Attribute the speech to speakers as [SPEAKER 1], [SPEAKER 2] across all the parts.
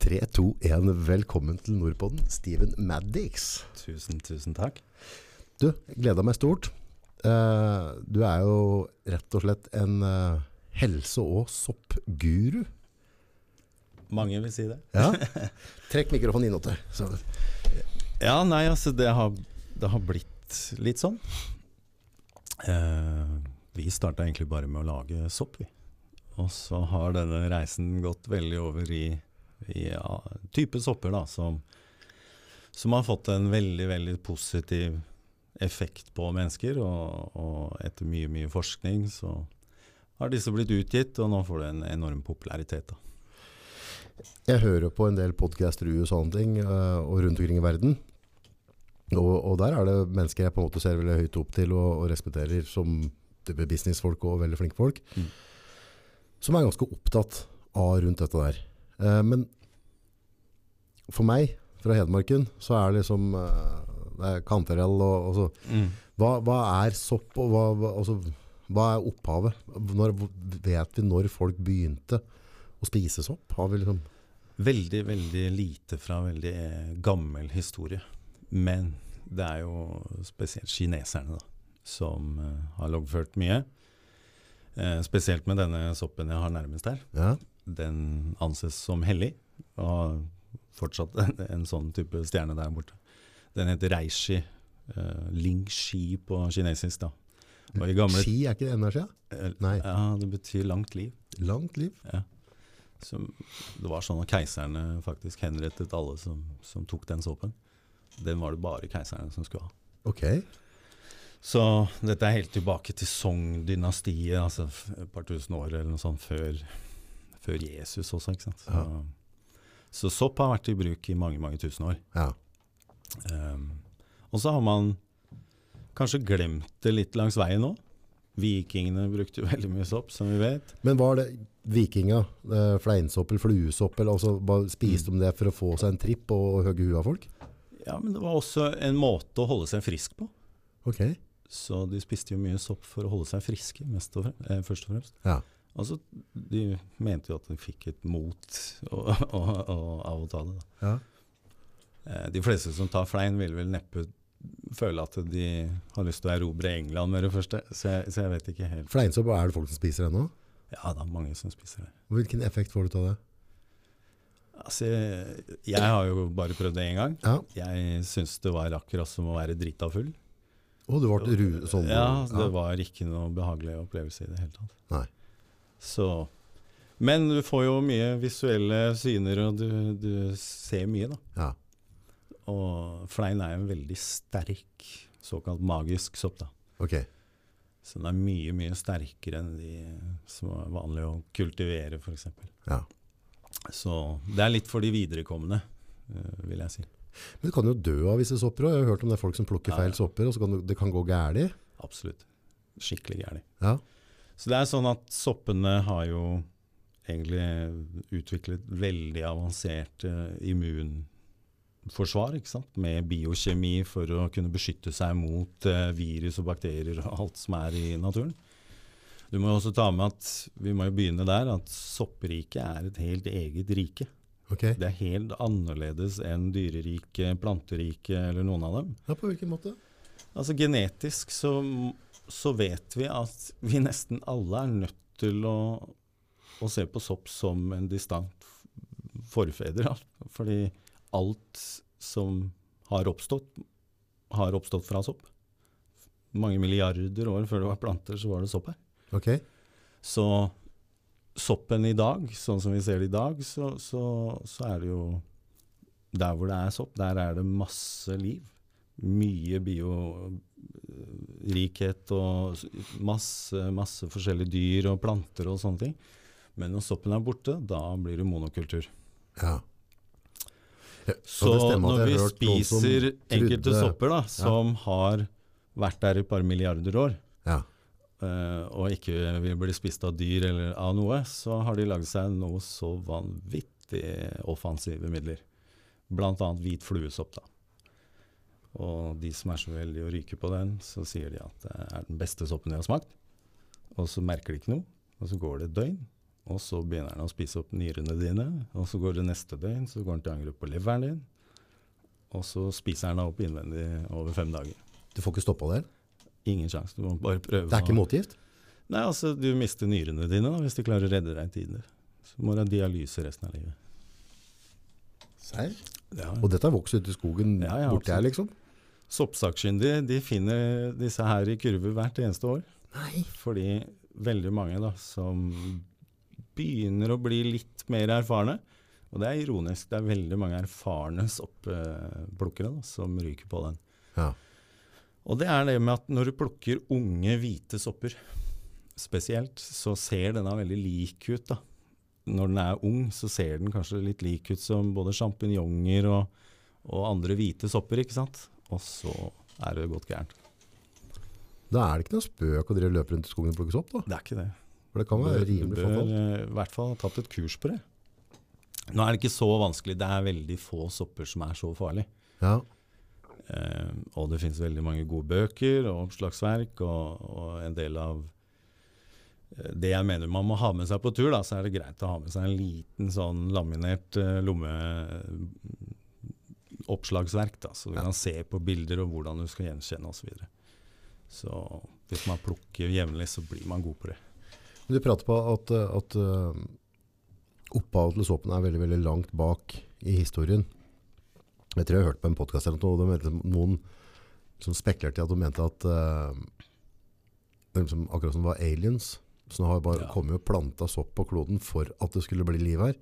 [SPEAKER 1] 3, 2, 1, velkommen til Nordpodden, Steven Maddix.
[SPEAKER 2] Tusen, tusen takk.
[SPEAKER 1] Du, gleder meg stort. Uh, du er jo rett og slett en uh, helse- og soppguru.
[SPEAKER 2] Mange vil si det.
[SPEAKER 1] Ja. Trekk mikrofonen inn, deg.
[SPEAKER 2] Ja, nei, altså det har, det har blitt litt sånn. Uh, vi starta egentlig bare med å lage sopp, vi. Og så har denne reisen gått veldig over i, i ja, type sopper da, som, som har fått en veldig, veldig positiv effekt på mennesker. Og, og etter mye, mye forskning så har disse blitt utgitt, og nå får du en enorm popularitet. da.
[SPEAKER 1] Jeg hører på en del podcaster og sånne ting, eh, og rundt omkring i verden. Og, og der er det mennesker jeg på en måte ser veldig høyt opp til og, og respekterer som businessfolk og veldig flinke folk.
[SPEAKER 2] Mm.
[SPEAKER 1] Som er ganske opptatt av rundt dette der. Eh, men for meg, fra Hedmarken, så er det liksom eh, det er kantarell og, og så. Hva, hva er sopp, og hva, hva, altså, hva er opphavet? Når, vet vi når folk begynte å spise sopp? Har vi liksom
[SPEAKER 2] Veldig, veldig lite fra veldig eh, gammel historie. Men det er jo spesielt kineserne da, som eh, har loggført mye. Eh, spesielt med denne soppen jeg har nærmest her.
[SPEAKER 1] Ja.
[SPEAKER 2] Den anses som hellig, og fortsatt en, en sånn type stjerne der borte. Den heter reishi. Uh, ling shi på kinesisk. da. Gamle,
[SPEAKER 1] Ski er ikke det siden?
[SPEAKER 2] eh,
[SPEAKER 1] Nei.
[SPEAKER 2] Ja, det betyr langt liv.
[SPEAKER 1] Langt liv.
[SPEAKER 2] Ja. Så det var sånn at keiserne faktisk henrettet alle som, som tok den såpen. Den var det bare keiserne som skulle ha.
[SPEAKER 1] Ok.
[SPEAKER 2] Så dette er helt tilbake til Song-dynastiet, altså et par tusen år eller noe sånt før, før Jesus også, ikke sant. Så,
[SPEAKER 1] Ja.
[SPEAKER 2] Så sopp har vært i bruk i mange, mange tusen år.
[SPEAKER 1] Ja.
[SPEAKER 2] Um, og så har man kanskje glemt det litt langs veien nå. Vikingene brukte jo veldig mye sopp, som vi vet.
[SPEAKER 1] Men var det vikinga, eh, fleinsopp eller fluesopp, eller altså, bare spiste
[SPEAKER 2] Mm.
[SPEAKER 1] de det for å få seg en tripp og, og hogge huet av folk?
[SPEAKER 2] Ja, men det var også en måte å holde seg frisk på.
[SPEAKER 1] Ok.
[SPEAKER 2] Så de spiste jo mye sopp for å holde seg friske, mest og frem, eh, først og fremst.
[SPEAKER 1] Ja.
[SPEAKER 2] Altså, de mente jo at de fikk et mot og, og, og, av å ta det.
[SPEAKER 1] Ja.
[SPEAKER 2] Eh, de fleste som tar flein, vil vel neppe føle at de har lyst til å erobre England med det første. Så jeg, så jeg vet ikke helt.
[SPEAKER 1] Fleinsopp, er det folk som spiser det nå?
[SPEAKER 2] Ja, det er mange som spiser det.
[SPEAKER 1] Hvilken effekt får du av det?
[SPEAKER 2] Altså, jeg, har jo bare prøvd det én gang.
[SPEAKER 1] Ja.
[SPEAKER 2] Jeg syns det var akkurat som å være drita full.
[SPEAKER 1] Å, du ble ru sånn?
[SPEAKER 2] Ja, det var ikke noe behagelig opplevelse i det hele tatt.
[SPEAKER 1] Nei.
[SPEAKER 2] Så, men du får jo mye visuelle syner, og du, du ser mye, da.
[SPEAKER 1] Ja.
[SPEAKER 2] Og flein er en veldig sterk, såkalt magisk sopp. da.
[SPEAKER 1] Ok.
[SPEAKER 2] Så den er mye, mye sterkere enn de som er vanlige å kultivere, f.eks.
[SPEAKER 1] Ja.
[SPEAKER 2] Så det er litt for de viderekomne, eh, vil jeg si.
[SPEAKER 1] Men du kan jo dø av visse sopper òg. Jeg har hørt om det er folk som plukker
[SPEAKER 2] Ja,
[SPEAKER 1] feil sopper, og så kan du, det kan gå galt.
[SPEAKER 2] Absolutt. Skikkelig galt.
[SPEAKER 1] Ja.
[SPEAKER 2] Så det er sånn at soppene har jo egentlig utviklet veldig avansert eh, immunforsvar, ikke sant? med biokjemi for å kunne beskytte seg mot eh, virus og bakterier og alt som er i naturen. Du må jo også ta med at vi må jo begynne der, at soppriket er et helt eget rike.
[SPEAKER 1] Okay.
[SPEAKER 2] Det er helt annerledes enn dyreriket, planteriket eller noen av dem.
[SPEAKER 1] Ja, på hvilken måte?
[SPEAKER 2] Altså Genetisk så, så vet vi at vi nesten alle er nødt til å, å se på sopp som en distant forfeder. Fordi alt som har oppstått, har oppstått fra sopp. Mange milliarder år før det var planter, så var det sopp her.
[SPEAKER 1] Ok.
[SPEAKER 2] Så soppen i dag, sånn som vi ser det i dag, så, så, så er det jo Der hvor det er sopp, der er det masse liv. Mye biorikhet og masse, masse forskjellige dyr og planter og sånne ting. Men når soppen er borte, da blir det monokultur.
[SPEAKER 1] Ja. Ja,
[SPEAKER 2] Så når vi spiser enkelte sopper da, som har vært der i et par milliarder år,
[SPEAKER 1] Ja.
[SPEAKER 2] uh, og ikke vil bli spist av dyr eller av noe, så har de laget seg noe så vanvittig offensive midler. Annet hvit fluesopp. da. Og de som er så veldig å ryke på den, så sier de at det er den beste soppen de har smakt. Og så merker de ikke noe, og så går det et døgn, Og så begynner den å spise opp nyrene dine. Og så går det neste døgn, så går den til angrep på leveren din. Og så spiser den deg opp innvendig over fem dager.
[SPEAKER 1] Du får ikke stoppa det?
[SPEAKER 2] Ingen sjanse. Du må bare prøve.
[SPEAKER 1] Det er ikke motgift?
[SPEAKER 2] Nei, altså, du mister nyrene dine da, hvis de klarer å redde deg i tide. Så må du ha dialyse resten av livet.
[SPEAKER 1] Serr?
[SPEAKER 2] Ja.
[SPEAKER 1] Og dette har vokst ute i skogen
[SPEAKER 2] Ja,
[SPEAKER 1] borti her, liksom?
[SPEAKER 2] Soppsakkyndige de finner disse her i kurver hvert eneste år.
[SPEAKER 1] Nei.
[SPEAKER 2] Fordi veldig mange da, som begynner å bli litt mer erfarne, og det er ironisk, det er veldig mange erfarne soppplukkere da, som ryker på den.
[SPEAKER 1] Ja.
[SPEAKER 2] Og det er det med at når du plukker unge, hvite sopper spesielt, så ser denne veldig lik ut. da. Når den er ung, så ser den kanskje litt lik ut som både sjampinjonger og, og andre hvite sopper, ikke sant? Og så er det gått gærent.
[SPEAKER 1] Da er det ikke noe spøk å drive løpe rundt i skogen og plukke sopp, da.
[SPEAKER 2] Det er ikke det.
[SPEAKER 1] For det kan være
[SPEAKER 2] bør,
[SPEAKER 1] rimelig
[SPEAKER 2] bør
[SPEAKER 1] Du
[SPEAKER 2] bør i hvert fall ha tatt et kurs på det. Nå er det ikke så vanskelig, det er veldig få sopper som er så farlige.
[SPEAKER 1] Ja.
[SPEAKER 2] Eh, og det finnes veldig mange gode bøker og oppslagsverk, og, og en del av eh, det jeg mener man må ha med seg på tur, da, så er det greit å ha med seg en liten sånn laminert eh, lomme oppslagsverk, da, så du
[SPEAKER 1] Ja.
[SPEAKER 2] kan se på bilder og hvordan du skal gjenkjenne osv. Så, videre. så hvis man plukker jevnlig, så blir man god på det.
[SPEAKER 1] Du prater på at, at uh, opphavet til såpen er veldig, veldig langt bak i historien. Jeg tror jeg har hørt på en podcast eller noe, og de noen som spekulerte i at de mente at uh, det liksom akkurat som det var aliens, så nå har bare
[SPEAKER 2] Ja.
[SPEAKER 1] kommet og planta sopp på kloden for at det skulle bli liv her.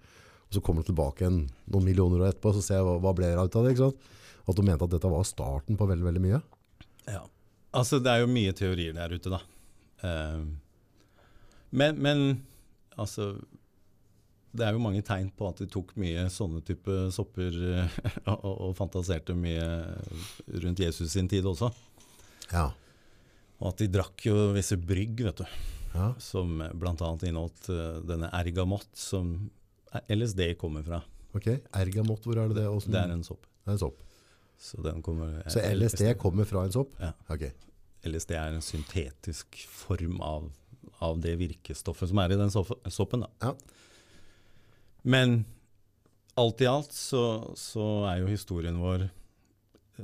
[SPEAKER 1] Og så kommer du tilbake en, noen millioner år etterpå, så ser hva, hva ble det ut av det. ikke sant? At du mente at dette var starten på veldig, veldig mye.
[SPEAKER 2] Ja. Altså, det er jo mye teorier der ute, da. Uh, men, men altså Det er jo mange tegn på at de tok mye sånne type sopper eh, og, og fantaserte mye rundt Jesus sin tid også.
[SPEAKER 1] Ja.
[SPEAKER 2] Og at de drakk jo visse brygg, vet du,
[SPEAKER 1] ja.
[SPEAKER 2] som bl.a. inneholdt eh, denne ergamott, som LSD kommer fra.
[SPEAKER 1] Ok. Ergamot, hvor er det det? Også?
[SPEAKER 2] Det er en sopp.
[SPEAKER 1] det er en sopp.
[SPEAKER 2] Så, den kommer,
[SPEAKER 1] Så LSD kommer fra en sopp?
[SPEAKER 2] Ja.
[SPEAKER 1] Ok.
[SPEAKER 2] LSD er en syntetisk form av, av det virkestoffet som er i den soppen.
[SPEAKER 1] Ja.
[SPEAKER 2] Men alt i alt så, så er jo historien vår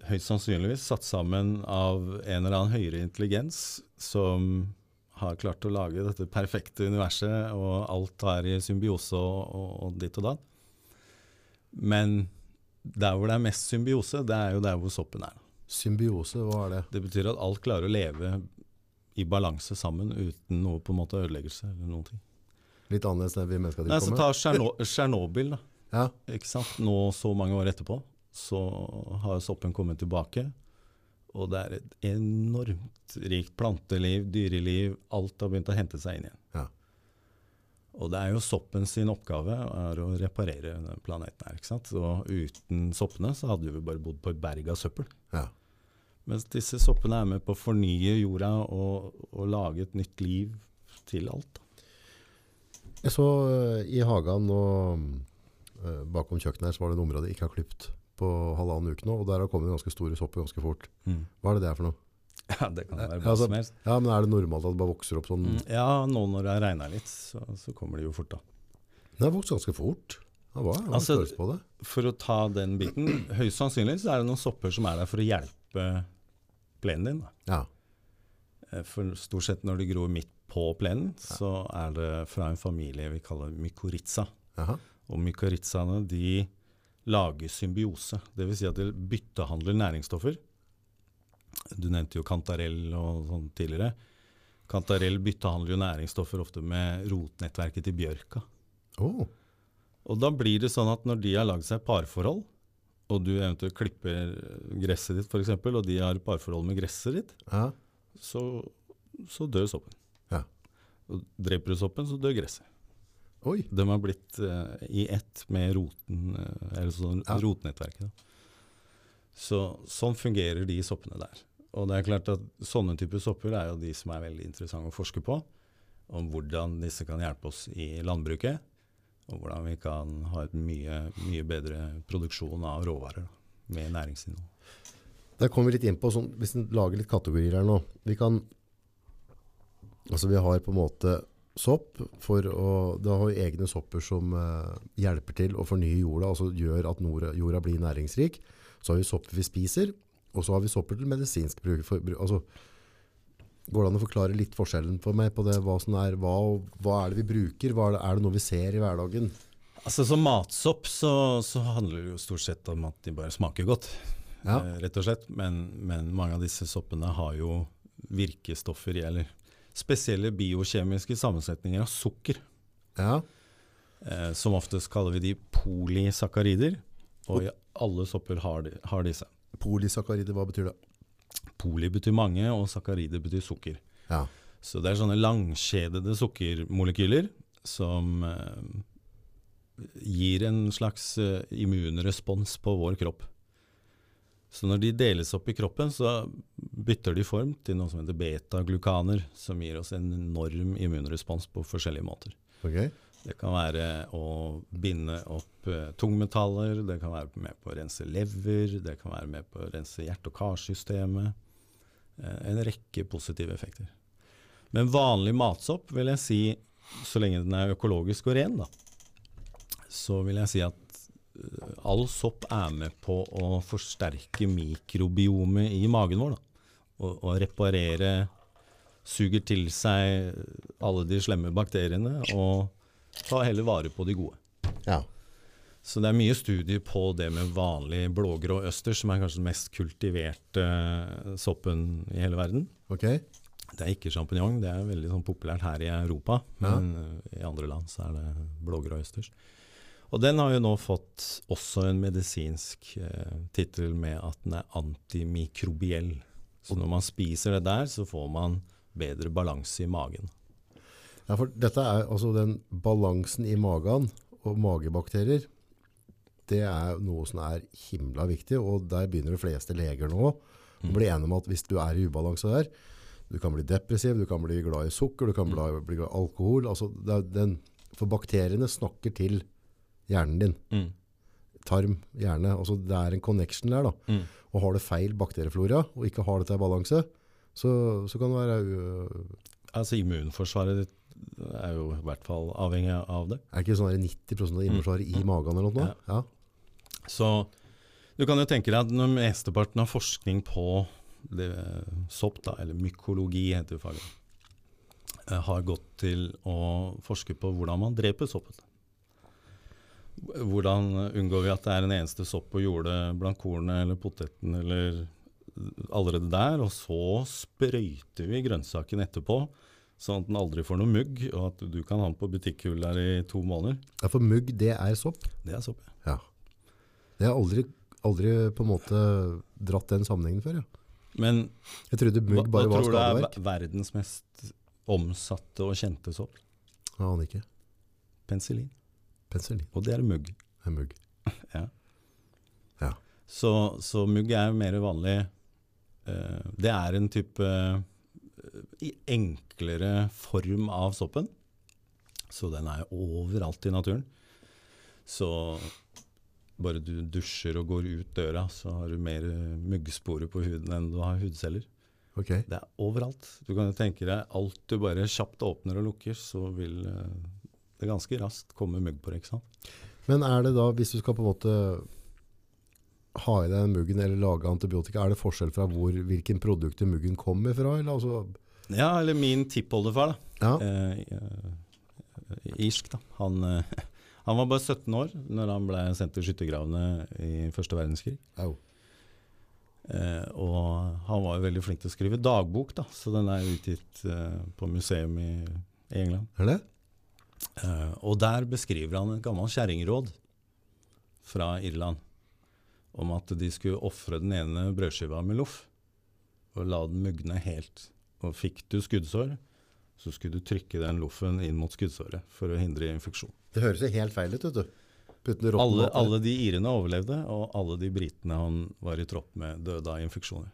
[SPEAKER 2] høyst sannsynligvis satt sammen av en eller annen høyere intelligens som har klart å lage dette perfekte universet, og alt er i symbiose og, og, og ditt og datt. Men der hvor det er mest symbiose, det er jo der hvor soppen er.
[SPEAKER 1] Symbiose, hva er det?
[SPEAKER 2] Det betyr at alt klarer å leve i balanse sammen uten noe på en måte ødeleggelse eller noen ting.
[SPEAKER 1] Litt annerledes enn vi mennesker
[SPEAKER 2] Nei, så? Ta Tsjerno- Tsjernobyl, da.
[SPEAKER 1] Ja,
[SPEAKER 2] Ikke sant? Nå så mange år etterpå så har soppen kommet tilbake. Og det er et enormt rikt planteliv, dyreliv. Alt har begynt å hente seg inn igjen.
[SPEAKER 1] Ja.
[SPEAKER 2] Og det er jo soppen sin oppgave er å reparere planeten her. ikke sant? Og uten soppene så hadde vi bare bodd på et berg av søppel.
[SPEAKER 1] ja.
[SPEAKER 2] Mens disse soppene er med på å fornye jorda og, og lage et nytt liv til alt.
[SPEAKER 1] Jeg så øh, i hagen og øh, bakom kjøkkenet her så var det et område jeg ikke har klipt på halvannen uke nå, og der har kommet ganske store sopper ganske fort. Hva er det det er for noe?
[SPEAKER 2] Ja, det kan være
[SPEAKER 1] Ja,
[SPEAKER 2] hva
[SPEAKER 1] altså-
[SPEAKER 2] som helst.
[SPEAKER 1] Ja, men er det normalt at det bare vokser opp sånn?
[SPEAKER 2] Mm, Ja, nå når det har regna litt, så, så kommer det jo fort, da.
[SPEAKER 1] Det har vokst ganske fort. Ja, hva? er
[SPEAKER 2] Altså,
[SPEAKER 1] på det?
[SPEAKER 2] For å ta den biten, høyst sannsynlig så er det noen sopper som er der for å hjelpe plenen din. da.
[SPEAKER 1] Ja.
[SPEAKER 2] Eh, For stort sett når de gror midt på plenen, så er det fra en familie vi kaller mykorrhiza. Og mykorrhizaene de lager symbiose. Dvs. Si at de byttehandler næringsstoffer. Du nevnte jo kantarell og sånn tidligere. Kantarell byttehandler jo næringsstoffer ofte med rotnettverket til bjørka.
[SPEAKER 1] Oh.
[SPEAKER 2] Og da blir det sånn at når de har lagd seg parforhold, og du eventuelt klipper gresset ditt f.eks., og de har parforhold med gresset ditt,
[SPEAKER 1] ja.
[SPEAKER 2] så, så dør soppen.
[SPEAKER 1] Ja.
[SPEAKER 2] Og dreper du soppen, så dør gresset.
[SPEAKER 1] Oi.
[SPEAKER 2] De har blitt uh, i ett med roten, uh, eller sånn
[SPEAKER 1] Ja.
[SPEAKER 2] rotnettverket. Da. Så, sånn fungerer de soppene der. Og det er klart at sånne typer sopper er jo de som er veldig interessante å forske på. Om hvordan disse kan hjelpe oss i landbruket, og hvordan vi kan ha et mye, mye bedre produksjon av råvarer da, med næringsinnhold.
[SPEAKER 1] Der kommer vi litt inn på, sånn, hvis vi lager litt kategorier her nå. Vi kan, altså vi har på en måte sopp for å Det har egne sopper som eh, hjelper til å fornye jorda, altså gjør at jorda, jorda blir næringsrik. Så har vi sopper vi spiser, og så har vi sopper til medisinsk bruk. For, altså, går det an å forklare litt forskjellen for meg på det? Hva, som er, hva, hva er det vi bruker? Er, det, er det noe vi ser i hverdagen?
[SPEAKER 2] Altså Som matsopp så, så, handler det jo stort sett om at de bare smaker godt,
[SPEAKER 1] Ja.
[SPEAKER 2] eh, rett og slett. Men, men mange av disse soppene har jo virkestoffer i, eller spesielle biokjemiske sammensetninger av sukker.
[SPEAKER 1] Ja.
[SPEAKER 2] Eh, som oftest kaller vi de polysakkarider. Og alle sopper har, de, har disse.
[SPEAKER 1] Polysakkarider, hva betyr det?
[SPEAKER 2] Poly betyr mange, og sakkarider betyr sukker.
[SPEAKER 1] Ja.
[SPEAKER 2] Så det er sånne langkjedede sukkermolekyler som eh, gir en slags eh, immunrespons på vår kropp. Så når de deles opp i kroppen, så bytter de form til noe som heter betaglukaner, som gir oss en enorm immunrespons på forskjellige måter.
[SPEAKER 1] Okay.
[SPEAKER 2] Det kan være å binde opp eh, tungmetaller, det kan være med på å rense lever, det kan være med på å rense hjerte- og karsystemet. Eh, en rekke positive effekter. Men vanlig matsopp vil jeg si, så lenge den er økologisk og ren, da, så vil jeg si at all sopp er med på å forsterke mikrobiomet i magen vår. Og, og reparere Suger til seg alle de slemme bakteriene og ta heller vare på de gode.
[SPEAKER 1] Ja.
[SPEAKER 2] Så det er mye studier på det med vanlig blågrå østers, som er kanskje den mest kultiverte eh, soppen i hele verden.
[SPEAKER 1] Okay.
[SPEAKER 2] Det er ikke sjampinjong, det er veldig sånn populært her i Europa, men ja. i andre land så er det blågrå østers. Og den har jo nå fått også en medisinsk eh, tittel med at den er antimikrobiell. Så når man spiser det der, så får man bedre balanse i magen.
[SPEAKER 1] Ja, for dette er altså den balansen i magen og magebakterier. Det er noe som er himla viktig, og der begynner de fleste leger nå å bli enige om at hvis du er i ubalanse der, du kan bli depressiv, du kan bli glad i sukker, du kan bli, glad i alkohol. Altså den, for bakteriene snakker til hjernen din.
[SPEAKER 2] Mm.
[SPEAKER 1] Tarm, hjerne. Altså det er en connection der. da.
[SPEAKER 2] Mm.
[SPEAKER 1] Og har du feil bakterieflora og ikke har dette i balanse, så, så kan det være
[SPEAKER 2] Altså immunforsvaret ditt er jo i hvert fall avhengig av det.
[SPEAKER 1] Er det ikke sånn der 90% av immunforsvaret i magen eller noe?
[SPEAKER 2] Ja.
[SPEAKER 1] Ja.
[SPEAKER 2] Så du kan jo tenke deg at når mesteparten av forskning på det, sopp, da, eller mykologi heter det faget, eh, har gått til å forske på hvordan man dreper soppen. Hvordan unngår vi at det er en eneste sopp på jordet blant kornet eller poteten eller allerede der, og så sprøyter vi grønnsaken etterpå, sånn at den aldri får noe mugg, og at du kan ha den på butikkhull der i to måneder.
[SPEAKER 1] Ja, for mugg, det er sopp.
[SPEAKER 2] Det er sopp, ja.
[SPEAKER 1] Ja. Jeg har aldri, aldri på en måte dratt den sammenhengen før. Ja.
[SPEAKER 2] Men
[SPEAKER 1] Jeg trodde
[SPEAKER 2] hva, hva
[SPEAKER 1] var
[SPEAKER 2] tror du er verdens mest omsatte og kjente sopp?
[SPEAKER 1] Ja, aner ikke.
[SPEAKER 2] Penicillin.
[SPEAKER 1] Penicillin
[SPEAKER 2] Og det er mugg.
[SPEAKER 1] Det er mugg.
[SPEAKER 2] Så, så mugg er mer vanlig. eh, det er en type i enklere form av soppen. Så den er overalt i naturen. Så bare du dusjer og går ut døra, så har du mer eh, muggsporer på huden enn du har hudceller.
[SPEAKER 1] Okay.
[SPEAKER 2] Det er overalt. Du kan jo tenke deg alt du bare kjapt åpner og lukker, så vil det ganske raskt kommer mugg på det. ikke sant?
[SPEAKER 1] Men er det da, hvis du skal på en måte ha i deg den muggen eller lage antibiotika, er det forskjell fra hvor, hvilken produkter muggen kommer fra? Eller altså,
[SPEAKER 2] Ja, eller min tippoldefar, da.
[SPEAKER 1] ja,
[SPEAKER 2] Eh, eh, irsk, da. Han, eh, han var bare 17 år når han ble sendt til skyttergravene i første verdenskrig.
[SPEAKER 1] au.
[SPEAKER 2] Eh, og han var jo veldig flink til å skrive dagbok, da, så den er utgitt eh, på museum i, i England.
[SPEAKER 1] Er det?
[SPEAKER 2] Eh, og der beskriver han et gammelt kjerringråd fra Irland om at de skulle ofre den ene brødskiva med loff og la den mugne helt. Og fikk du skuddsår, så skulle du trykke den loffen inn mot skuddsåret for å hindre infeksjon.
[SPEAKER 1] Det høres jo helt feil ut, vet du.
[SPEAKER 2] Alle, alle de irene overlevde, og alle de britene han var i tropp med, døde av infeksjoner.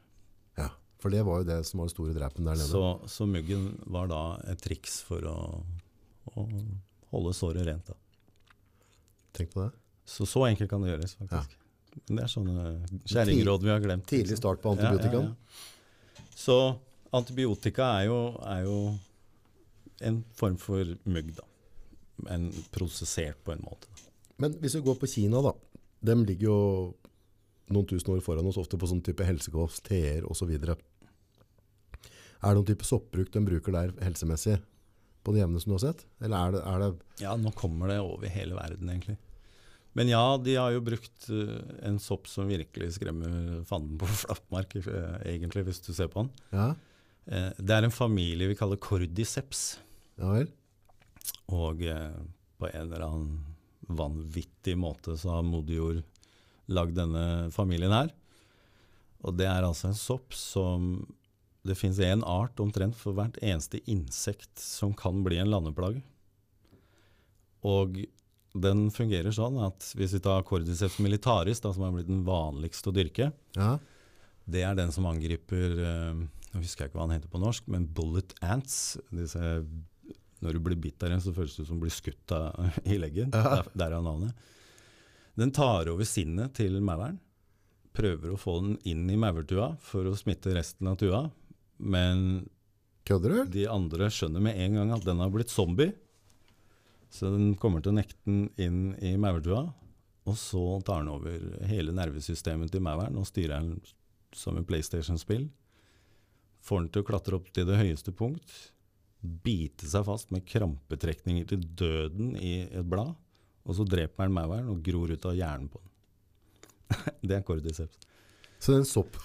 [SPEAKER 1] Ja, for det var jo det som var den store drepen der nede.
[SPEAKER 2] Så, så muggen var da et triks for å, å holde såret rent. Da.
[SPEAKER 1] Tenk på det.
[SPEAKER 2] Så så enkelt kan det gjøres, faktisk. Men det er sånne kjerringråd vi har glemt.
[SPEAKER 1] Tidlig
[SPEAKER 2] liksom.
[SPEAKER 1] start på antibiotikaen.
[SPEAKER 2] Ja, ja, ja. Så antibiotika er jo, er jo en form for mugg, da. En prosessert på en måte.
[SPEAKER 1] Men hvis vi går på Kina, da. De ligger jo noen tusen år foran oss, ofte på sånn type helsekost, teer osv. Er det noen type soppbruk de bruker der helsemessig på det jevne som du har sett? Eller er det, er det
[SPEAKER 2] Ja, nå kommer det over hele verden, egentlig. Men ja, de har jo brukt eh, en sopp som virkelig skremmer fanden på flatmark, eh, egentlig, hvis du ser på den.
[SPEAKER 1] Ja,
[SPEAKER 2] Eh, det er en familie vi kaller cordyceps.
[SPEAKER 1] ja vel?
[SPEAKER 2] Og på en eller annen vanvittig måte så har moder jord lagd denne familien her. Og det er altså en sopp som Det fins én art omtrent for hvert eneste insekt som kan bli en landeplage. Og den fungerer sånn at hvis vi tar cordyceps militaris, da, som er blitt den vanligste å dyrke,
[SPEAKER 1] Ja,
[SPEAKER 2] det er den som angriper eh, Nå husker jeg ikke hva han heter på norsk, men bullet ants. Disse, når du blir bitt av en, så føles det som du blir skutt i leggen.
[SPEAKER 1] Ja.
[SPEAKER 2] Der, der er navnet. Den tar over sinnet til mauren. Prøver å få den inn i maurtua for å smitte resten av tua. Men de andre skjønner med en gang at den har blitt zombie. Så den kommer til å nekte den inn i maurtua. Og så tar den over hele nervesystemet til mauren og styrer den som en PlayStation-spill. Får den til å klatre opp til det høyeste punkt. Bite seg fast med krampetrekninger til døden i et blad. Og så dreper den mauren og gror ut av hjernen på den. det er cordyceps.
[SPEAKER 1] Så det er en sopp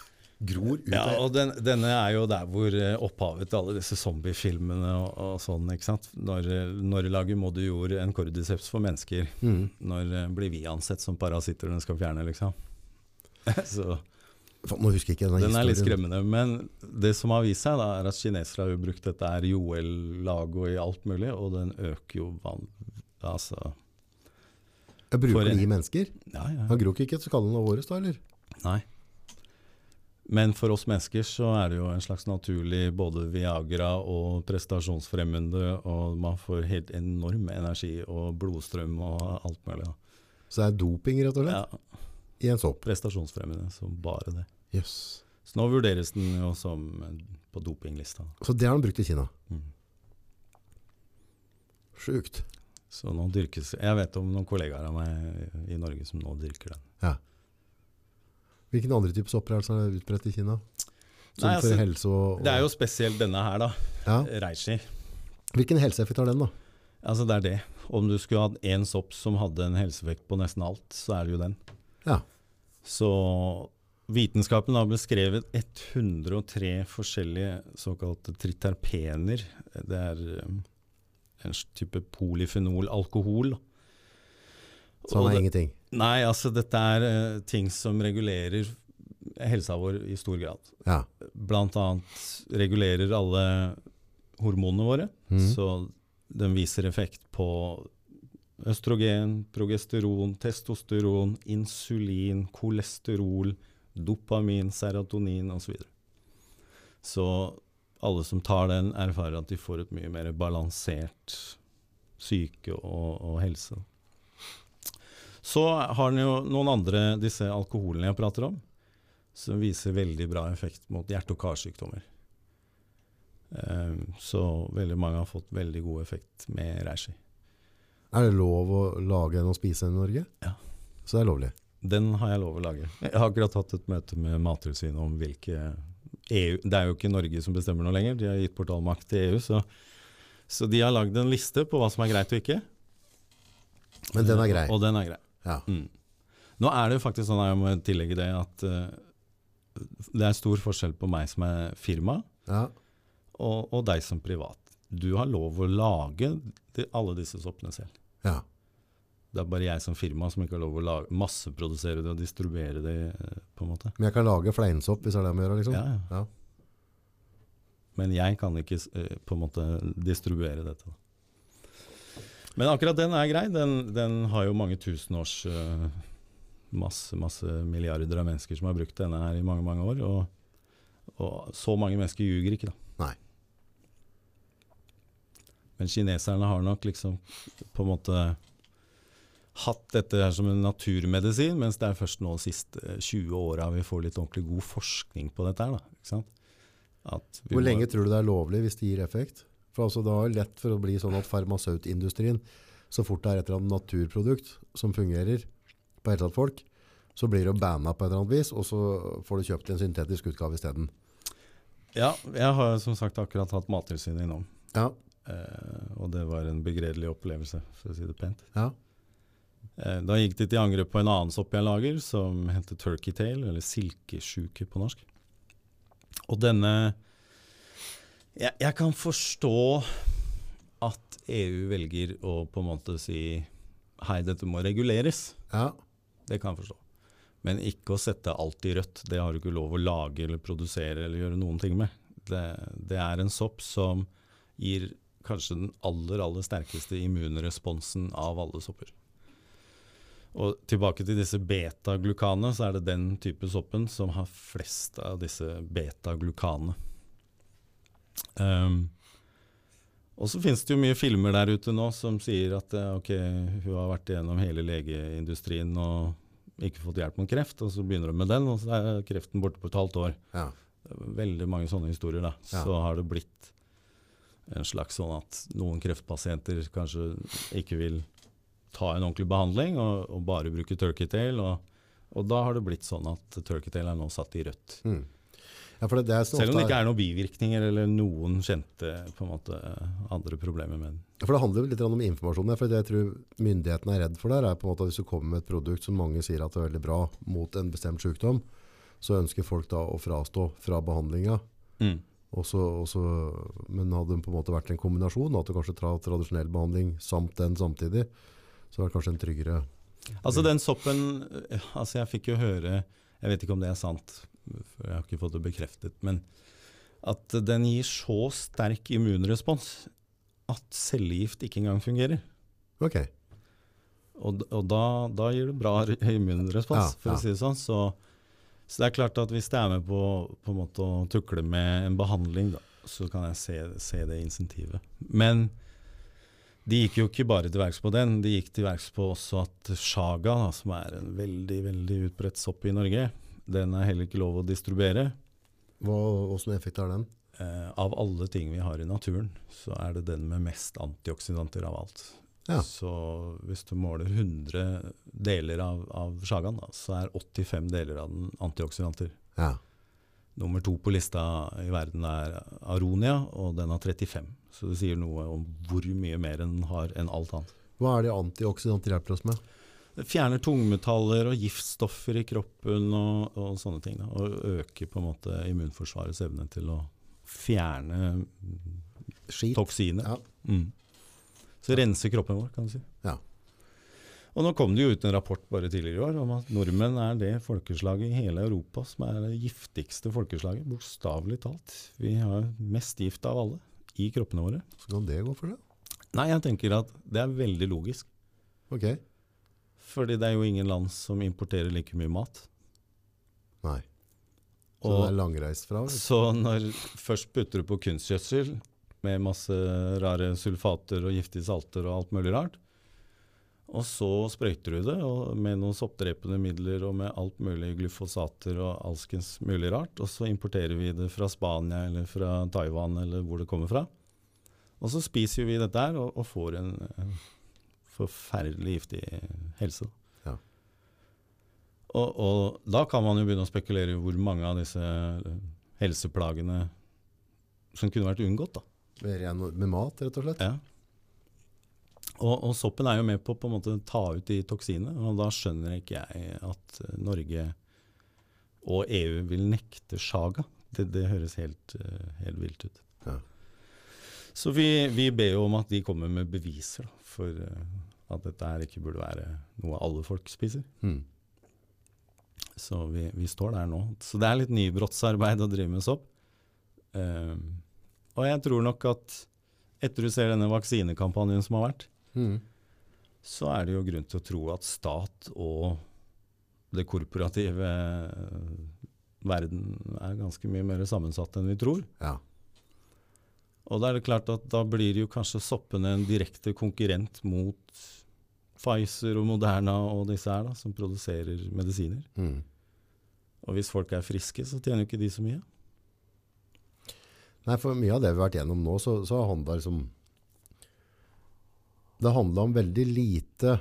[SPEAKER 1] gror ut
[SPEAKER 2] Ja, og den, denne er jo der hvor eh, opphavet til alle disse zombiefilmene og, og sånn, ikke sant. Når, eh, når lager moder jord en cordyceps for mennesker?
[SPEAKER 1] Mm.
[SPEAKER 2] Når eh, blir vi ansett som parasitter den skal fjerne, liksom? Så
[SPEAKER 1] Nå husker jeg ikke denne
[SPEAKER 2] den er litt skremmende. Men det som har vist seg, da, er at kinesere har jo brukt dette her i OL-lag i alt mulig, og den øker jo vann... Altså
[SPEAKER 1] Jeg bruker
[SPEAKER 2] ni
[SPEAKER 1] den i mennesker.
[SPEAKER 2] Ja, ja.
[SPEAKER 1] Han gror ikke et skallen av året, da, eller?
[SPEAKER 2] Nei. Men for oss mennesker så er det jo en slags naturlig både Viagra og prestasjonsfremmende, og man får helt enorm energi og blodstrøm og alt mulig.
[SPEAKER 1] Så det er doping, rett og slett,
[SPEAKER 2] Ja,
[SPEAKER 1] i en sopp.
[SPEAKER 2] prestasjonsfremmende som bare det.
[SPEAKER 1] Yes.
[SPEAKER 2] Så nå vurderes den jo som på dopinglista.
[SPEAKER 1] Så det har han brukt i Kina.
[SPEAKER 2] Mm.
[SPEAKER 1] Sjukt.
[SPEAKER 2] Så nå dyrkes Jeg vet om noen kollegaer av meg i Norge som nå dyrker den.
[SPEAKER 1] Ja. Hvilken andre type sopper er det utbredt i Kina? Som
[SPEAKER 2] Nei, altså,
[SPEAKER 1] helse og, og
[SPEAKER 2] Det er jo spesielt denne her, da.
[SPEAKER 1] ja.
[SPEAKER 2] Reishi.
[SPEAKER 1] Hvilken helseeffekt har den, da?
[SPEAKER 2] Altså det er det. Om du skulle hatt én sopp som hadde en helseeffekt på nesten alt, så er det jo den.
[SPEAKER 1] Ja.
[SPEAKER 2] Så vitenskapen har beskrevet 103 forskjellige såkalte triterpener. Det er um, en type polyfenol-alkohol.
[SPEAKER 1] Så han er
[SPEAKER 2] det-
[SPEAKER 1] ingenting.
[SPEAKER 2] Nei, altså dette er uh, ting som regulerer helsa vår i stor grad.
[SPEAKER 1] Ja.
[SPEAKER 2] Blant annet regulerer alle hormonene våre.
[SPEAKER 1] Mm.
[SPEAKER 2] Så den viser effekt på østrogen, progesteron, testosteron, insulin, kolesterol, dopamin, serotonin osv. Så, videre. så alle som tar den, erfarer at de får et mye mer balansert syke og, og helse. Så har den jo noen andre, disse alkoholene jeg prater om, som viser veldig bra effekt mot hjerte- og karsykdommer. Ehm, så veldig mange har fått veldig god effekt med reishi.
[SPEAKER 1] Er det lov å lage en og spise en i Norge?
[SPEAKER 2] Ja.
[SPEAKER 1] Så det er lovlig?
[SPEAKER 2] Den har jeg lov å lage. Jeg har akkurat hatt et møte med Mattilsynet om hvilke EU Det er jo ikke Norge som bestemmer noe lenger, de har gitt portalmakt til EU. Så, så de har lagd en liste på hva som er greit og ikke.
[SPEAKER 1] Men den er grei?
[SPEAKER 2] Og den er grei.
[SPEAKER 1] Ja.
[SPEAKER 2] Mm. Nå er det jo faktisk sånn, jeg må tillegge det, at uh, det er stor forskjell på meg som er firma,
[SPEAKER 1] ja.
[SPEAKER 2] og, og deg som privat. Du har lov å lage alle disse soppene selv.
[SPEAKER 1] ja.
[SPEAKER 2] Det er bare jeg som firma som ikke har lov å lage, masseprodusere det og distribuere det. eh, på en måte.
[SPEAKER 1] Men jeg kan lage fleinsopp hvis det er det jeg må gjøre, liksom?
[SPEAKER 2] Ja, ja.
[SPEAKER 1] Ja.
[SPEAKER 2] Men jeg kan ikke eh, på en måte distribuere dette. Men akkurat den er grei. Den, den har jo mange tusen års eh, Masse, masse milliarder av mennesker som har brukt denne her i mange, mange år. Og, og så mange mennesker ljuger ikke, da.
[SPEAKER 1] Nei.
[SPEAKER 2] Men kineserne har nok liksom på en måte hatt dette her som en naturmedisin, mens det er først nå de siste 20 åra vi får litt ordentlig god forskning på dette her. da,
[SPEAKER 1] Hvor
[SPEAKER 2] må-
[SPEAKER 1] lenge tror du det er lovlig hvis det gir effekt? For altså, det er lett for å bli sånn at farmasautindustrien, så fort det er et eller annet naturprodukt som fungerer på helt tatt folk, så blir det banna på et eller annet vis, og så får du kjøpt en syntetisk utgave isteden.
[SPEAKER 2] Ja, jeg har som sagt akkurat hatt Mattilsynet innom.
[SPEAKER 1] Ja.
[SPEAKER 2] Eh, og det var en begredelig opplevelse, for å si det pent.
[SPEAKER 1] Ja.
[SPEAKER 2] Eh, da gikk de til angrep på en annen sopp jeg lager, som heter turkey tail, eller silkesjuke på norsk. Og denne jeg, jeg kan forstå at EU velger å på en måte si hei, dette må reguleres.
[SPEAKER 1] ja.
[SPEAKER 2] Det kan jeg forstå. Men ikke å sette alt i rødt. Det har du ikke lov å lage eller produsere eller gjøre noen ting med. Det, det er en sopp som gir kanskje den aller, aller sterkeste immunresponsen av alle sopper. Og tilbake til disse beta-glukane, så er det den type soppen som har flest av disse beta-glukane. Um, og så finnes det jo mye filmer der ute nå som sier at eh, ok, hun har vært igjennom hele legeindustrien og ikke fått hjelp mot kreft, og så begynner hun med den, og så er kreften borte på et halvt år.
[SPEAKER 1] ja.
[SPEAKER 2] Veldig mange sånne historier. da.
[SPEAKER 1] Ja.
[SPEAKER 2] Så har det blitt en slags sånn at noen kreftpasienter kanskje ikke vil ta en ordentlig behandling og, og bare bruke turkey tail. Og, og da har det blitt sånn at turkey tail er nå satt i rødt.
[SPEAKER 1] Mm. Ja det, det
[SPEAKER 2] Selv om det ikke er noen bivirkninger eller noen kjente måte, andre problemer med den.
[SPEAKER 1] For det handler jo litt om informasjon. For det jeg tror myndighetene er redd for der, er på en måte at hvis du kommer med et produkt som mange sier at er veldig bra mot en bestemt sykdom, så ønsker folk da å frastå fra behandlinga. Mm. Også, også, men hadde det på en måte vært en kombinasjon, at du kanskje tar tradisjonell behandling samt den samtidig, så var det kanskje en tryggere
[SPEAKER 2] Altså den soppen eh, altså Jeg fikk jo høre, jeg vet ikke om det er sant, jeg har ikke fått det bekreftet, men at den gir så sterk immunrespons at cellegift ikke engang fungerer.
[SPEAKER 1] Ok.
[SPEAKER 2] Og, og da, da gir det bra immunrespons,
[SPEAKER 1] Ja,
[SPEAKER 2] for
[SPEAKER 1] ja.
[SPEAKER 2] å si det sånn. Så, så det er klart at hvis det er med på, på å tukle med en behandling, da, så kan jeg se, se det insentivet. Men de gikk jo ikke bare til verks på den, de gikk til verks på også at sjaga, da, som er en veldig veldig utbredt sopp i Norge, den er heller ikke lov å distribuere.
[SPEAKER 1] Hva, hvordan effekt har den?
[SPEAKER 2] Eh, av alle ting vi har i naturen, så er det den med mest antioksidanter av alt.
[SPEAKER 1] Ja.
[SPEAKER 2] Så hvis du måler 100 deler av, av sagaen, da, så er 85 deler av den antioksidanter.
[SPEAKER 1] Ja.
[SPEAKER 2] Nummer to på lista i verden er aronia, og den har 35. Så det sier noe om hvor mye mer den har enn alt annet.
[SPEAKER 1] Hva er det antioksidanter hjelper oss med?
[SPEAKER 2] Det fjerner tungmetaller og giftstoffer i kroppen og, og sånne ting. Da, og øker på en måte immunforsvarets evne til å fjerne
[SPEAKER 1] Skit?
[SPEAKER 2] toksiner.
[SPEAKER 1] Ja.
[SPEAKER 2] Mm. Så rense kroppen vår, kan du si.
[SPEAKER 1] Ja.
[SPEAKER 2] Og nå kom det jo ut en rapport bare tidligere i år om at nordmenn er det folkeslaget i hele Europa som er det giftigste folkeslaget, bokstavelig talt. Vi har mest gift av alle i kroppene våre.
[SPEAKER 1] Så kan det gå for det?
[SPEAKER 2] Nei, jeg tenker at det er veldig logisk.
[SPEAKER 1] Ok.
[SPEAKER 2] Fordi det er jo ingen land som importerer like mye mat.
[SPEAKER 1] Nei. Så
[SPEAKER 2] Og
[SPEAKER 1] det er langreist fra? vet.
[SPEAKER 2] Så når først putter du på kunstgjødsel med masse rare sulfater og giftige salter og alt mulig rart, og så sprøyter du det og med noen soppdrepende midler og med alt mulig glyfosater og alskens mulig rart, og så importerer vi det fra Spania eller fra Taiwan eller hvor det kommer fra. Og så spiser vi dette her og, og får en, en forferdelig giftig helse.
[SPEAKER 1] Ja.
[SPEAKER 2] Og, og da kan man jo begynne å spekulere i hvor mange av disse helseplagene som kunne vært unngått. da.
[SPEAKER 1] Med, med mat, rett og slett?
[SPEAKER 2] Ja. Og, og soppen er jo med på å på en måte ta ut de toksinene, og da skjønner ikke jeg at eh, Norge og EU vil nekte sjaga. Det, det høres helt, eh, helt vilt ut. Så vi, vi ber jo om at de kommer med beviser da, for eh, at dette her ikke burde være noe alle folk spiser.
[SPEAKER 1] Mm.
[SPEAKER 2] Så vi, vi står der nå. Så det er litt nybrottsarbeid å drive med sopp. Um, og jeg tror nok at etter du ser denne vaksinekampanjen som har vært,
[SPEAKER 1] mm.
[SPEAKER 2] så er det jo grunn til å tro at stat og det korporative eh, verden er ganske mye mer sammensatt enn vi tror.
[SPEAKER 1] Ja.
[SPEAKER 2] Og da er det klart at da blir jo kanskje soppene en direkte konkurrent mot Pfizer og Moderna og disse her da, som produserer medisiner.
[SPEAKER 1] Mm.
[SPEAKER 2] Og hvis folk er friske, så tjener jo ikke de så mye.
[SPEAKER 1] Nei, for mye av det vi har vært gjennom nå, så, så handla liksom Det handla om veldig lite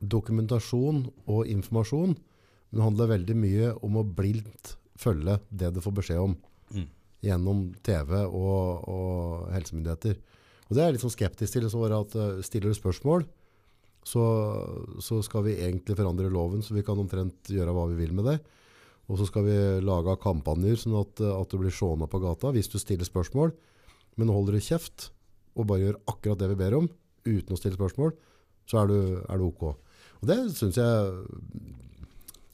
[SPEAKER 1] dokumentasjon og informasjon, men det handla veldig mye om å blindt følge det du får beskjed om
[SPEAKER 2] Mm.
[SPEAKER 1] Gjennom TV og, og helsemyndigheter. Og det er jeg litt sånn skeptisk til. Så at eh, Stiller du spørsmål, så, så skal vi egentlig forandre loven, så vi kan omtrent gjøre hva vi vil med det. Og så skal vi lage kampanjer sånn at, at du blir sjåna på gata hvis du stiller spørsmål. Men holder du kjeft og bare gjør akkurat det vi ber om, uten å stille spørsmål, så er du, er du ok. Og det syns jeg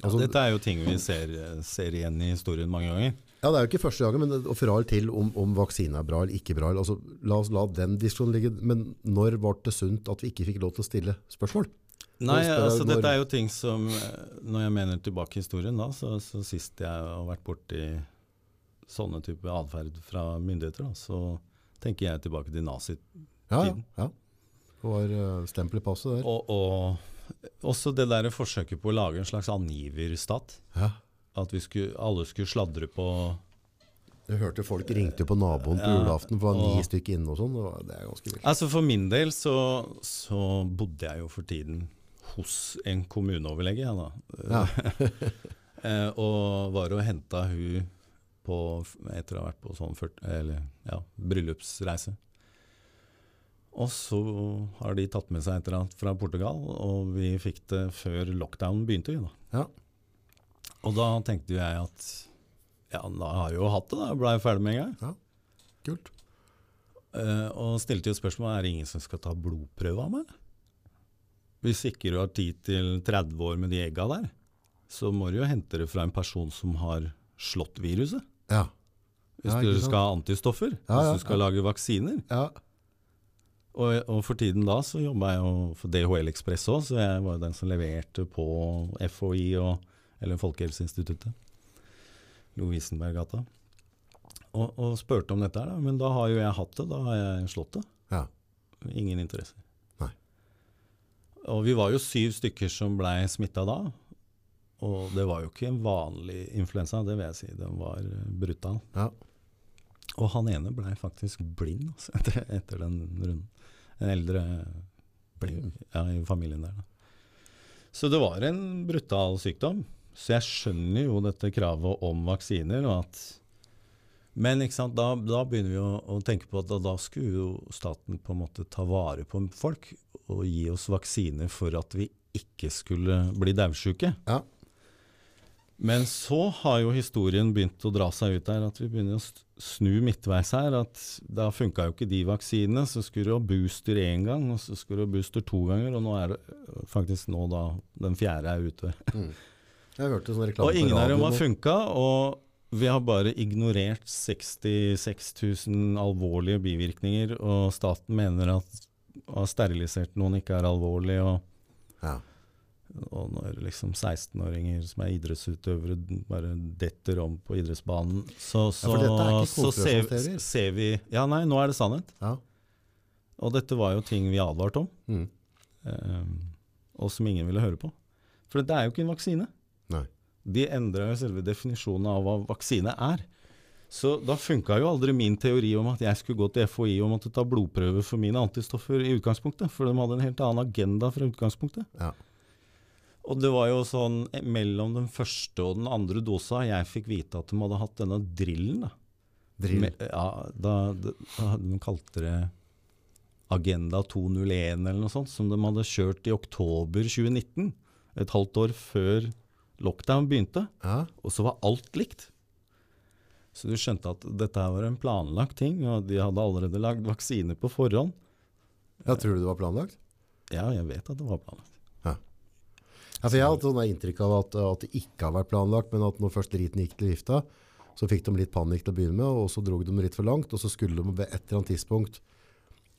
[SPEAKER 1] altså,
[SPEAKER 2] Dette er jo ting vi ser, ser igjen i historien mange ganger.
[SPEAKER 1] Ja, Det er jo ikke første gangen, men å forholde til om, om vaksine er bra eller ikke bra. Altså, la oss la den diskusjonen ligge. Men når ble det sunt at vi ikke fikk lov til å stille spørsmål?
[SPEAKER 2] Nei,
[SPEAKER 1] spør
[SPEAKER 2] altså
[SPEAKER 1] når-
[SPEAKER 2] dette er jo ting som eh, Når jeg mener tilbake i historien, da, så, så sist jeg har vært borti sånne type atferd fra myndigheter, da, så tenker jeg tilbake til nazi.
[SPEAKER 1] Ja, ja. Det var uh, stempel i passet der.
[SPEAKER 2] Og, og også det der forsøket på å lage en slags angiverstat.
[SPEAKER 1] Ja.
[SPEAKER 2] At vi skulle, alle skulle sladre på
[SPEAKER 1] Jeg hørte folk ringte på naboen på
[SPEAKER 2] Ja,
[SPEAKER 1] julaften, for ni stykker inne og sånn. Det, er ganske vilt.
[SPEAKER 2] Altså For min del så, så bodde jeg jo for tiden hos en kommuneoverlege, jeg da.
[SPEAKER 1] Ja.
[SPEAKER 2] Eh, og var og henta hun på, etter å ha vært på sånn 40, eller, ja, bryllupsreise. Og så har de tatt med seg et eller annet fra Portugal, og vi fikk det før lockdown begynte. vi da.
[SPEAKER 1] Ja.
[SPEAKER 2] Og da tenkte jeg at ja, da har jeg jo hatt det, da. Blei ferdig med en gang.
[SPEAKER 1] Ja, Kult.
[SPEAKER 2] Uh, og stilte jo spørsmål er det ingen som skal ta blodprøve av meg. Hvis ikke du har tid til 30 år med de egga der, så må du jo hente det fra en person som har slått viruset.
[SPEAKER 1] Ja.
[SPEAKER 2] Hvis du skal ha antistoffer, hvis du skal lage vaksiner.
[SPEAKER 1] ja.
[SPEAKER 2] Og, og for tiden da så jobba jeg jo for DHL Ekspress òg, så jeg var jo den som leverte på FHI, og, eller Folkehelseinstituttet. Lovisenberggata. Og, og spurte om dette her, da. Men da har jo jeg hatt det, da har jeg slått det.
[SPEAKER 1] Ja.
[SPEAKER 2] Ingen interesse.
[SPEAKER 1] Nei.
[SPEAKER 2] Og vi var jo syv stykker som blei smitta da. Og det var jo ikke en vanlig influensa, det vil jeg si. Den var eh, brutal.
[SPEAKER 1] Ja.
[SPEAKER 2] Og han ene blei faktisk blind altså, etter, etter den runden. En eldre
[SPEAKER 1] Blind?
[SPEAKER 2] ja, i familien der. Da. Så det var en brutal sykdom. Så jeg skjønner jo dette kravet om vaksiner. og at men da, da begynner vi å, å tenke på at da, da skulle jo staten på en måte ta vare på folk og gi oss vaksiner for at vi ikke skulle bli daudsjuke.
[SPEAKER 1] Ja.
[SPEAKER 2] Men så har jo historien begynt å dra seg ut der, at vi begynner å snu midtveis her. At da funka jo ikke de vaksinene. Så skulle du ha booster én gang, og så skulle du ha booster to ganger. Og nå er det faktisk nå da den fjerde er ute.
[SPEAKER 1] Jeg hørte sånn reklame
[SPEAKER 2] Og ingen av dem har funka. Og vi har bare ignorert 66 000 alvorlige bivirkninger, og staten mener at å ha sterilisert noen ikke er alvorlig. og
[SPEAKER 1] Ja.
[SPEAKER 2] og når liksom 16-åringer som er idrettsutøvere bare detter om på idrettsbanen, så, så,
[SPEAKER 1] ikke
[SPEAKER 2] så ser, ser vi Ja, nei, nå er det sannhet.
[SPEAKER 1] ja.
[SPEAKER 2] Og dette var jo ting vi advarte om,
[SPEAKER 1] Mm.
[SPEAKER 2] um, og som ingen ville høre på. For det er jo ikke en vaksine.
[SPEAKER 1] Nei.
[SPEAKER 2] De endra jo selve definisjonen av hva vaksine er. Så da funka jo aldri min teori om at jeg skulle gå til FHI og måtte ta blodprøver for mine antistoffer i utgangspunktet, for de hadde en helt annen agenda fra utgangspunktet.
[SPEAKER 1] Ja.
[SPEAKER 2] Og det var jo sånn eh, mellom den første og den andre dosa jeg fikk vite at de hadde hatt denne drillen. da.
[SPEAKER 1] Drill.
[SPEAKER 2] Med, ja, da, da, de kalte det Agenda 201 eller noe sånt, som de hadde kjørt i oktober 2019. Et halvt år før lockdown begynte.
[SPEAKER 1] Ja.
[SPEAKER 2] Og så var alt likt. Så du skjønte at dette var en planlagt ting, og de hadde allerede lagd vaksiner på forhånd.
[SPEAKER 1] ja, tror du det var planlagt?
[SPEAKER 2] Ja, jeg vet at det var planlagt.
[SPEAKER 1] Ja, for jeg har hatt sånn inntrykk av at, at det ikke har vært planlagt, men at når først driten gikk til vifta, så fikk de litt panikk til å begynne med, og så dro de litt for langt, og så skulle de ved et eller annet tidspunkt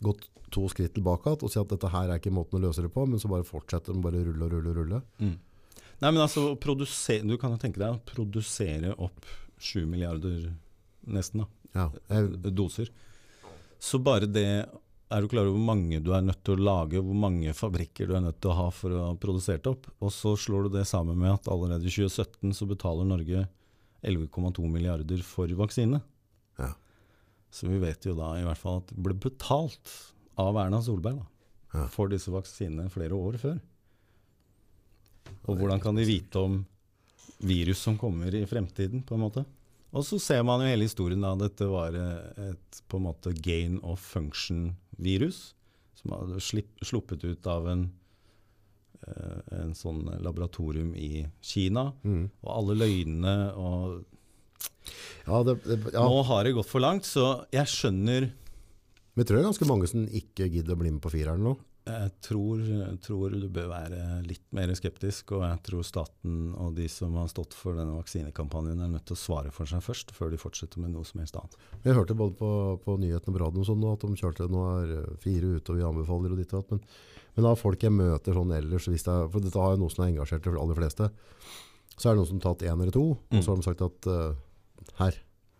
[SPEAKER 1] gått to skritt tilbake og si at dette her er ikke måten å løse det på, men så bare fortsetter de bare rulle og rulle og rulle.
[SPEAKER 2] Nei, men altså, Du kan jo tenke deg å produsere opp 7 milliarder, nesten, da,
[SPEAKER 1] Ja,
[SPEAKER 2] doser. Så bare det Er du klar over hvor mange du er nødt til å lage, hvor mange fabrikker du er nødt til å ha for å ha produsert opp? Og så slår du det sammen med at allerede i 2017 så betaler Norge 11,2 milliarder for vaksine.
[SPEAKER 1] Ja.
[SPEAKER 2] Så vi vet jo da i hvert fall at det ble betalt av Erna Solberg da,
[SPEAKER 1] Ja.
[SPEAKER 2] for disse vaksinene flere år før. Og hvordan kan de vite om virus som kommer i fremtiden, på en måte? Og så ser man jo hele historien da, dette var eh, et på en måte gain of function-virus, som hadde sluppet ut av en, eh, en sånn laboratorium i Kina.
[SPEAKER 1] Mm.
[SPEAKER 2] Og alle løgnene og
[SPEAKER 1] Ja, det, det, ja.
[SPEAKER 2] Nå har det gått for langt, så jeg skjønner
[SPEAKER 1] Men jeg tror det er ganske mange som ikke gidder å bli med på fireren nå.
[SPEAKER 2] Jeg tror, tror du bør være litt mer skeptisk, og jeg tror staten og de som har stått for denne vaksinekampanjen, er nødt til å svare for seg først, før de fortsetter med noe som helst annet.
[SPEAKER 1] Jeg hørte både på, på nyhetene på radioen sånn, at de kjørte nå er eh, fire ute og vi anbefaler og ditt og datt. Men, men av folk jeg møter sånn ellers, det er, for dette har jo noe som er engasjert de aller fleste, så er det noen som har tatt én eller to, og så har de sagt at uh, her,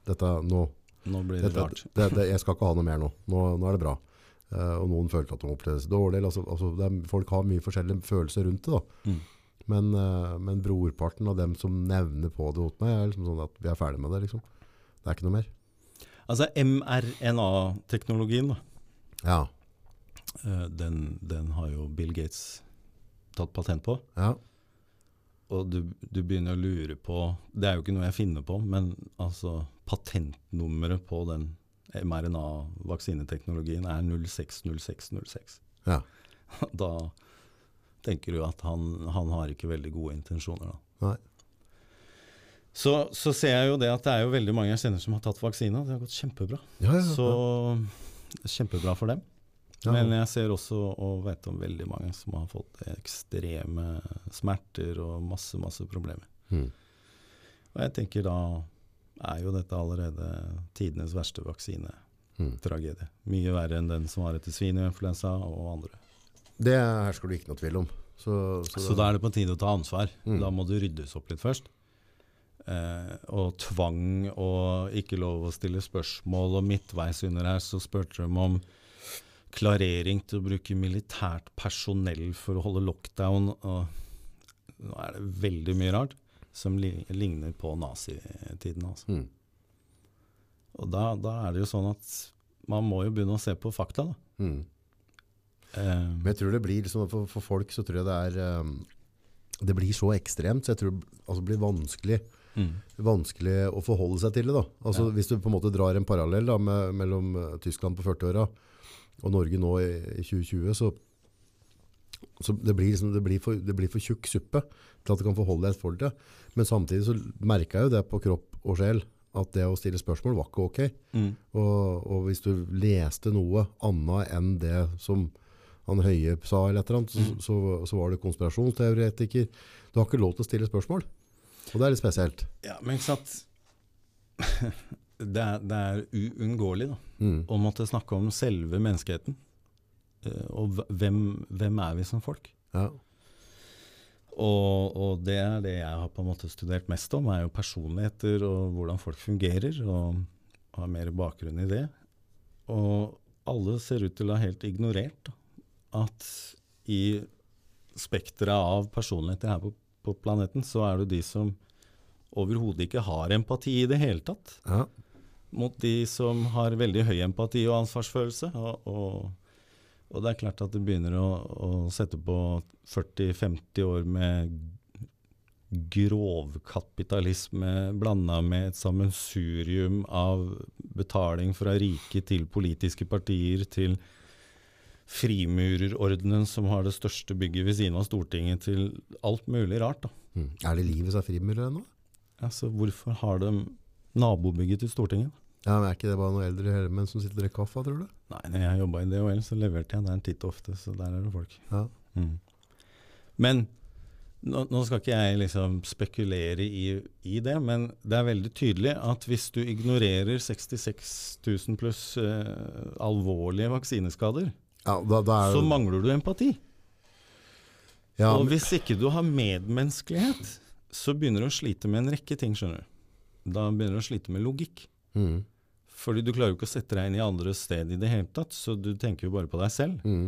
[SPEAKER 1] dette, nå,
[SPEAKER 2] Nå blir det
[SPEAKER 1] dette,
[SPEAKER 2] rart.
[SPEAKER 1] det, det, jeg skal ikke ha noe mer nå, nå, nå er det bra. Eh, og noen følte at de oppleves dårlig. Altså, altså, det er, folk har mye forskjellige følelser rundt det.
[SPEAKER 2] Mm.
[SPEAKER 1] Men, eh, men brorparten av dem som nevner på det hos meg, er liksom sånn at vi er ferdig med det. liksom. Det er ikke noe mer.
[SPEAKER 2] Altså mRNA-teknologien.
[SPEAKER 1] Ja.
[SPEAKER 2] eh, Den, den har jo Bill Gates tatt patent på.
[SPEAKER 1] ja.
[SPEAKER 2] Og du, du begynner å lure på Det er jo ikke noe jeg finner på, men altså patentnummeret på den mRNA-vaksineteknologien er 060606.
[SPEAKER 1] Ja.
[SPEAKER 2] Da tenker du at han, han har ikke veldig gode intensjoner, da.
[SPEAKER 1] Nei.
[SPEAKER 2] Så, så ser jeg jo det at det er jo veldig mange jeg kjenner som har tatt vaksina. Det har gått kjempebra.
[SPEAKER 1] Ja, ja, ja.
[SPEAKER 2] Så kjempebra for dem. Men jeg ser også og vet om veldig mange som har fått ekstreme smerter og masse, masse problemer.
[SPEAKER 1] Mm.
[SPEAKER 2] Og jeg tenker da er jo dette allerede tidenes verste vaksinetragedie.
[SPEAKER 1] Mm.
[SPEAKER 2] Mye verre enn den som var etter svineinfluensa og andre.
[SPEAKER 1] Det hersker du ikke noe tvil om. Så, så,
[SPEAKER 2] Så da er det på tide å ta ansvar.
[SPEAKER 1] Mm.
[SPEAKER 2] Da må det ryddes opp litt først. Eh, og tvang og ikke lov å stille spørsmål, og midtveis under her så spurte de om klarering til å bruke militært personell for å holde lockdown. Og nå er det veldig mye rart som ligner på nazitiden. Altså.
[SPEAKER 1] Mm.
[SPEAKER 2] Og da, da er det jo sånn at man må jo begynne å se på fakta. Da.
[SPEAKER 1] Mm.
[SPEAKER 2] Um,
[SPEAKER 1] Men jeg tror det blir liksom, for, for folk så tror jeg det er um, Det blir så ekstremt, så jeg tror altså, det blir vanskelig,
[SPEAKER 2] mm,
[SPEAKER 1] vanskelig å forholde seg til det. da. Altså,
[SPEAKER 2] Ja.
[SPEAKER 1] Hvis du på en måte drar en parallell da, med, mellom eh, Tyskland på 40-åra og Norge nå i, i 2020, så, så det, blir liksom, det, blir for, det blir for tjukk suppe til at du kan forholde deg til det. Men samtidig så merka jeg jo det på kropp og sjel, at det å stille spørsmål var ikke ok.
[SPEAKER 2] mm,
[SPEAKER 1] Og, og hvis du leste noe annet enn det som han Høie sa, eller et eller annet, så,
[SPEAKER 2] Mm.
[SPEAKER 1] så, så var det konspirasjonsteoretiker. Du har ikke lov til å stille spørsmål. Og det er litt spesielt.
[SPEAKER 2] Ja, men ikke sant Det er, det er uunngåelig da,
[SPEAKER 1] Mm.
[SPEAKER 2] å måtte snakke om selve menneskeheten. Eh, og hvem, hvem er vi som folk?
[SPEAKER 1] Ja.
[SPEAKER 2] Og, og det er det jeg har på en måte studert mest om, er jo personligheter og hvordan folk fungerer, og har mer bakgrunn i det. Og alle ser ut til å ha helt ignorert at i spekteret av personligheter her på, på planeten, så er det de som overhodet ikke har empati i det hele tatt
[SPEAKER 1] ja.
[SPEAKER 2] mot de som har veldig høy empati og ansvarsfølelse. Og, og, og det er klart at det begynner å, å sette på 40-50 år med grovkapitalisme blanda med et sammensurium av betaling fra rike til politiske partier til frimurerordenen som har det største bygget ved siden av Stortinget, til alt mulig rart.
[SPEAKER 1] Mm. Er det livet som er frimurere ennå?
[SPEAKER 2] Altså, hvorfor har de nabobygget til Stortinget?
[SPEAKER 1] Ja, men Er ikke det bare noen eldre herremenn som sitter og drikker kaffe, tror du?
[SPEAKER 2] Nei, når jeg jobba i DHL, så leverte jeg der titt og ofte, så der er det folk.
[SPEAKER 1] Ja.
[SPEAKER 2] Mm. Men nå, nå skal ikke jeg liksom spekulere i, i det, men det er veldig tydelig at hvis du ignorerer 66 000 pluss eh, alvorlige vaksineskader,
[SPEAKER 1] Ja, da, da er
[SPEAKER 2] så mangler du empati.
[SPEAKER 1] ja,
[SPEAKER 2] og hvis ikke du har medmenneskelighet, så begynner du å slite med en rekke ting, skjønner du. Da begynner du å slite med logikk.
[SPEAKER 1] Mm.
[SPEAKER 2] Fordi du klarer jo ikke å sette deg inn i andre sted i det hele tatt, så du tenker jo bare på deg selv.
[SPEAKER 1] Mm.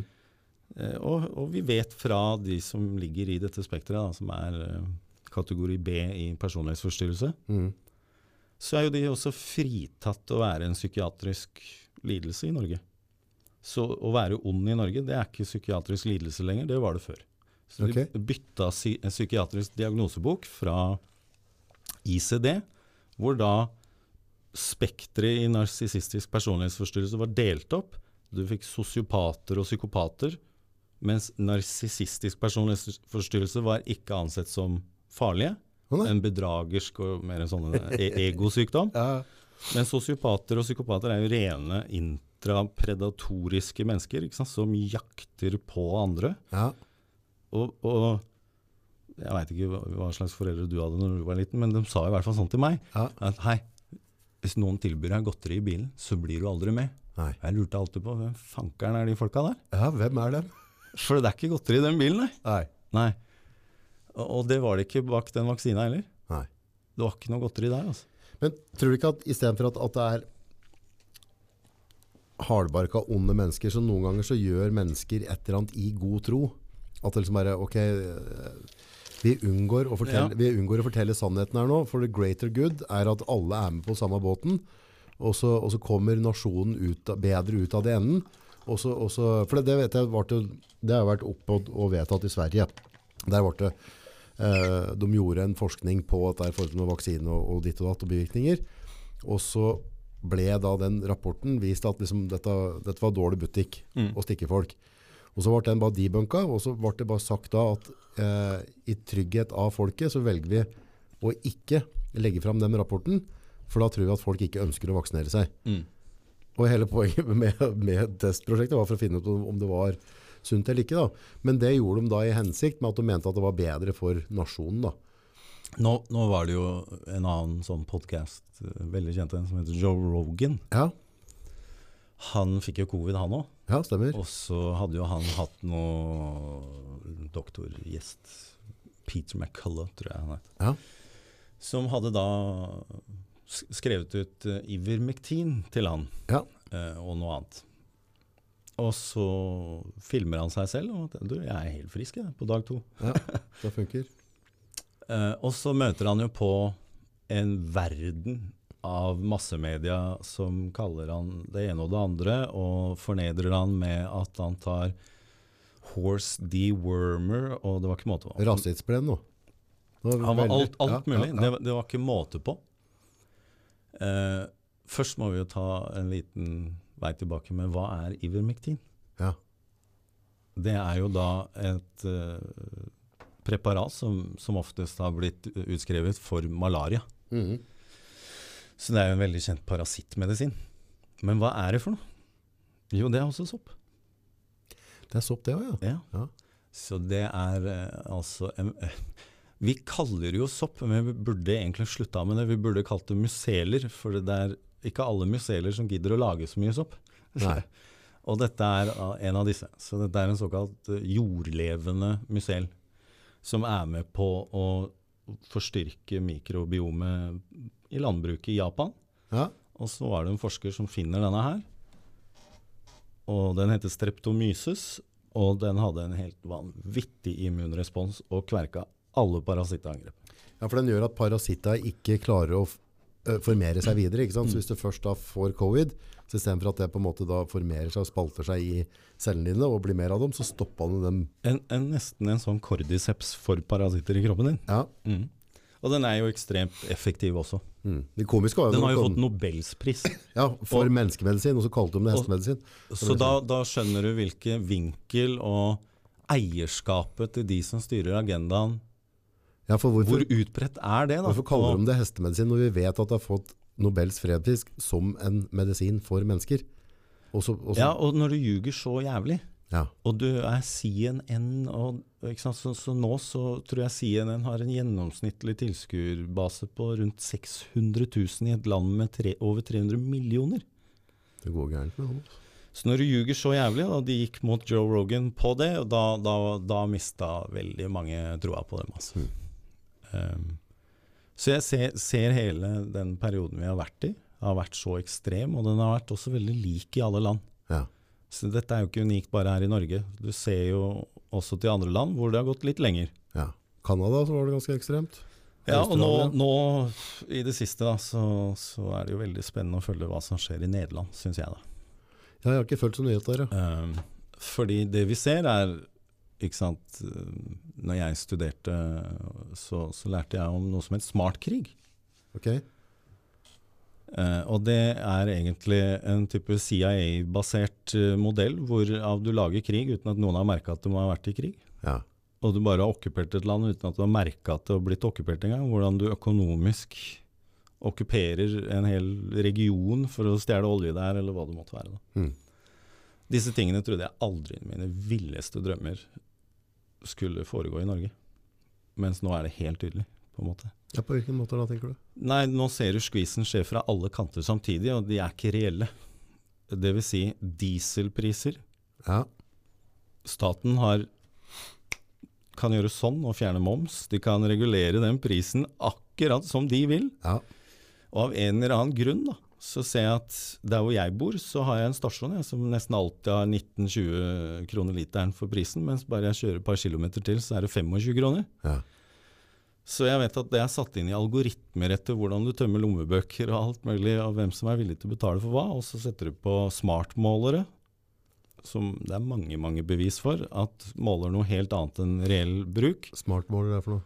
[SPEAKER 2] Eh, og, og vi vet fra de som ligger i dette spekteret, som er eh, kategori B i personlighetsforstyrrelse,
[SPEAKER 1] Mm.
[SPEAKER 2] så er jo de også fritatt å være en psykiatrisk lidelse i Norge. Så å være ond i Norge, det er ikke psykiatrisk lidelse lenger, det var det før. Så de bytta en psykiatrisk diagnosebok fra ICD, hvor da spekteret i narsissistisk personlighetsforstyrrelse var delt opp. Du fikk sosiopater og psykopater, mens narsissistisk personlighetsforstyrrelse var ikke ansett som farlige. En bedragersk og mer en sånn e egosykdom.
[SPEAKER 1] Ja,
[SPEAKER 2] Men sosiopater og psykopater er jo rene intrapredatoriske mennesker som jakter på andre.
[SPEAKER 1] ja.
[SPEAKER 2] Og, og jeg veit ikke hva slags foreldre du hadde når du var liten, men de sa i hvert fall sånn til meg.
[SPEAKER 1] Ja.
[SPEAKER 2] At hei, hvis noen tilbyr deg godteri i bilen, så blir du aldri med.
[SPEAKER 1] Nei.
[SPEAKER 2] Jeg lurte alltid på hvem fankeren er de folka der?
[SPEAKER 1] ja, hvem er dem?
[SPEAKER 2] For det er ikke godteri i den bilen, nei.
[SPEAKER 1] Nei.
[SPEAKER 2] nei. Og, det var det ikke bak den vaksina heller.
[SPEAKER 1] Nei.
[SPEAKER 2] Det var ikke noe godteri der. altså.
[SPEAKER 1] Men tror du ikke at istedenfor at, at det er hardbarka, onde mennesker, så noen ganger så gjør mennesker et eller annet i god tro? At det liksom bare Ok, vi unngår, fortelle,
[SPEAKER 2] Ja.
[SPEAKER 1] vi unngår å fortelle sannheten her nå, for the greater good er at alle er med på samme båten. Og så, og så kommer nasjonen ut, bedre ut av det enden. Og så, og så, for det, det vet jeg, var det har vært oppe og, og vedtatt i Sverige. Der ble det, eh, de gjorde en forskning på at det er forhold med vaksine og, og ditt og datt og bivirkninger. Og så ble da den rapporten vist at liksom dette, dette var dårlig butikk å stikke folk. Og så ble den bare debunka, og så ble det bare sagt da at eh, i trygghet av folket så velger vi å ikke legge fram den rapporten, for da tror vi at folk ikke ønsker å vaksinere seg. Og hele poenget med, med testprosjektet var for å finne ut om om det var sunt eller ikke. Da. Men det gjorde de da i hensikt med at de mente at det var bedre for nasjonen. da.
[SPEAKER 2] Nå, nå var det jo en annen sånn podkast, veldig kjent en, som heter Joe Rogan.
[SPEAKER 1] Ja,
[SPEAKER 2] Han fikk jo covid, han òg.
[SPEAKER 1] Ja stemmer.
[SPEAKER 2] Og så hadde jo han hatt noe doktorgjest. Peter McCullough, tror jeg han het.
[SPEAKER 1] Ja.
[SPEAKER 2] Som hadde da skrevet ut uh, Ivermectin til han,
[SPEAKER 1] Ja.
[SPEAKER 2] uh, og noe annet. Og så filmer han seg selv og du, jeg er helt frisk jeg, på dag to.
[SPEAKER 1] ja, det funker.
[SPEAKER 2] uh, og så møter han jo på en verden av massemedia som kaller han det ene og det andre, og fornedrer han med at han tar horse dewormer, og det var ikke måte på.
[SPEAKER 1] Rasistsplenen nå. Det
[SPEAKER 2] Han var alt, alt mulig.
[SPEAKER 1] ja, ja.
[SPEAKER 2] Det, det var ikke måte på. Eh, først må vi jo ta en liten vei tilbake med hva er Ivermectin?
[SPEAKER 1] Ja.
[SPEAKER 2] Det er jo da et eh, preparat som, som oftest har blitt utskrevet for malaria.
[SPEAKER 1] Mhm.
[SPEAKER 2] Så det er jo en veldig kjent parasittmedisin. Men hva er det for noe? Jo, det er også sopp.
[SPEAKER 1] Det er sopp det òg, ja.
[SPEAKER 2] Ja.
[SPEAKER 1] Ja.
[SPEAKER 2] Så det er eh, altså eh, Vi kaller det jo sopp, men vi burde egentlig slutta med det. Vi burde kalt det museler, for det er ikke alle museler som gidder å lage så mye sopp.
[SPEAKER 1] Nei.
[SPEAKER 2] Og dette er ah, en av disse. Så dette er en såkalt eh, jordlevende musel som er med på å forstyrke mikrobiomet i landbruket i Japan.
[SPEAKER 1] Ja.
[SPEAKER 2] Og så var det en forsker som finner denne her. Og den heter streptomyces, og den hadde en helt vanvittig immunrespons og kverka alle parasittangrep.
[SPEAKER 1] ja, for den gjør at parasitter ikke klarer å formere seg videre. Ikke
[SPEAKER 2] Mm.
[SPEAKER 1] sant? Så hvis du først da får covid, så istedenfor at det på en måte da formerer seg og spalter seg i cellene dine og blir mer av dem, så stopper den dem.
[SPEAKER 2] En, en, nesten en sånn cordyceps for parasitter i kroppen din.
[SPEAKER 1] Ja.
[SPEAKER 2] Og den er jo ekstremt effektiv også.
[SPEAKER 1] Mm. Det komiske
[SPEAKER 2] Den har jo fått Nobelspris.
[SPEAKER 1] ja, for
[SPEAKER 2] og-
[SPEAKER 1] menneskemedisin, og så kalte de det hestemedisin.
[SPEAKER 2] Så da, da skjønner du hvilken vinkel og eierskapet til de som styrer agendaen
[SPEAKER 1] Ja, for hvorfor,
[SPEAKER 2] Hvor utbredt er det, da?
[SPEAKER 1] hvorfor kaller de det hestemedisin når vi vet at det har fått Nobels fredspris som en medisin for mennesker? Også, også.
[SPEAKER 2] Ja, og når du ljuger så jævlig,
[SPEAKER 1] ja.
[SPEAKER 2] og du er CNN, og? Så, så nå så tror jeg CNN har en gjennomsnittlig tilskuerbase på rundt 600 000 i et land med tre, over 300 millioner.
[SPEAKER 1] Det går gærent med han.
[SPEAKER 2] Så når du ljuger så jævlig, og de gikk mot Joe Rogan på det, da, da, da mista veldig mange troa på dem. Altså. Um, så jeg ser, ser hele den perioden vi har vært i, har vært så ekstrem, og den har vært også veldig lik i alle land.
[SPEAKER 1] Ja.
[SPEAKER 2] Så dette er jo ikke unikt bare her i Norge. Du ser jo også til andre land hvor det har gått litt lenger.
[SPEAKER 1] ja. Canada så var det ganske ekstremt.
[SPEAKER 2] Ja, og nå, nå i det siste da, så, så er det jo veldig spennende å følge hva som skjer i Nederland, syns jeg. da.
[SPEAKER 1] Ja, jeg har ikke fulgt så nøye der, Ja.
[SPEAKER 2] Um, fordi det vi ser er ikke sant, uh, Når jeg studerte, så, så lærte jeg om noe som het smartkrig.
[SPEAKER 1] Ok,
[SPEAKER 2] Uh, og det er egentlig en type CIA-basert uh, modell hvorav du lager krig uten at noen har merka at de har vært i krig.
[SPEAKER 1] ja.
[SPEAKER 2] Og du bare har okkupert et land uten at du har merka at det har blitt okkupert engang. Hvordan du økonomisk okkuperer en hel region for å stjele olje der, eller hva det måtte være. Da.
[SPEAKER 1] Mm.
[SPEAKER 2] Disse tingene trodde jeg aldri i mine villeste drømmer skulle foregå i Norge. Mens nå er det helt tydelig, på en måte.
[SPEAKER 1] Ja, På hvilken måte da, tenker du?
[SPEAKER 2] Nei, nå ser du skvisen skje fra alle kanter samtidig, og de er ikke reelle. Det vil si dieselpriser.
[SPEAKER 1] Ja,
[SPEAKER 2] Staten har, kan gjøre sånn og fjerne moms. De kan regulere den prisen akkurat som de vil.
[SPEAKER 1] ja.
[SPEAKER 2] Og av en eller annen grunn da, så ser jeg at der hvor jeg bor, så har jeg en stasjon jeg, som nesten alltid har 19-20 kroner literen for prisen, mens bare jeg kjører et par kilometer til, så er det 25 kroner.
[SPEAKER 1] ja.
[SPEAKER 2] Så jeg vet at det er satt inn i algoritmer etter hvordan du tømmer lommebøker og alt mulig, og hvem som er villig til å betale for hva, og så setter du på smartmålere, som det er mange, mange bevis for, at måler noe helt annet enn reell bruk.
[SPEAKER 1] Smartmåler er for noe.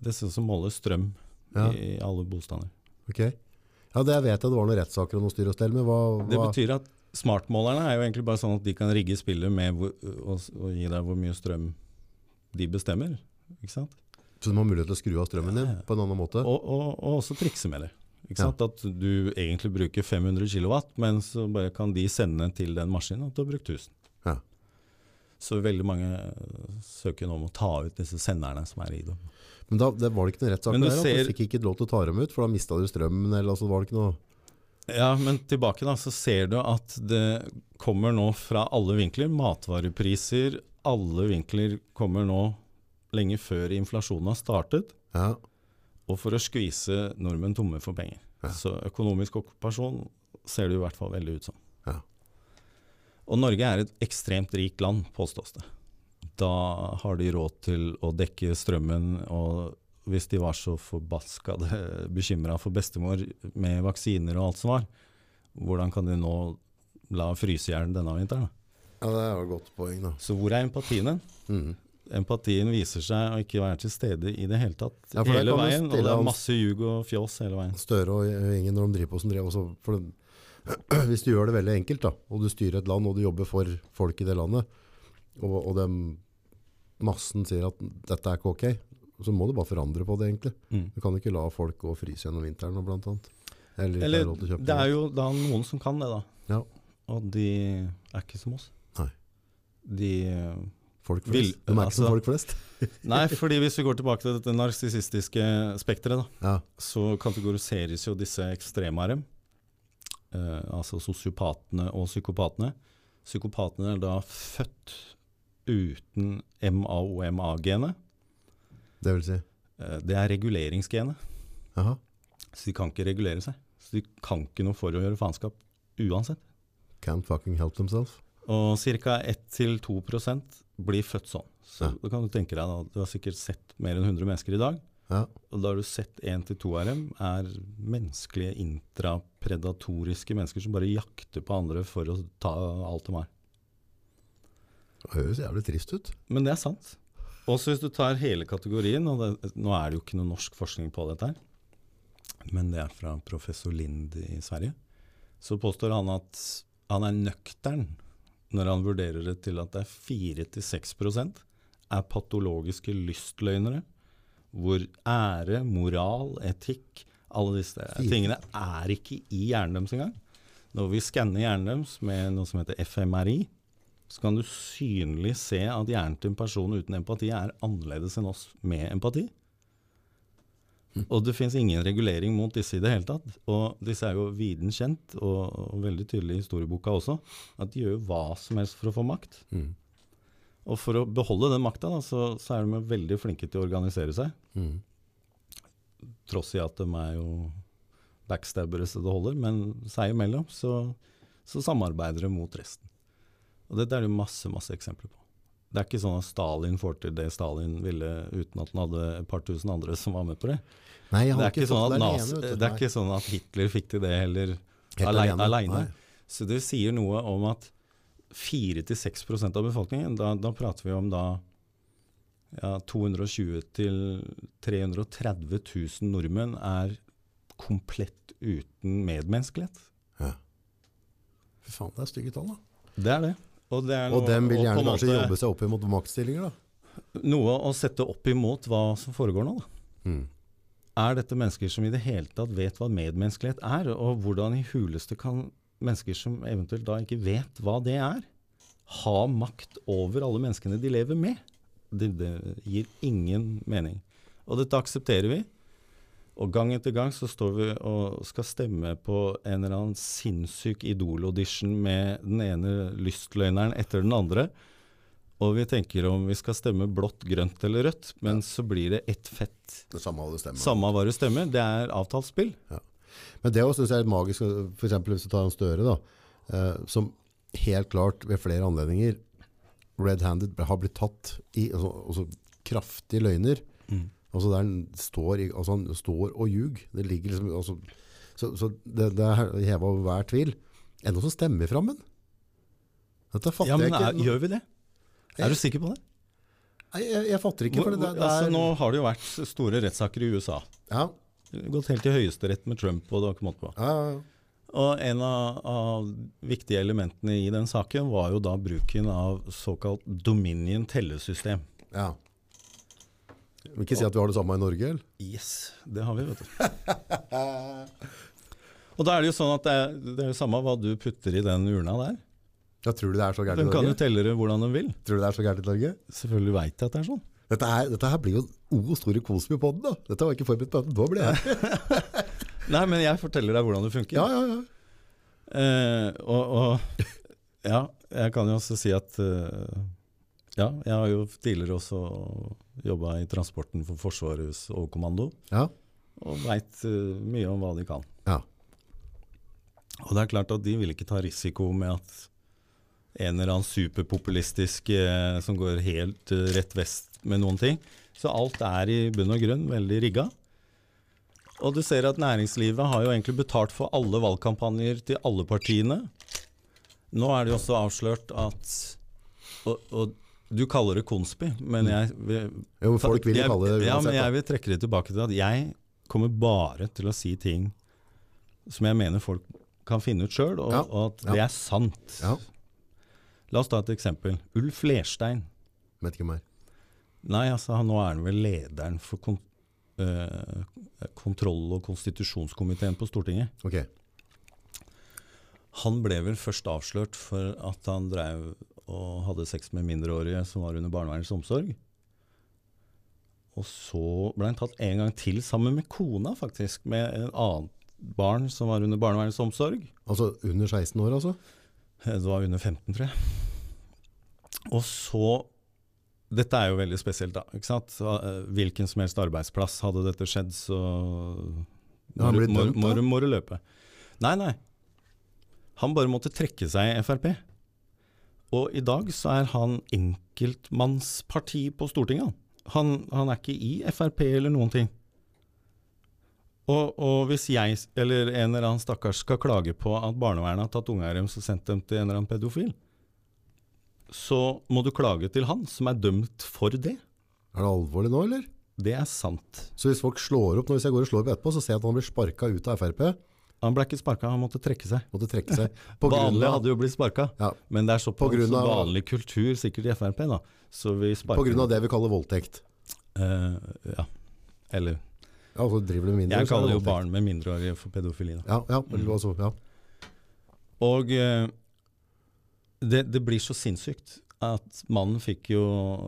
[SPEAKER 2] Det ser ut som måler strøm
[SPEAKER 1] Ja.
[SPEAKER 2] i alle bostander.
[SPEAKER 1] Ok. Ja, det jeg vet jeg det var noen rettssaker og noe styr og stell med. Hva,
[SPEAKER 2] Det betyr at smartmålerne er jo egentlig bare sånn at de kan rigge spillet med hvor, og, og gi deg hvor mye strøm de bestemmer. Ikke sant?
[SPEAKER 1] Så du må ha mulighet til å skru av strømmen din på en annen måte?
[SPEAKER 2] Og, og, og også trikse med det. At du egentlig bruker 500 kW, men så bare kan de sende til den maskinen at du har brukt 1000.
[SPEAKER 1] Ja.
[SPEAKER 2] Så veldig mange søker nå om å ta ut disse senderne som er i dem.
[SPEAKER 1] Men da det var det ikke noen rettssak der?
[SPEAKER 2] ser-
[SPEAKER 1] Du fikk ikke lov til å ta dem ut, for da mista du strømmen? Eller altså, var det ikke noe
[SPEAKER 2] Ja, men tilbake da, så ser du at det kommer nå fra alle vinkler. Matvarepriser, alle vinkler kommer nå lenge før inflasjonen har startet.
[SPEAKER 1] Ja.
[SPEAKER 2] Og for å skvise nordmenn tomme for penger.
[SPEAKER 1] Ja.
[SPEAKER 2] Så økonomisk okkupasjon ser det i hvert fall veldig ut som.
[SPEAKER 1] Ja.
[SPEAKER 2] Og Norge er et ekstremt rikt land, påstås det. Da har de råd til å dekke strømmen, og hvis de var så forbaska bekymra for bestemor med vaksiner og alt som var, hvordan kan de nå la fryse i hjel denne vinteren?
[SPEAKER 1] ja, det er jo et godt poeng, da.
[SPEAKER 2] Så hvor er empatien hen?
[SPEAKER 1] Mhm.
[SPEAKER 2] Empatien viser seg å ikke være til stede i det hele tatt
[SPEAKER 1] Ja, det
[SPEAKER 2] hele veien. Og det er masse ljug og fjås hele veien.
[SPEAKER 1] Støre og Ingen når de driver på som driver også, det, Hvis du gjør det veldig enkelt, da, og du styrer et land og du jobber for folk i det landet, og, og dem, massen sier at dette er ikke ok, så må du bare forandre på det, egentlig.
[SPEAKER 2] Mm.
[SPEAKER 1] Du kan ikke la folk gå og fryse gjennom vinteren, og blant annet. Eller
[SPEAKER 2] Eller det er
[SPEAKER 1] mat.
[SPEAKER 2] jo da noen som kan det, da.
[SPEAKER 1] Ja.
[SPEAKER 2] Og de er ikke som oss.
[SPEAKER 1] Nei.
[SPEAKER 2] De
[SPEAKER 1] Folk flest.
[SPEAKER 2] vil-
[SPEAKER 1] De er ikke
[SPEAKER 2] altså-
[SPEAKER 1] som folk flest.
[SPEAKER 2] Nei, fordi hvis vi går tilbake til dette narsissistiske spekteret, da,
[SPEAKER 1] Ja.
[SPEAKER 2] så kategoriseres jo disse ekstreme av. Eh, altså sosiopatene og psykopatene. Psykopatene er da født uten MAOMA-genet.
[SPEAKER 1] Det vil si.
[SPEAKER 2] Eh, det er reguleringsgenet. Så de kan ikke regulere seg. Så de kan ikke noe for å gjøre faenskap uansett.
[SPEAKER 1] Can't fucking help themselves.
[SPEAKER 2] Og ca. 1-2% blir født sånn. Så
[SPEAKER 1] Ja.
[SPEAKER 2] da kan du tenke deg da, du har sikkert sett mer enn 100 mennesker i dag.
[SPEAKER 1] Ja.
[SPEAKER 2] Og da har du sett 1-2 av dem er menneskelige intrapredatoriske mennesker som bare jakter på andre for å ta alt de har.
[SPEAKER 1] Det høres jævlig trist ut.
[SPEAKER 2] Men det er sant. Også hvis du tar hele kategorien, og det, nå er det jo ikke noe norsk forskning på dette her, men det er fra professor Lind i Sverige, så påstår han at han er nøktern når han vurderer det til at det er 4-6% er patologiske lystløgnere, hvor ære, moral, etikk, alle disse tingene er ikke i hjernen deres engang. Når vi skanner hjernen deres med noe som heter FMRI, så kan du synlig se at hjernen til en person uten empati er annerledes enn oss med empati. Og det finnes ingen regulering mot disse i det hele tatt. Og disse er jo viden kjent, og, og veldig tydelig i historieboka også, at de gjør jo hva som helst for å få makt.
[SPEAKER 1] Mm.
[SPEAKER 2] Og for å beholde den makta, så, så er de veldig flinke til å organisere seg.
[SPEAKER 1] Mm.
[SPEAKER 2] Tross i at de er jo backstabbere så det holder, men seg imellom så, så samarbeider de mot resten. Og dette er det masse, masse eksempler på. Det er ikke sånn at Stalin får til det Stalin ville uten at han hadde et par tusen andre som var med på det.
[SPEAKER 1] Nei,
[SPEAKER 2] Det er, ikke,
[SPEAKER 1] ikke
[SPEAKER 2] sånn at
[SPEAKER 1] det
[SPEAKER 2] Nas- det er ikke sånn at Hitler fikk til det heller
[SPEAKER 1] Helt. Nei.
[SPEAKER 2] Så det sier noe om at 4-6% av befolkningen, da, da prater vi om da ja, 220 000-330 000 nordmenn er komplett uten medmenneskelighet.
[SPEAKER 1] Ja. Fy faen, det er stygge tall, da.
[SPEAKER 2] Det er det. Og, det er
[SPEAKER 1] Og dem vil gjerne kanskje
[SPEAKER 2] måte
[SPEAKER 1] jobbe seg opp imot maktstillinger, da.
[SPEAKER 2] Noe å sette opp imot hva som foregår nå. Da.
[SPEAKER 1] Mm.
[SPEAKER 2] Er dette mennesker som i det hele tatt vet hva medmenneskelighet er, og hvordan i huleste kan mennesker som eventuelt da ikke vet hva det er, ha makt over alle menneskene de lever med? Det, det gir ingen mening. Og dette aksepterer vi. Og gang etter gang så står vi og skal stemme på en eller annen sinnssyk Idol-audition med den ene lystløgneren etter den andre. Og vi tenker om vi skal stemme blått, grønt eller rødt, men så blir det ett fett.
[SPEAKER 1] Det samme hva det stemmer.
[SPEAKER 2] Samme hva du stemmer, det er avtalt spill.
[SPEAKER 1] Men det synes jeg er magisk, eksempel hvis du tar en Støre da, eh, som helt klart ved flere anledninger red-handed har blitt tatt i altså, altså, kraftige løgner. Altså der han står, altså han står og ljug. Det ligger liksom, altså, så, så det, det er hevet over hver tvil. Enda så stemmer fram en. Dette fatter
[SPEAKER 2] Ja, men
[SPEAKER 1] jeg
[SPEAKER 2] er,
[SPEAKER 1] ikke.
[SPEAKER 2] gjør vi det? Er du sikker på det?
[SPEAKER 1] Nei, jeg, jeg fatter ikke, for det, det, det
[SPEAKER 2] altså,
[SPEAKER 1] er...
[SPEAKER 2] nå har det jo vært store rettssaker i USA.
[SPEAKER 1] Ja,
[SPEAKER 2] Gått helt til høyesterett med Trump og det var ikke måte på.
[SPEAKER 1] ja, ja, ja.
[SPEAKER 2] Og en av, av viktige elementene i den saken var jo da bruken av såkalt Dominion tellesystem.
[SPEAKER 1] ja. Vil ikke si at vi har det samme i Norge, eller?
[SPEAKER 2] Yes, det har vi, vet du. og da er det jo sånn at det er, det er jo samme hva du putter i den urna der.
[SPEAKER 1] Ja, tror du det er så gærent
[SPEAKER 2] Den kan jo telle det hvordan den vil.
[SPEAKER 1] Tror du det er så gærent i Norge?
[SPEAKER 2] Selvfølgelig veit jeg at det er sånn.
[SPEAKER 1] Dette her, dette her blir jo O store Kosby på den da. Dette var ikke forberedt på. Da ble jeg.
[SPEAKER 2] Nei, men jeg forteller deg hvordan det funker.
[SPEAKER 1] Ja, ja, ja.
[SPEAKER 2] Eh, og, og ja, jeg kan jo også si at eh, ja, jeg har jo tidligere også jobba i transporten for Forsvarets overkommando,
[SPEAKER 1] Ja,
[SPEAKER 2] og veit mye om hva de kan.
[SPEAKER 1] ja.
[SPEAKER 2] Og det er klart at de vil ikke ta risiko med at en eller annen superpopulistisk eh, som går helt eh, rett vest med noen ting. Så alt er i bunn og grunn veldig rigga. Og du ser at næringslivet har jo egentlig betalt for alle valgkampanjer til alle partiene. Nå er det jo også avslørt at Og, og du kaller det konspi, men jeg vil,
[SPEAKER 1] Jo, folk vil jo kalle det
[SPEAKER 2] Ja, men jeg vil trekke det tilbake til at jeg kommer bare til å si ting som jeg mener folk kan finne ut sjøl, og,
[SPEAKER 1] Ja,
[SPEAKER 2] og at
[SPEAKER 1] ja.
[SPEAKER 2] det er sant.
[SPEAKER 1] Ja,
[SPEAKER 2] La oss ta et eksempel. Ulf Lerstein.
[SPEAKER 1] vet ikke mer.
[SPEAKER 2] Nei, altså, han- nå er han vel lederen for kon øh, kontroll- og konstitusjonskomiteen på Stortinget.
[SPEAKER 1] Ok,
[SPEAKER 2] Han ble vel først avslørt for at han drev og hadde sex med mindreårige som var under barnevernets omsorg. Og så ble han tatt en gang til sammen med kona, faktisk, med en annet barn som var under barnevernets omsorg.
[SPEAKER 1] altså under 16 år altså?
[SPEAKER 2] Det var under 15, tror jeg. Og så Dette er jo veldig spesielt, da. ikke sant? Eh, Hvilken som helst arbeidsplass hadde dette skjedd, så må, må, må, må du løpe. Nei, nei. Han bare måtte trekke seg i Frp. Og i dag så er han enkeltmannsparti på Stortinget. Han, han er ikke i Frp eller noen ting. Og, og hvis jeg eller en eller annen stakkars skal klage på at barnevernet har tatt unga deres og sendt dem til en eller annen pedofil, så må du klage til han som er dømt for det.
[SPEAKER 1] Er det alvorlig nå, eller?
[SPEAKER 2] Det er sant.
[SPEAKER 1] Så hvis folk slår opp, nå hvis jeg går og slår opp etterpå, så ser jeg at han blir sparket ut av FRP,
[SPEAKER 2] Han ble ikke sparka, han måtte trekke seg.
[SPEAKER 1] måtte trekke seg. På
[SPEAKER 2] Vanlig
[SPEAKER 1] av,
[SPEAKER 2] hadde jo blitt sparka,
[SPEAKER 1] ja,
[SPEAKER 2] men det er
[SPEAKER 1] På
[SPEAKER 2] såpass
[SPEAKER 1] av-
[SPEAKER 2] vanlig kultur sikkert i Frp, da. Så vi
[SPEAKER 1] på grunn av det vi kaller voldtekt.
[SPEAKER 2] Uh, ja. Eller
[SPEAKER 1] Ja, så driver du mindre.
[SPEAKER 2] Jeg
[SPEAKER 1] så er
[SPEAKER 2] kaller jo barn med mindreårige for pedofili. Da.
[SPEAKER 1] Ja, ja, altså, ja.
[SPEAKER 2] Og uh, det, det blir så sinnssykt at mannen fikk jo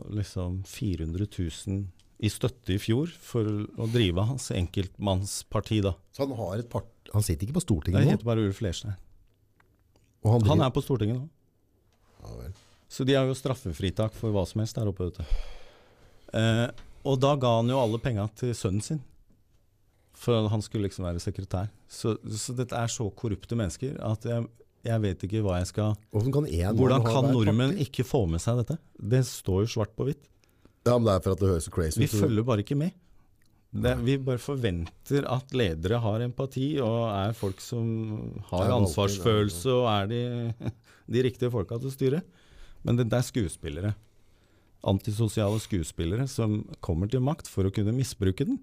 [SPEAKER 2] liksom 400 000 i støtte i fjor for å drive hans enkeltmannsparti, da.
[SPEAKER 1] Så han har et part... Han sitter ikke på Stortinget nå?
[SPEAKER 2] Det heter bare Ulf Leirstein.
[SPEAKER 1] Han,
[SPEAKER 2] Han er på Stortinget nå.
[SPEAKER 1] Ja.
[SPEAKER 2] Så de har jo straffefritak for hva som helst der oppe. Eh, og da ga han jo alle penga til sønnen sin. For han skulle liksom være sekretær. Så, så dette er så korrupte mennesker at jeg, Jeg vet ikke hva jeg skal
[SPEAKER 1] Hvordan kan en,
[SPEAKER 2] Hvordan kan nordmenn ikke få med seg dette? Det står jo svart på hvitt.
[SPEAKER 1] Ja, men det er for at det høres så crazy
[SPEAKER 2] Vi følger bare ikke med. Det, vi bare forventer at ledere har empati og er folk som har ansvarsfølelse og er de, de riktige folka til å styre. Men det, det er skuespillere. Antisosiale skuespillere som kommer til makt for å kunne misbruke den.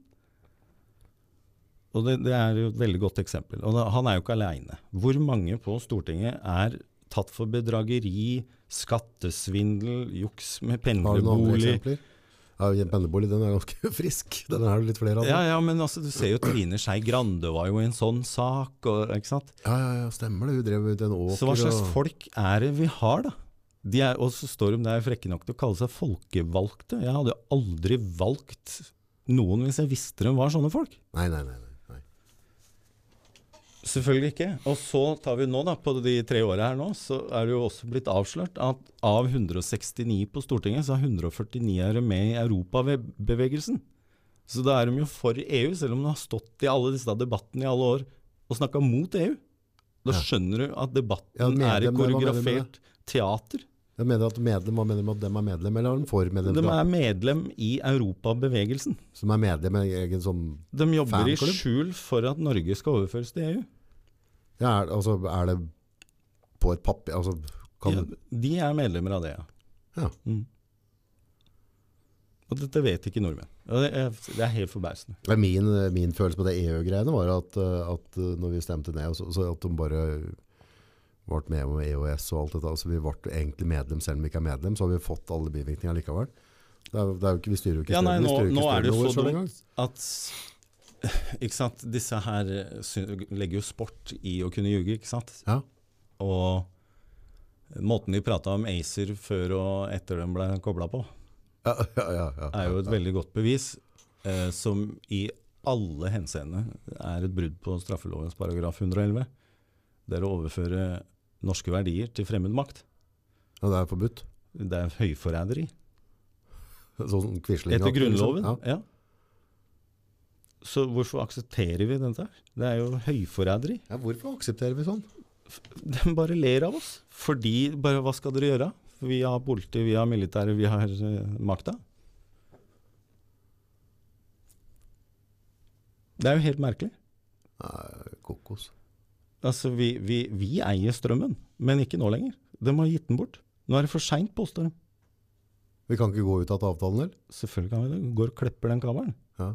[SPEAKER 2] Og det, det er jo et veldig godt eksempel. Og han er jo ikke aleine. Hvor mange på Stortinget er tatt for bedrageri, skattesvindel, juks med
[SPEAKER 1] Har du noen andre eksempler? Ja, en pendlerbolig, den er ganske frisk. Den er det litt flere av.
[SPEAKER 2] Ja, ja, men altså, du ser jo Trine Skei Grande var jo i en sånn sak, og, ikke sant?
[SPEAKER 1] ja, ja, ja, stemmer det. Hun drev ut en åker.
[SPEAKER 2] Så hva slags
[SPEAKER 1] og-
[SPEAKER 2] folk er det vi har, da? De er, og så står de der frekke nok til å kalle seg folkevalgte. Jeg hadde jo aldri valgt noen hvis jeg visste de var sånne folk.
[SPEAKER 1] Nei, nei. nei, nei.
[SPEAKER 2] Selvfølgelig ikke. Og så tar vi nå, da, på de tre åra her nå, så er det jo også blitt avslørt at av 169 på Stortinget, så er 149 er med i Europabevegelsen. Så da er de jo for EU, selv om de har stått i alle disse debattene i alle år og snakka mot EU. Da skjønner du at debatten
[SPEAKER 1] Ja,
[SPEAKER 2] er et koreografert teater.
[SPEAKER 1] Jeg mener at medlem, Hva mener du med at dem er medlem, eller er de for
[SPEAKER 2] De er medlem i Europabevegelsen.
[SPEAKER 1] Som er medlem i egen sånn
[SPEAKER 2] De jobber i skjul for at Norge skal overføres til EU.
[SPEAKER 1] ja, er, altså, er det på et papir altså,
[SPEAKER 2] Ja, de er medlemmer av det, ja.
[SPEAKER 1] Ja.
[SPEAKER 2] Mm. Og dette vet ikke nordmenn. Det, er, det er helt forbausende.
[SPEAKER 1] Min, min følelse på det EU-greiene var at, at når vi stemte ned, så, så at de bare ble med med EOS og alt dette. Altså vi ble egentlig medlem selv om vi ikke er medlem, så har vi fått alle bivirkninger likevel. Det er, det er ikke, vi styrer jo ikke
[SPEAKER 2] Ja, nei, nå,
[SPEAKER 1] styrer ikke
[SPEAKER 2] nå er det jo så dumt at ikke sant, Disse her eh, legger jo sport i å kunne ljuge, ikke sant?
[SPEAKER 1] Ja.
[SPEAKER 2] Og måten de prata om ACER før og etter den ble kobla på,
[SPEAKER 1] Ja, ja, ja, ja,
[SPEAKER 2] er jo et veldig godt bevis, eh, som i alle henseende er et brudd på straffelovens paragraf 111. Det er å overføre norske verdier til fremmed makt.
[SPEAKER 1] ja, det er forbudt.
[SPEAKER 2] Det er høyforræderi.
[SPEAKER 1] Sånn Quisling
[SPEAKER 2] Etter. Grunnloven.
[SPEAKER 1] Ja.
[SPEAKER 2] Ja. Så hvorfor aksepterer vi dette? her? Det er jo høyforræderi.
[SPEAKER 1] Ja, hvorfor aksepterer vi sånn?
[SPEAKER 2] De bare ler av oss. Fordi bare, Hva skal dere gjøre? Vi har politi, vi har militære, vi har uh, makta. Det er jo helt merkelig.
[SPEAKER 1] Nei, kokos.
[SPEAKER 2] Altså, vi, vi, vi eier strømmen, men ikke nå lenger. De har gitt den bort. Nå er det for seint, påstår de.
[SPEAKER 1] Vi kan ikke gå ut av avtalen, eller?
[SPEAKER 2] Selvfølgelig kan vi det. Går og klipper den kabelen.
[SPEAKER 1] Ja.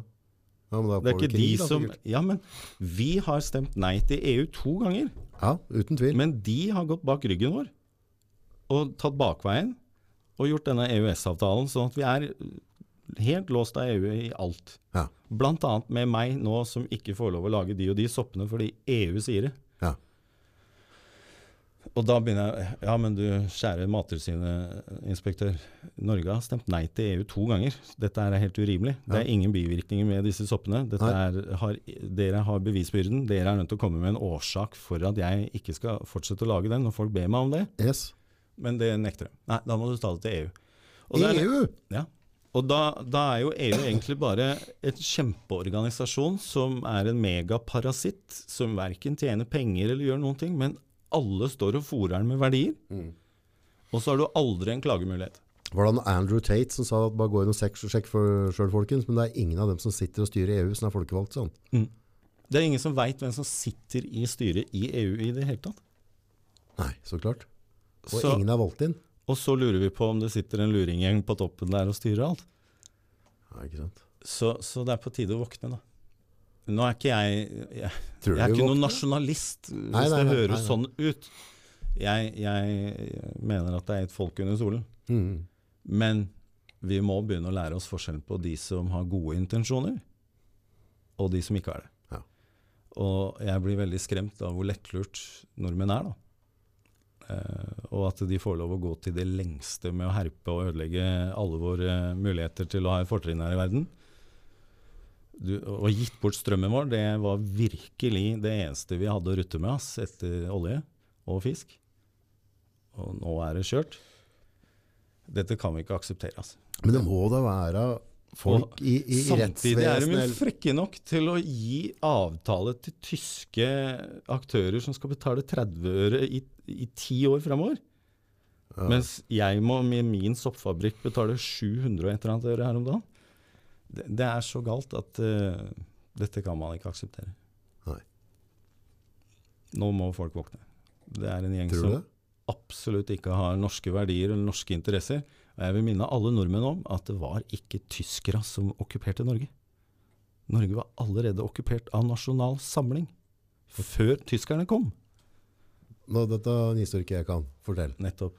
[SPEAKER 1] Ja, men
[SPEAKER 2] Det er ikke
[SPEAKER 1] krig,
[SPEAKER 2] de som
[SPEAKER 1] da,
[SPEAKER 2] Ja, men vi har stemt nei til EU to ganger.
[SPEAKER 1] Ja, uten tvil.
[SPEAKER 2] Men de har gått bak ryggen vår og tatt bakveien og gjort denne EØS-avtalen sånn at vi er helt låst av EU i alt.
[SPEAKER 1] Ja.
[SPEAKER 2] Blant annet med meg nå som ikke får lov å lage de og de soppene fordi EU sier det.
[SPEAKER 1] Ja.
[SPEAKER 2] Og da begynner jeg Ja, men du kjære Mattilsynet-inspektør. Norge har stemt nei til EU to ganger. Dette er helt urimelig. Det er ingen bivirkninger med disse soppene. Er, har, dere har bevisbyrden. Dere er nødt til å komme med en årsak for at jeg ikke skal fortsette å lage den, når folk ber meg om det.
[SPEAKER 1] Yes.
[SPEAKER 2] Men det nekter de. Nei, da må du ta det til EU. Og EU? er- ja. Og da, da er jo EU egentlig bare et kjempeorganisasjon som er en megaparasitt, som verken tjener penger eller gjør noen ting, men alle står og fòrer den med verdier. Og så har du aldri en klagemulighet.
[SPEAKER 1] Var det Andrew Tate som sa at bare gå inn og sjekk, sjekk for sjøl, folkens? Men det er ingen av dem som sitter og styrer EU som er folkevalgt sånn.
[SPEAKER 2] Det er ingen som veit hvem som sitter i styret i EU i det hele tatt.
[SPEAKER 1] Nei, så klart. Og
[SPEAKER 2] Så,
[SPEAKER 1] ingen er valgt inn.
[SPEAKER 2] og så lurer vi på om det sitter en luringgjeng på toppen der og styrer alt.
[SPEAKER 1] Ja, ikke sant.
[SPEAKER 2] Så, så det er på tide å våkne, da. Nå er ikke jeg Jeg, jeg er ikke noen nasjonalist, hvis
[SPEAKER 1] Nei, nei,
[SPEAKER 2] det høres
[SPEAKER 1] nei, nei.
[SPEAKER 2] sånn ut. Jeg, jeg mener at det er et folk under solen.
[SPEAKER 1] Mm.
[SPEAKER 2] Men vi må begynne å lære oss forskjellen på de som har gode intensjoner, og de som ikke har det.
[SPEAKER 1] Ja.
[SPEAKER 2] Og jeg blir veldig skremt av hvor lettlurt nordmenn er, da. Eh, og at de får lov å gå til det lengste med å herpe og ødelegge alle våre muligheter til å ha et fortrinn her i verden. Du, og gitt bort strømmen vår, det var virkelig det eneste vi hadde å rutte med ass, etter olje og fisk. Og nå er det kjørt. Dette kan vi ikke akseptere. Altså.
[SPEAKER 1] Men det må da være folk i, i
[SPEAKER 2] Samtidig er de frekke nok til å gi avtale til tyske aktører som skal betale 30 øre i, i ti år fremover.
[SPEAKER 1] Ja.
[SPEAKER 2] Mens jeg må med min soppfabrikk betale 700 og et eller annet øre her om dagen. Det, det er så galt at uh, dette kan man ikke akseptere.
[SPEAKER 1] Nei.
[SPEAKER 2] Nå må folk våkne. Det er en gjeng som absolutt ikke har norske verdier eller norske interesser. Og jeg vil minne alle nordmenn om at det var ikke tyskere som okkuperte Norge. Norge var allerede okkupert av Nasjonal Samling før tyskerne kom.
[SPEAKER 1] Nå, dette er en historie jeg kan. Fortell.
[SPEAKER 2] Nettopp.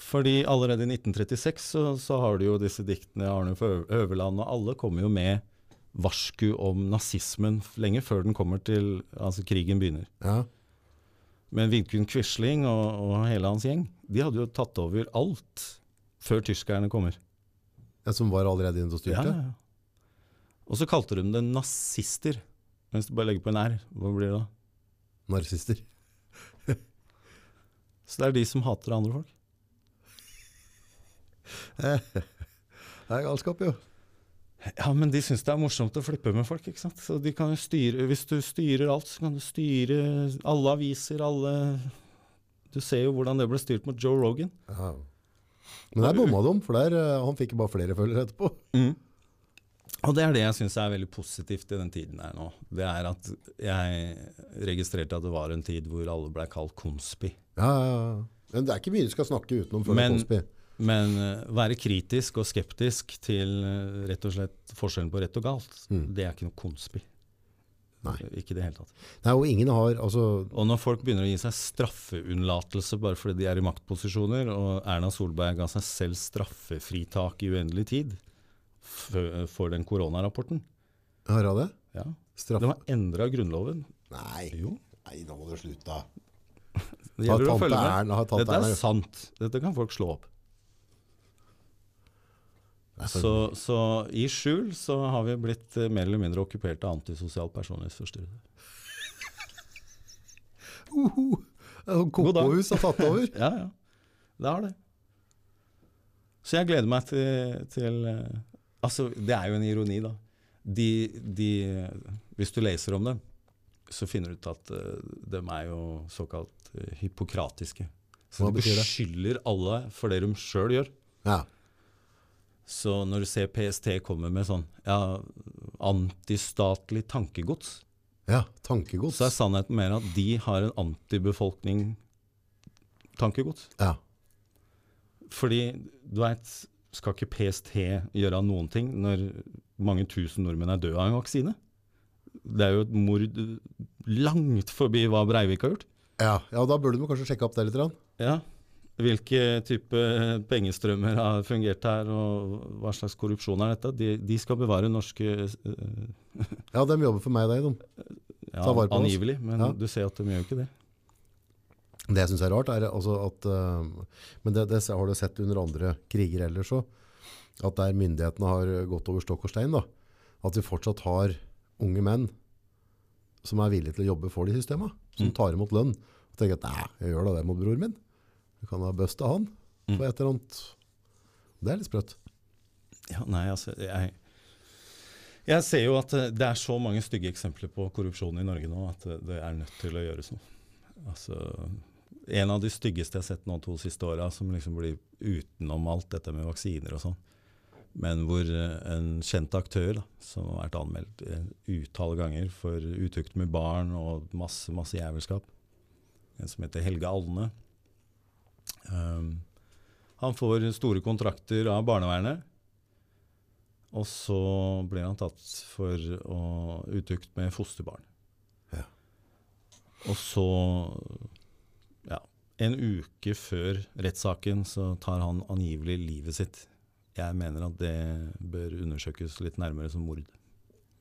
[SPEAKER 2] Fordi allerede i 1936 så, så har du jo disse diktene Arne Øverland, og alle kommer jo med varsku om nazismen lenge før den kommer til Altså krigen begynner.
[SPEAKER 1] Ja.
[SPEAKER 2] Men Vidkun Quisling og, og hele hans gjeng, de hadde jo tatt over alt før tyskerne kommer.
[SPEAKER 1] Ja, som var allerede inne og styrte?
[SPEAKER 2] ja, ja. Og så kalte de det nazister. Hvis du bare legger på en R, hva blir det da?
[SPEAKER 1] Narsister.
[SPEAKER 2] Så det er de som hater andre folk.
[SPEAKER 1] Det er galskap, jo.
[SPEAKER 2] Ja, men de syns det er morsomt å flippe med folk, ikke sant. Så de kan jo styre Hvis du styrer alt, så kan du styre alle aviser, alle Du ser jo hvordan det ble styrt mot Joe Rogan.
[SPEAKER 1] Ja. Men der bomma de, for der, eh, han fikk bare flere følgere etterpå.
[SPEAKER 2] Og det er det jeg syns er veldig positivt i den tiden her nå. Det er at jeg registrerte at det var en tid hvor alle blei kalt konspi.
[SPEAKER 1] Ja, ja, ja. Men det er ikke mye du skal snakke utenom før
[SPEAKER 2] Men-
[SPEAKER 1] Cosby.
[SPEAKER 2] Men eh, være kritisk og skeptisk til eh, rett og slett forskjellen på rett og galt,
[SPEAKER 1] Mm.
[SPEAKER 2] det er ikke noe konspi.
[SPEAKER 1] Nei.
[SPEAKER 2] Ikke i det hele tatt.
[SPEAKER 1] Nei, og ingen har altså
[SPEAKER 2] Og når folk begynner å gi seg straffeunnlatelse bare fordi de er i maktposisjoner, og Erna Solberg ga seg selv straffefritak i uendelig tid for den koronarapporten
[SPEAKER 1] Har hun det?
[SPEAKER 2] ja.
[SPEAKER 1] Straff?
[SPEAKER 2] Det var endra Grunnloven.
[SPEAKER 1] Nei.
[SPEAKER 2] Jo,
[SPEAKER 1] Nei, nå må du slutte.
[SPEAKER 2] det gjelder å følge med.
[SPEAKER 1] Erna,
[SPEAKER 2] Dette er sant. Dette kan folk slå opp.
[SPEAKER 1] For-
[SPEAKER 2] Så, så i skjul så har vi blitt eh, mer eller mindre okkupert av antisosial personlighetsforstyrrelse.
[SPEAKER 1] Uhu. Kokohus har tatt over.
[SPEAKER 2] Ja, ja. Det har det. Så jeg gleder meg til, til eh, Altså, det er jo en ironi, da. De, de Hvis du leser om dem, så finner du ut at uh, de er jo såkalt eh, hypokratiske. Så de beskylder alle for det de sjøl gjør.
[SPEAKER 1] Ja.
[SPEAKER 2] Så når du ser PST komme med sånn ja, antistatlig tankegods,
[SPEAKER 1] ja. Tankegods.
[SPEAKER 2] så er sannheten mer at de har en antibefolkning tankegods.
[SPEAKER 1] Ja.
[SPEAKER 2] Fordi du veit, skal ikke PST gjøre noen ting når mange tusen nordmenn er døde av en vaksine? Det er jo et mord langt forbi hva Breivik har gjort.
[SPEAKER 1] Ja. ja, da burde du kanskje sjekke opp det litt.
[SPEAKER 2] Ja. Hvilke type pengestrømmer har fungert her, og hva slags korrupsjon er dette? De, de skal bevare norske eh,
[SPEAKER 1] Ja, de jobber for meg, de. de.
[SPEAKER 2] Ja, angivelig, men
[SPEAKER 1] Ja.
[SPEAKER 2] du ser at de gjør jo ikke det.
[SPEAKER 1] Det jeg syns er rart, er altså at øh, Men det, det har du sett under andre kriger ellers òg. At der myndighetene har gått over stokk og stein, da, at vi fortsatt har unge menn som er villige til å jobbe for de systemene. Som
[SPEAKER 2] Mm.
[SPEAKER 1] tar imot lønn. Og tenker at nei, jeg gjør da det mot bror min. Du kan ha busta han
[SPEAKER 2] på
[SPEAKER 1] for et eller annet. Det er litt sprøtt.
[SPEAKER 2] Ja, nei, altså, jeg, jeg ser jo at eh, det er så mange stygge eksempler på korrupsjon i Norge nå at det, det er nødt til å gjøres noe. Altså, en av de styggeste jeg har sett nå to siste åra, som liksom blir utenom alt dette med vaksiner og sånn, men hvor eh, en kjent aktør da, som har vært anmeldt eh, utall ganger for utukt med barn og masse, masse jævelskap, en som heter Helge Alne, um, han får store kontrakter av barnevernet. Og så blir han tatt for å utukt med fosterbarn.
[SPEAKER 1] Ja.
[SPEAKER 2] Og så, ja, en uke før rettssaken så tar han angivelig livet sitt. Jeg mener at det bør undersøkes litt nærmere som mord.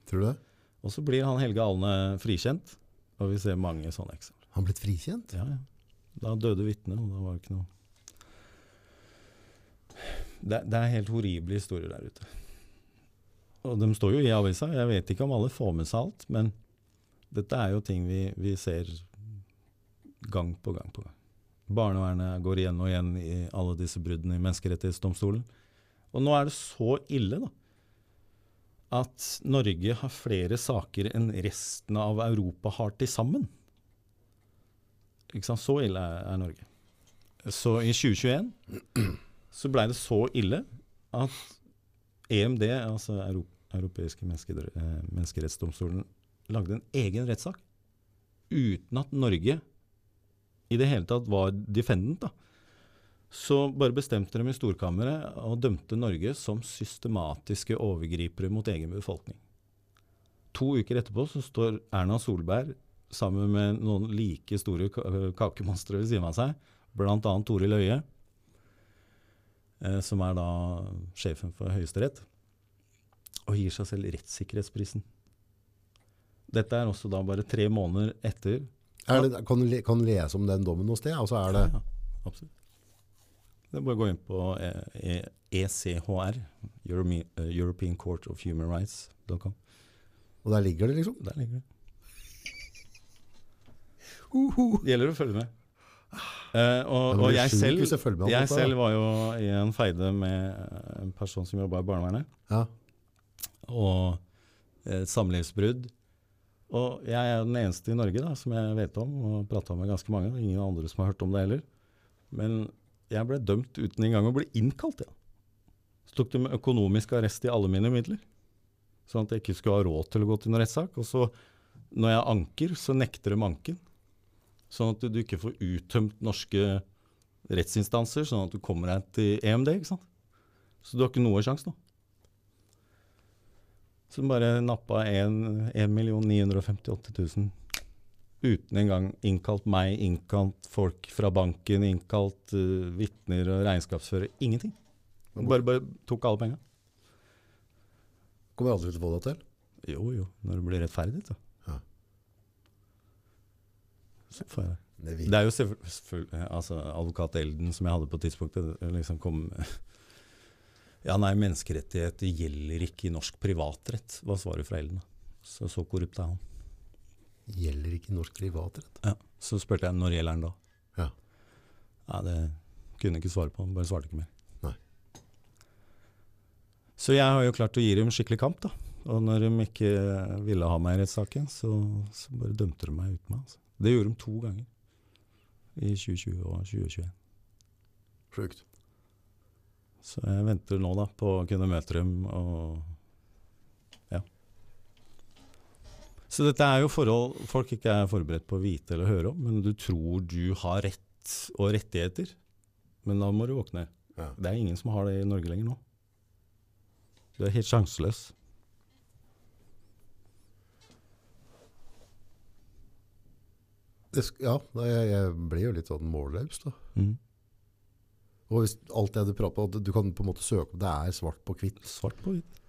[SPEAKER 1] Tror du det?
[SPEAKER 2] Og så blir han Helge Alne frikjent, og vi ser mange sånne eksempler.
[SPEAKER 1] Han blitt frikjent?
[SPEAKER 2] Ja, ja. Da døde vitnet, og da var det ikke noe det, det er helt horrible historier der ute. Og de står jo i avisa. Jeg vet ikke om alle får med seg alt, men dette er jo ting vi, vi ser gang på gang på gang. Barnevernet går igjen og igjen i alle disse bruddene i Menneskerettighetsdomstolen. Og nå er det så ille, da. at Norge har flere saker enn resten av Europa har til sammen. Så ille er, Norge. Så i 2021 så blei det så ille at EMD, altså Euro Europeiske eh, menneskerettsdomstolen, lagde en egen rettssak uten at Norge i det hele tatt var defendant. da. Så bare bestemte de i Storkammeret og dømte Norge som systematiske overgripere mot egen befolkning. To uker etterpå så står Erna Solberg sammen med noen like store kakemonstre ved siden av seg, bl.a. Toril Øie, eh, som er da sjefen for Høyesterett, og gir seg selv rettssikkerhetsprisen. Dette er også da bare tre måneder etter.
[SPEAKER 1] Det, kan, du, kan, lese om den dommen noe sted? Altså er det... Ja,
[SPEAKER 2] absolutt. Det er bare å gå inn på ECHR, e European Court of Human Rights.com.
[SPEAKER 1] Og der ligger det, liksom?
[SPEAKER 2] Der ligger det. Det gjelder å følge med. Uh, og, og jeg, selv, jeg, jeg selv, var jo i en feide med en person som jobba i barnevernet. Ja. Og et samlivsbrudd. Og jeg er den eneste i Norge da, som jeg vet om, og prata med ganske mange. Ingen andre som har hørt om det heller. Men jeg ble dømt uten engang å bli innkalt. Ja. Så tok de økonomisk arrest i alle mine midler. Sånn at jeg ikke skulle ha råd til å gå til noen rettssak. Og så, når jeg anker, så nekter de anken. Sånn at du ikke får uttømt norske rettsinstanser, sånn at du kommer deg til EMD. ikke sant? Så du har ikke noe sjanse nå. Så bare nappa 1 958 000 uten engang innkalt meg, innkalt folk fra banken, innkalt uh, vitner og regnskapsfører. Ingenting. Bare, bare tok alle penga.
[SPEAKER 1] Kommer jeg aldri til å få det til?
[SPEAKER 2] Jo, jo. Når det blir rettferdig, så. Jeg det. Det, det er jo selvfølgelig altså, Advokat Elden, som jeg hadde på tidspunktet, liksom kom Ja, nei, menneskerettigheter gjelder ikke i norsk privatrett, var svaret fra Elden. Så så korrupt er han.
[SPEAKER 1] Gjelder ikke norsk privatrett?
[SPEAKER 2] Ja, Så spurte jeg når gjelder den da. Ja. Nei, det kunne jeg ikke svare på. Han Bare svarte ikke mer. Nei. Så jeg har jo klart å gi dem skikkelig kamp, da. Og når de ikke ville ha meg i rettssaken, så, så, bare dømte de meg uten meg. Altså. Det gjorde de to ganger. I 2020 og 2021.
[SPEAKER 1] Sjukt.
[SPEAKER 2] Så jeg venter nå da på å kunne møte dem og ja. Så dette er jo forhold folk ikke er forberedt på å vite eller høre om, men du tror du har rett og rettigheter. Men da må du våkne. Ja. Det er ingen som har det i Norge lenger nå. Du er helt sjanseløs.
[SPEAKER 1] Det, ja, jeg, jeg, blir jo litt sånn målløs, da. Mm. Og hvis alt det du prater på, du kan på en måte søke om det er svart på hvitt.
[SPEAKER 2] Svart på hvitt.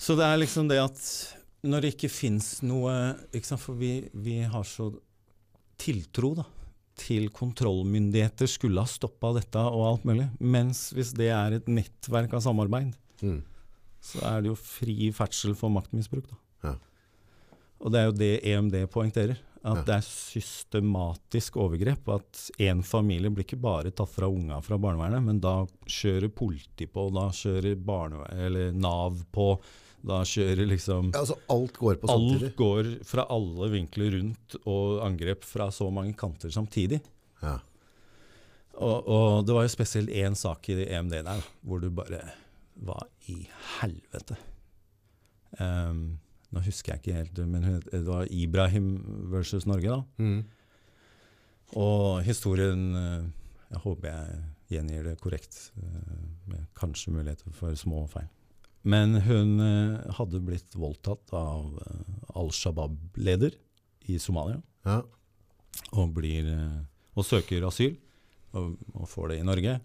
[SPEAKER 2] Så det er liksom det at når det ikke fins noe ikke For vi, vi, har så tiltro da, til kontrollmyndigheter skulle ha stoppa dette og alt mulig. Mens hvis det er et nettverk av samarbeid, mm. så er det jo fri ferdsel for maktmisbruk. da. Og det er jo det EMD poengterer. At ja. det er systematisk overgrep. At én familie blir ikke bare tatt fra unga fra barnevernet, men da kjører politi på, da kjører Nav på, da kjører liksom
[SPEAKER 1] ja, altså Alt går på
[SPEAKER 2] samtidig? Alt går fra alle vinkler rundt, og angrep fra så mange kanter samtidig. Ja. Og, og, det var jo spesielt én sak i EMD der, hvor du bare Hva i helvete? Um, nå husker jeg ikke helt, men det var Ibrahim versus Norge, da. Mm. Og historien eh, Jeg håper jeg gjengir det korrekt, eh, med kanskje muligheter for små feil. Men hun eh, hadde blitt voldtatt av Al Shabaab-leder i Somalia. Ja. Og, blir, og, søker asyl, og, og, får det i Norge.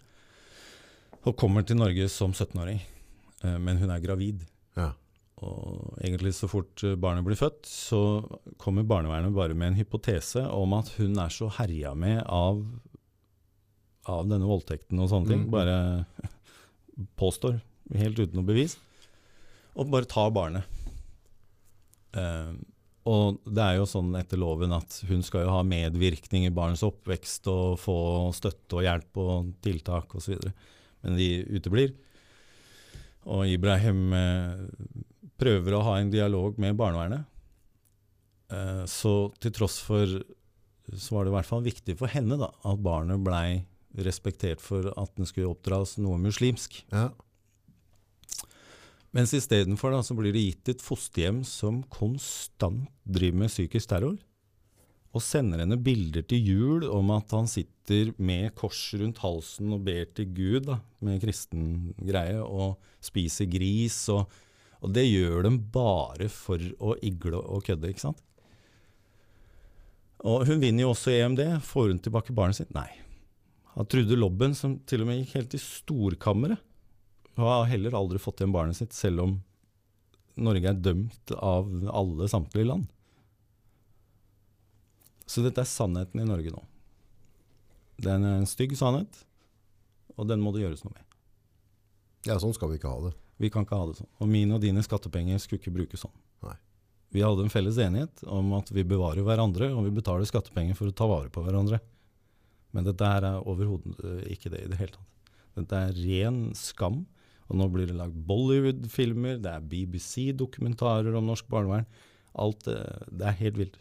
[SPEAKER 2] Og kommer til Norge som 17-åring, men hun er gravid. Ja. Og egentlig så fort barnet blir født, så kommer barnevernet bare med en hypotese om at hun er så herja med av, av denne voldtekten og sånne ting. Mm. Bare påstår, helt uten noe bevis og bare tar barnet. Uh, og det er jo sånn etter loven at hun skal jo ha medvirkning i barnets oppvekst og få støtte og hjelp og tiltak osv. Men de uteblir. Og Ibrahim eh, prøver å ha en dialog med barnevernet. Eh, så til tross for så var det i hvert fall viktig for henne da, at barnet blei respektert for at den skulle oppdras noe muslimsk.
[SPEAKER 1] Ja.
[SPEAKER 2] Mens istedenfor så blir det gitt et fosterhjem som konstant driver med psykisk terror. Og sender henne bilder til jul om at han sitter med kors rundt halsen og ber til Gud, da, med kristen greie, og spiser gris. Og, og det gjør de bare for å igle og kødde, ikke sant? Og hun vinner jo også EMD. Får hun tilbake barnet sitt? Nei. Han Trude Lobben, som til og med gikk helt i storkammeret, har heller aldri fått igjen barnet sitt, selv om Norge er dømt av alle samtlige land. Så dette er sannheten i Norge nå. Det er en stygg sannhet, og den må det gjøres noe med.
[SPEAKER 1] ja, sånn skal vi ikke ha det.
[SPEAKER 2] Vi kan ikke ha det sånn. Og mine og dine skattepenger skulle ikke brukes sånn.
[SPEAKER 1] Nei.
[SPEAKER 2] Vi hadde en felles enighet om at vi bevarer hverandre, og vi betaler skattepenger for å ta vare på hverandre. Men dette her er overhodet eh, ikke det i det hele tatt. Dette er ren skam. Og nå blir det lagd Bollywood-filmer, det er BBC-dokumentarer om norsk barnevern. Alt eh, Det er helt vilt.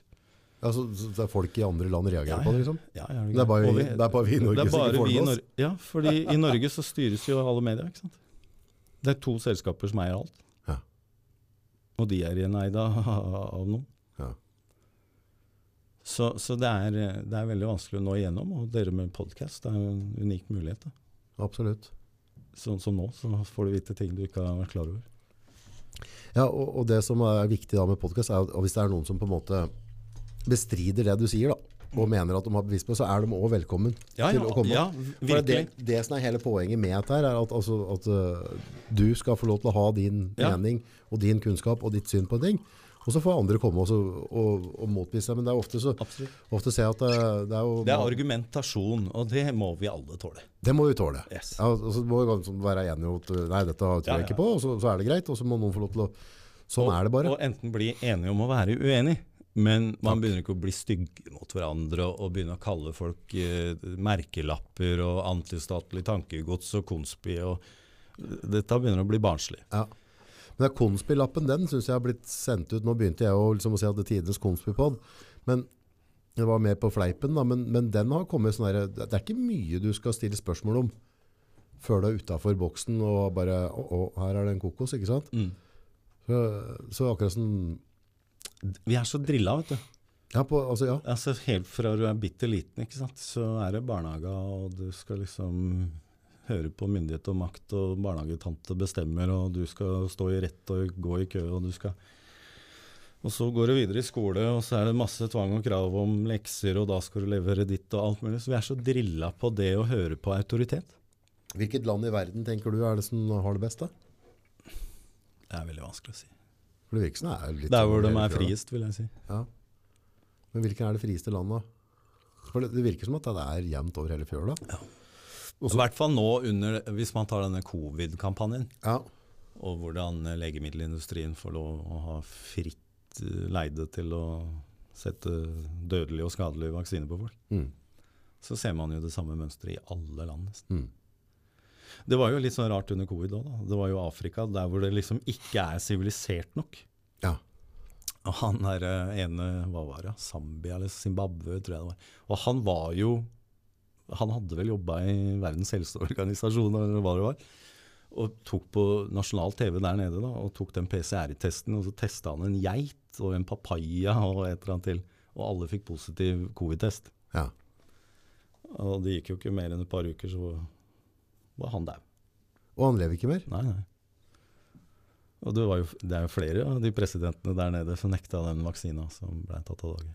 [SPEAKER 1] Altså, så det er folk i andre land reagerer
[SPEAKER 2] Ja,
[SPEAKER 1] på det, liksom?
[SPEAKER 2] Ja, ja,
[SPEAKER 1] Det er det er bare vi i Norge som ikke får det med oss.
[SPEAKER 2] Ja, fordi i Norge så styres jo alle medier, ikke sant. Det er to selskaper som eier alt.
[SPEAKER 1] Ja.
[SPEAKER 2] Og de er igjen eid av av noen.
[SPEAKER 1] Ja.
[SPEAKER 2] Så, så det, er, det er veldig vanskelig å nå igjennom, og dere med podkast er jo en unik mulighet. Da.
[SPEAKER 1] Absolutt.
[SPEAKER 2] Sånn som nå, så får du vite ting du ikke har vært klar over.
[SPEAKER 1] Ja, og, og det som er viktig da med podcast, er at hvis det er noen som på en måte bestrider det du sier, da, og mener at de har bevis på det, så er de også velkommen til å komme.
[SPEAKER 2] ja,
[SPEAKER 1] det, det som er hele poenget med dette her, er at, altså, at uh, du skal få lov til å ha din
[SPEAKER 2] Ja.
[SPEAKER 1] mening og din kunnskap og ditt syn på en ting. Og så får andre komme også, og, og motbevise deg. Men det er ofte så ofte ser jeg at det, det er jo
[SPEAKER 2] Det er argumentasjon, og det må vi alle tåle.
[SPEAKER 1] Det må vi tåle.
[SPEAKER 2] Yes.
[SPEAKER 1] Ja, og så må vi være enige om at nei, dette tror jeg
[SPEAKER 2] Ja, ja.
[SPEAKER 1] ikke på, og så, så er det greit. Og så må noen få lov til å Sånn
[SPEAKER 2] og,
[SPEAKER 1] er det bare.
[SPEAKER 2] Og enten bli enige om å være uenig, men man begynner ikke å bli stygge mot hverandre og, og begynne å kalle folk eh, merkelapper og antistatlig tankegods og konspi. Og, dette begynner å bli barnslig.
[SPEAKER 1] Ja. Men den Konspilappen, den syns jeg har blitt sendt ut. Nå begynte jeg å, liksom å si at det er tidenes konspipod, men det var mer på fleipen. Da, men, men den har kommet sånn herre Det er ikke mye du skal stille spørsmål om før du er utafor boksen og bare Å, å, her er det en kokos, ikke sant? Så, så akkurat sånn
[SPEAKER 2] Vi er så drilla, vet du.
[SPEAKER 1] Ja, på, altså, ja.
[SPEAKER 2] Altså, helt fra du er bitte liten, ikke sant? så er det barnehage, og du skal liksom høre på myndighet og makt, og barnehagetante bestemmer, og du skal stå i rett og gå i kø, og du skal Og så går du videre i skole, og så er det masse tvang og krav om lekser, og da skal du levere ditt og alt mulig. Så vi er så drilla på det å høre på autoritet.
[SPEAKER 1] Hvilket land i verden tenker du er det som har det best? da?
[SPEAKER 2] Det er veldig vanskelig å si.
[SPEAKER 1] Det er litt
[SPEAKER 2] Der
[SPEAKER 1] sånn
[SPEAKER 2] hvor de er friest, vil jeg si.
[SPEAKER 1] Ja. Men hvilken er det frieste landet? For det, det virker som at det er jevnt over hele fjøla.
[SPEAKER 2] I hvert fall nå under, hvis man tar denne covid-kampanjen.
[SPEAKER 1] Ja.
[SPEAKER 2] og hvordan legemiddelindustrien får lov å ha fritt eh, leide til å sette dødelige og skadelige vaksiner på folk,
[SPEAKER 1] Mm.
[SPEAKER 2] så ser man jo det samme mønsteret i alle land. nesten.
[SPEAKER 1] Mm.
[SPEAKER 2] Det var jo litt sånn rart under covid òg. Det var jo Afrika, der hvor det liksom ikke er sivilisert nok.
[SPEAKER 1] Ja.
[SPEAKER 2] Og han der eh, ene, hva var det, Zambia eller Zimbabwe, tror jeg det var. Og han var jo Han hadde vel jobba i Verdens helseorganisasjon, eller hva det var. Og tok på nasjonal TV der nede da, og tok den PCR-testen, og så testa han en geit og en papaya og et eller annet til. Og alle fikk positiv covid-test.
[SPEAKER 1] ja.
[SPEAKER 2] Og det gikk jo ikke mer enn et par uker, så var han dau.
[SPEAKER 1] Og han lever ikke mer?
[SPEAKER 2] Nei, nei. Og det, var jo, det er jo flere av de presidentene der nede som nekta den vaksina som ble tatt av dage.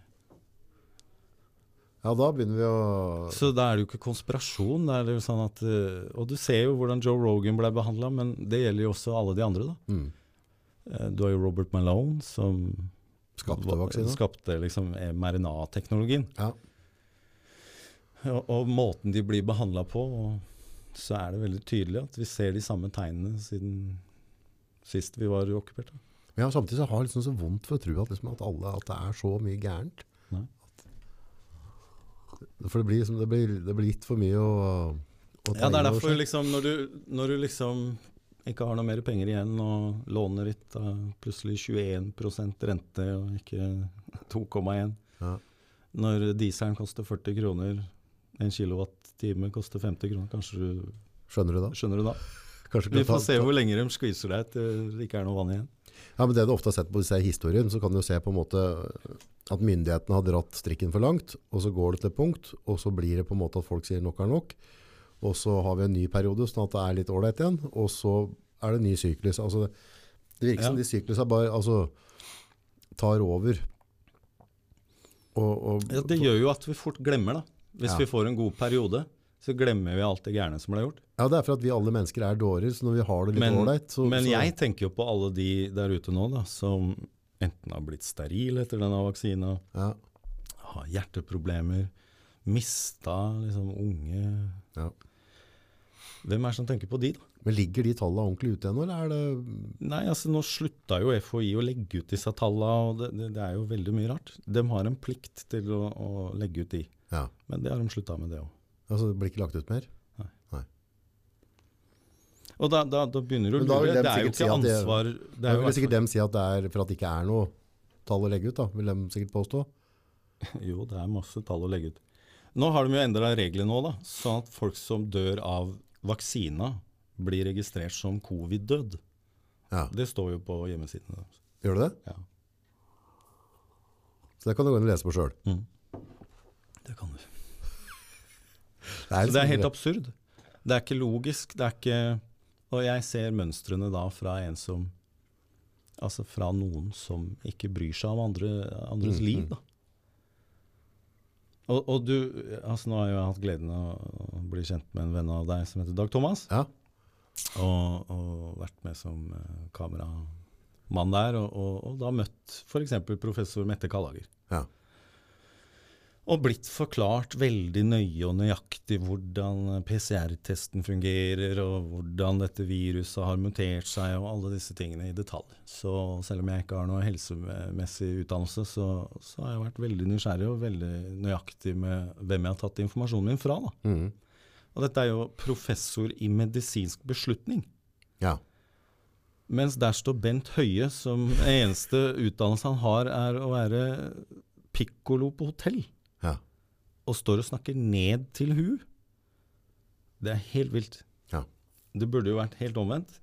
[SPEAKER 1] Ja, da begynner vi å
[SPEAKER 2] Så da er det jo ikke konspirasjon. Det er jo sånn at, eh, og du ser jo hvordan Joe Rogan ble behandla, men det gjelder jo også alle de andre. da.
[SPEAKER 1] mm.
[SPEAKER 2] Eh, Du har jo Robert Malone som
[SPEAKER 1] Skapte
[SPEAKER 2] va-
[SPEAKER 1] vaksina?
[SPEAKER 2] skapte liksom mRNA-teknologien.
[SPEAKER 1] Ja.
[SPEAKER 2] Og, og måten de blir behandla på, og så er det veldig tydelig at vi ser de samme tegnene siden sist vi var okkupert.
[SPEAKER 1] Men ja, samtidig så har jeg liksom så vondt for å tro at, liksom, at, alle, at det er så mye gærent.
[SPEAKER 2] Nei.
[SPEAKER 1] For det blir, liksom, det blir, det blir litt for mye å, å
[SPEAKER 2] Ja, det er derfor liksom når du, når du liksom ikke har noe mer penger igjen, og lånet ditt har plutselig 21% rente og ikke 2,1.
[SPEAKER 1] Ja.
[SPEAKER 2] Når dieselen koster 40 kroner, en kilowattime koster 50 kroner, kanskje du
[SPEAKER 1] Skjønner du da?
[SPEAKER 2] skjønner du da? Vi får se hvor lenge de skviser deg til det ikke er noe vann igjen.
[SPEAKER 1] Ja, men det du ofte har sett på disse historiene, så kan du se på en måte at myndighetene har dratt strikken for langt, og så går det til punkt, og så blir det på en måte at folk sier nok er nok, og så har vi en ny periode, sånn at det er litt ålreit igjen, og så er det en ny syklus. Altså, det virker som de syklusene bare altså, tar over. Og, og,
[SPEAKER 2] Ja, det gjør jo at vi fort glemmer, da. Hvis
[SPEAKER 1] Ja.
[SPEAKER 2] vi får en god periode, så glemmer vi alt det gærne som ble gjort.
[SPEAKER 1] ja, det er for at vi alle mennesker er dårer, så når vi har det litt ålreit, så
[SPEAKER 2] men jeg tenker jo på alle de der ute nå da, som enten har blitt sterile etter denne vaksina,
[SPEAKER 1] ja,
[SPEAKER 2] har hjerteproblemer, mista liksom unge
[SPEAKER 1] ja.
[SPEAKER 2] Hvem er det som tenker på de, da?
[SPEAKER 1] Men ligger de tallene ordentlig ute ennå, eller er det
[SPEAKER 2] Nei, altså Nå slutta jo FHI å legge ut disse tallene, og det, det, det er jo veldig mye rart. De har en plikt til å, å legge ut de,
[SPEAKER 1] Ja,
[SPEAKER 2] men det har de slutta med, det òg.
[SPEAKER 1] altså det blir ikke lagt ut mer? Nei.
[SPEAKER 2] Og da, da, da begynner du å lure.
[SPEAKER 1] de
[SPEAKER 2] Det er jo
[SPEAKER 1] ikke si
[SPEAKER 2] ikke
[SPEAKER 1] det-
[SPEAKER 2] ansvar det
[SPEAKER 1] Da vil
[SPEAKER 2] i
[SPEAKER 1] sikkert dem si at det er for at det ikke er noe tall å legge ut, da, vil de sikkert påstå.
[SPEAKER 2] Jo, det er masse tall å legge ut. Nå har de jo endra reglene da, sånn at folk som dør av vaksina, blir registrert som covid-død.
[SPEAKER 1] Ja,
[SPEAKER 2] Det står jo på hjemmesidene deres.
[SPEAKER 1] Gjør det det?
[SPEAKER 2] Ja.
[SPEAKER 1] Så det kan du gå inn og lese på sjøl.
[SPEAKER 2] Det kan du.
[SPEAKER 1] Det
[SPEAKER 2] Så det er helt absurd. Det er ikke logisk. Det er ikke Og jeg ser mønstrene da fra en som Altså fra noen som ikke bryr seg om andre, andres
[SPEAKER 1] Mm,
[SPEAKER 2] liv, da. Og, og du altså Nå har jeg jo hatt gleden av å bli kjent med en venn av deg som heter Dag Thomas.
[SPEAKER 1] Ja.
[SPEAKER 2] Og, og vært med som eh, kameramann der, og, og, og da møtt f.eks. professor Mette Kallager.
[SPEAKER 1] Ja.
[SPEAKER 2] Og blitt forklart veldig nøye og nøyaktig hvordan PCR-testen fungerer, og hvordan dette viruset har mutert seg, og alle disse tingene i detalj. Så selv om jeg ikke har noe helsemessig utdannelse, så, så har jeg vært veldig nysgjerrig og veldig nøyaktig med hvem jeg har tatt informasjonen min fra.
[SPEAKER 1] Mhm.
[SPEAKER 2] Og dette er jo professor i medisinsk beslutning.
[SPEAKER 1] ja.
[SPEAKER 2] Mens der står Bent Høie, som eneste utdannelse han har, er å være pikkolo på hotell. Og står og snakker ned til hu. Det er helt vilt.
[SPEAKER 1] Ja.
[SPEAKER 2] Det burde jo vært helt omvendt.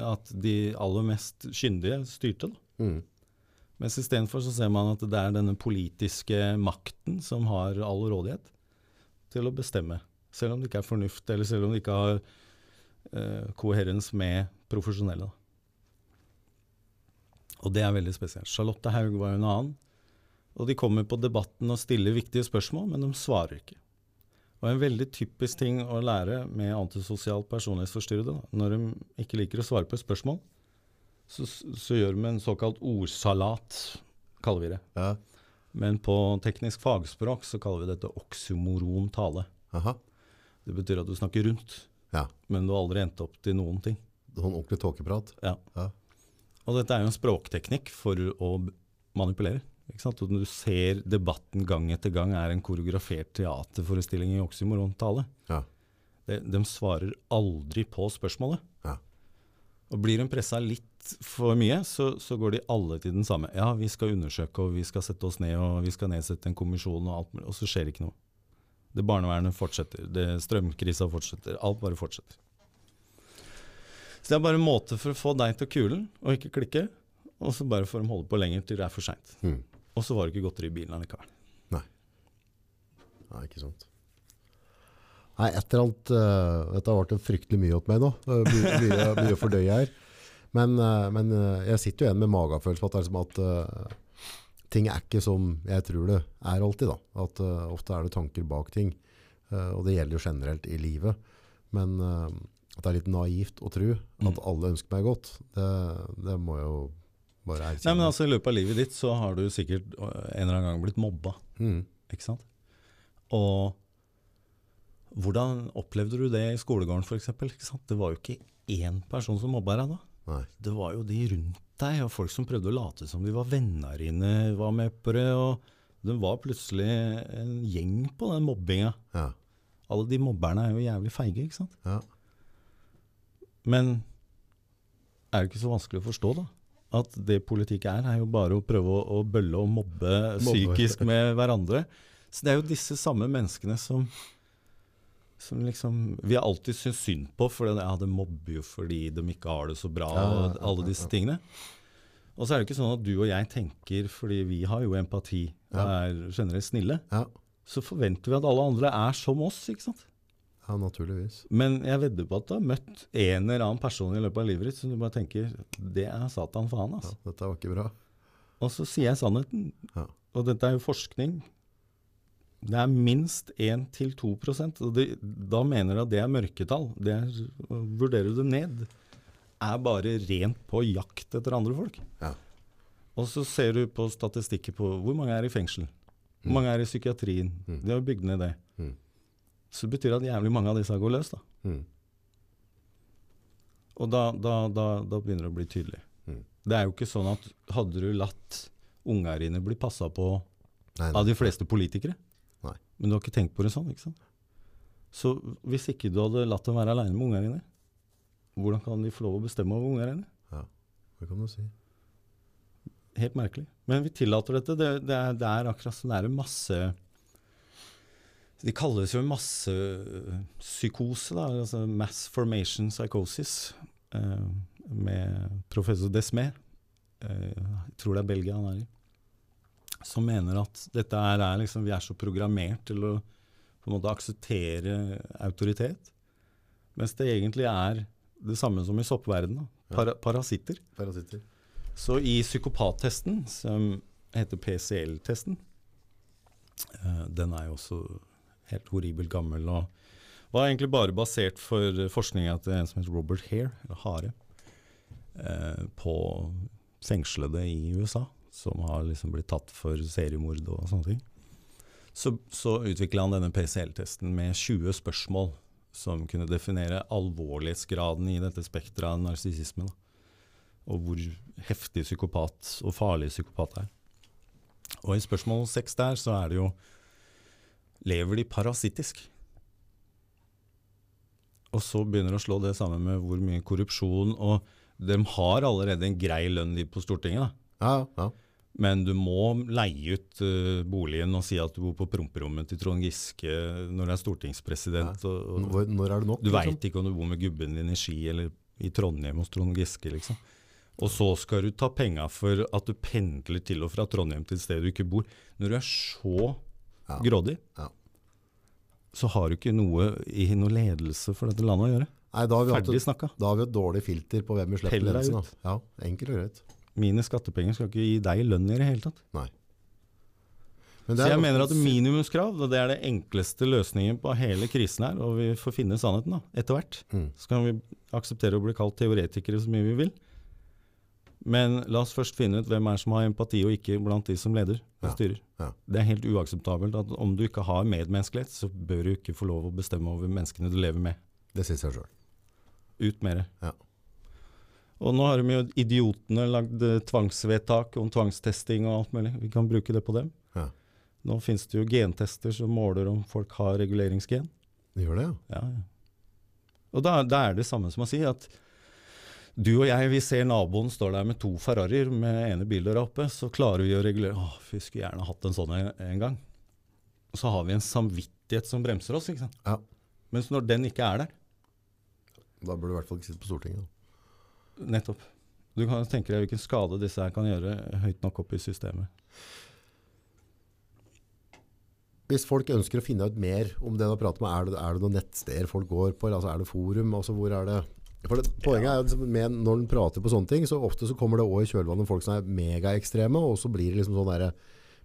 [SPEAKER 2] At de aller mest kyndige styrte, da.
[SPEAKER 1] Mm.
[SPEAKER 2] Mens istedenfor så ser man at det er denne politiske makten som har all rådighet til å bestemme. Selv om det ikke er fornuft, eller selv om det ikke har eh, koherens med profesjonelle. Da. Og det er veldig spesielt. Charlotte Haug var jo en annen. Og de kommer på debatten og stiller viktige spørsmål, men de svarer ikke. Og en veldig typisk ting å lære med antisosialt personlighetsforstyrrede, når de ikke liker å svare på et spørsmål, så, så gjør de en såkalt ordsalat, kaller vi det.
[SPEAKER 1] ja.
[SPEAKER 2] Men på teknisk fagspråk så kaller vi dette oksymoron tale.
[SPEAKER 1] Aha.
[SPEAKER 2] Det betyr at du snakker rundt,
[SPEAKER 1] Ja.
[SPEAKER 2] men du har aldri endt opp til noen ting.
[SPEAKER 1] Sånn ordentlig tåkeprat.
[SPEAKER 2] Ja.
[SPEAKER 1] Ja.
[SPEAKER 2] Og dette er jo en språkteknikk for å manipulere. Og når du ser debatten gang etter gang er en koreografert teaterforestilling i oksymoron-tale.
[SPEAKER 1] Ja.
[SPEAKER 2] De, de svarer aldri på spørsmålet.
[SPEAKER 1] Ja.
[SPEAKER 2] Og blir de pressa litt for mye, så, så går de alle til den samme. Ja, vi skal undersøke, og vi skal sette oss ned, og vi skal nedsette en kommisjon, og alt mulig. Og så skjer det ikke noe. Det barnevernet fortsetter, det strømkrisa fortsetter. Alt bare fortsetter. Så det er bare en måte for å få deg til kulen, og ikke klikke. Og så bare får de holde på lenger til det er for seint.
[SPEAKER 1] Mhm.
[SPEAKER 2] Og så var det ikke godteri i bilen likevel.
[SPEAKER 1] Nei, ikke sant. Nei, et eller annet uh, Dette har vært en fryktelig mye opp meg nå. Mye, mye, mye å fordøye her. Men, uh, men uh, jeg sitter jo igjen med magefølelse på at, er at eh, ting er ikke som jeg tror det er alltid. Da. At eh, ofte er det tanker bak ting. Eh, og det gjelder jo generelt i livet. Men eh, at det er litt naivt å tro at
[SPEAKER 2] Mm.
[SPEAKER 1] alle ønsker meg godt, det, det må jeg jo bare erkjenne.
[SPEAKER 2] Nei, men altså I løpet av livet ditt så har du sikkert øh, en eller annen gang blitt mobba.
[SPEAKER 1] Mm.
[SPEAKER 2] Ikke sant? Og hvordan opplevde du det i skolegården f.eks.? Det var jo ikke én person som mobba deg da.
[SPEAKER 1] Nei.
[SPEAKER 2] Det var jo de rundt deg, og folk som prøvde å late som de var venner inne, var med på det. og Det var plutselig en gjeng på den mobbinga.
[SPEAKER 1] Ja.
[SPEAKER 2] Alle de mobberne er jo jævlig feige, ikke sant?
[SPEAKER 1] Ja.
[SPEAKER 2] Men er det ikke så vanskelig å forstå, da. At det politikk er, er jo bare å prøve å, å bølle og mobbe, psykisk med hverandre. Så det er jo disse samme menneskene som, som liksom Vi har alltid syntes synd på, for det, ja, det mobber jo fordi de ikke har det så bra, og alle disse tingene. Og så er det ikke sånn at du og jeg tenker, fordi vi har jo empati og er generelt snille,
[SPEAKER 1] Ja,
[SPEAKER 2] så forventer vi at alle andre er som oss, ikke sant.
[SPEAKER 1] Ja naturligvis.
[SPEAKER 2] Men jeg vedder på at du har møtt en eller annen person i løpet av livet ditt som du bare tenker Det er satan faen,
[SPEAKER 1] Ja,
[SPEAKER 2] altså.
[SPEAKER 1] dette var ikke bra.
[SPEAKER 2] Og så sier jeg sannheten.
[SPEAKER 1] Ja.
[SPEAKER 2] Og dette er jo forskning. Det er minst 1-2 og de, Da mener du at det er mørketall. Det er, vurderer du det ned, er bare rent på jakt etter andre folk.
[SPEAKER 1] Ja.
[SPEAKER 2] Og så ser du på statistikker på hvor mange er i fengsel. Hvor mange er i psykiatrien.
[SPEAKER 1] Mm.
[SPEAKER 2] De har bygd ned det.
[SPEAKER 1] Mm.
[SPEAKER 2] Så det betyr at jævlig mange av disse går løs. da.
[SPEAKER 1] Mm.
[SPEAKER 2] Og da, da, da, da begynner det å bli tydelig.
[SPEAKER 1] Mm.
[SPEAKER 2] Det er jo ikke sånn at hadde du latt unga dine bli passa på
[SPEAKER 1] Nei,
[SPEAKER 2] av de fleste politikere
[SPEAKER 1] Nei.
[SPEAKER 2] Men du har ikke tenkt på det sånn, ikke sant? Så hvis ikke du hadde latt dem være aleine med unga dine, hvordan kan de få lov å bestemme over unga dine?
[SPEAKER 1] Det kan du si.
[SPEAKER 2] Helt merkelig. Men vi tillater dette. Det, det, er, det er akkurat som det er en masse De kalles jo massepsykose, da. Altså mass formation psychosis. Eh, med professor Desmet. Eh, jeg tror det er Belgia han er i. Som mener at dette er, er liksom Vi er så programmert til å på en måte akseptere autoritet. Mens det egentlig er det samme som i soppverdenen. Para, parasitter.
[SPEAKER 1] Parasitter.
[SPEAKER 2] Så i psykopattesten, som heter PCL-testen eh, Den er jo også helt horribelt gammel og var egentlig bare basert for forskninga til en som heter Robert Hare, eller Hare, eh, på fengslede i USA som har liksom blitt tatt for seriemord og sånne ting. Så, så utvikla han denne PCL-testen med 20 spørsmål som kunne definere alvorlighetsgraden i dette spekteret av narsissisme. og hvor heftig psykopat og farlig psykopat er. Og i spørsmål seks der så er det jo Lever de parasittisk? Og så begynner det å slå det sammen med hvor mye korrupsjon Og de har allerede en grei lønn de på Stortinget, da.
[SPEAKER 1] Ja, ja.
[SPEAKER 2] Men du må leie ut uh, boligen og si at du bor på promperommet til Trond Giske når du er stortingspresident. Og, og,
[SPEAKER 1] Når, når er det nok?
[SPEAKER 2] du
[SPEAKER 1] liksom?
[SPEAKER 2] veit ikke om du bor med gubben din i Ski eller i Trondheim hos Trond Giske, liksom. Og så skal du ta penga for at du pendler til og fra Trondheim til et sted du ikke bor. Når du er så
[SPEAKER 1] Ja.
[SPEAKER 2] grådig,
[SPEAKER 1] Ja.
[SPEAKER 2] så har du ikke noe i noe ledelse for dette landet å gjøre.
[SPEAKER 1] Nei, da har, vi
[SPEAKER 2] Ferdig snakka.
[SPEAKER 1] da har vi et dårlig filter på hvem vi slipper ledelsen.
[SPEAKER 2] ut.
[SPEAKER 1] Ja, enkelt og greit.
[SPEAKER 2] Mine skattepenger skal ikke gi deg lønn i det hele tatt.
[SPEAKER 1] Nei. Men
[SPEAKER 2] Så jeg mener at minimumskrav det er det enkleste løsningen på hele krisen her, og vi får finne sannheten da, etter hvert.
[SPEAKER 1] Mm.
[SPEAKER 2] Så kan vi akseptere å bli kalt teoretikere så mye vi vil. Men la oss først finne ut hvem er som har empati og ikke blant de som leder og
[SPEAKER 1] Ja,
[SPEAKER 2] styrer.
[SPEAKER 1] ja.
[SPEAKER 2] Det er helt uakseptabelt at om du ikke har medmenneskelighet, så bør du ikke få lov å bestemme over menneskene du lever med.
[SPEAKER 1] Det sier seg sjøl.
[SPEAKER 2] Ut med det.
[SPEAKER 1] Ja.
[SPEAKER 2] Og nå har de jo idiotene lagd eh, tvangsvedtak om tvangstesting og alt mulig. Vi kan bruke det på dem.
[SPEAKER 1] Ja.
[SPEAKER 2] Nå finnes det jo gentester som måler om folk har reguleringsgen.
[SPEAKER 1] Det gjør det, ja.
[SPEAKER 2] Og da, da er det samme som å si at du og jeg, vi ser naboen står der med to Ferrarier med ene bildøra oppe, så klarer vi å regulere. Åh, vi skulle gjerne hatt en sånn en, en gang. Og så har vi en samvittighet som bremser oss, ikke sant.
[SPEAKER 1] ja.
[SPEAKER 2] Mens når den ikke er der,
[SPEAKER 1] Da burde du i hvert fall ikke sitte på Stortinget. Da.
[SPEAKER 2] nettopp. Du kan tenke deg hvilken skade disse her kan gjøre høyt nok opp i systemet.
[SPEAKER 1] Hvis folk ønsker å finne ut mer om det du har pratet med, er det, er det noen nettsteder folk går på? Altså, er det forum? Altså, hvor er det? For det, poenget er jo liksom, med, når en prater på sånne ting, så ofte så kommer det også i kjølvannet folk som er megaekstreme, og så blir det liksom sånn der,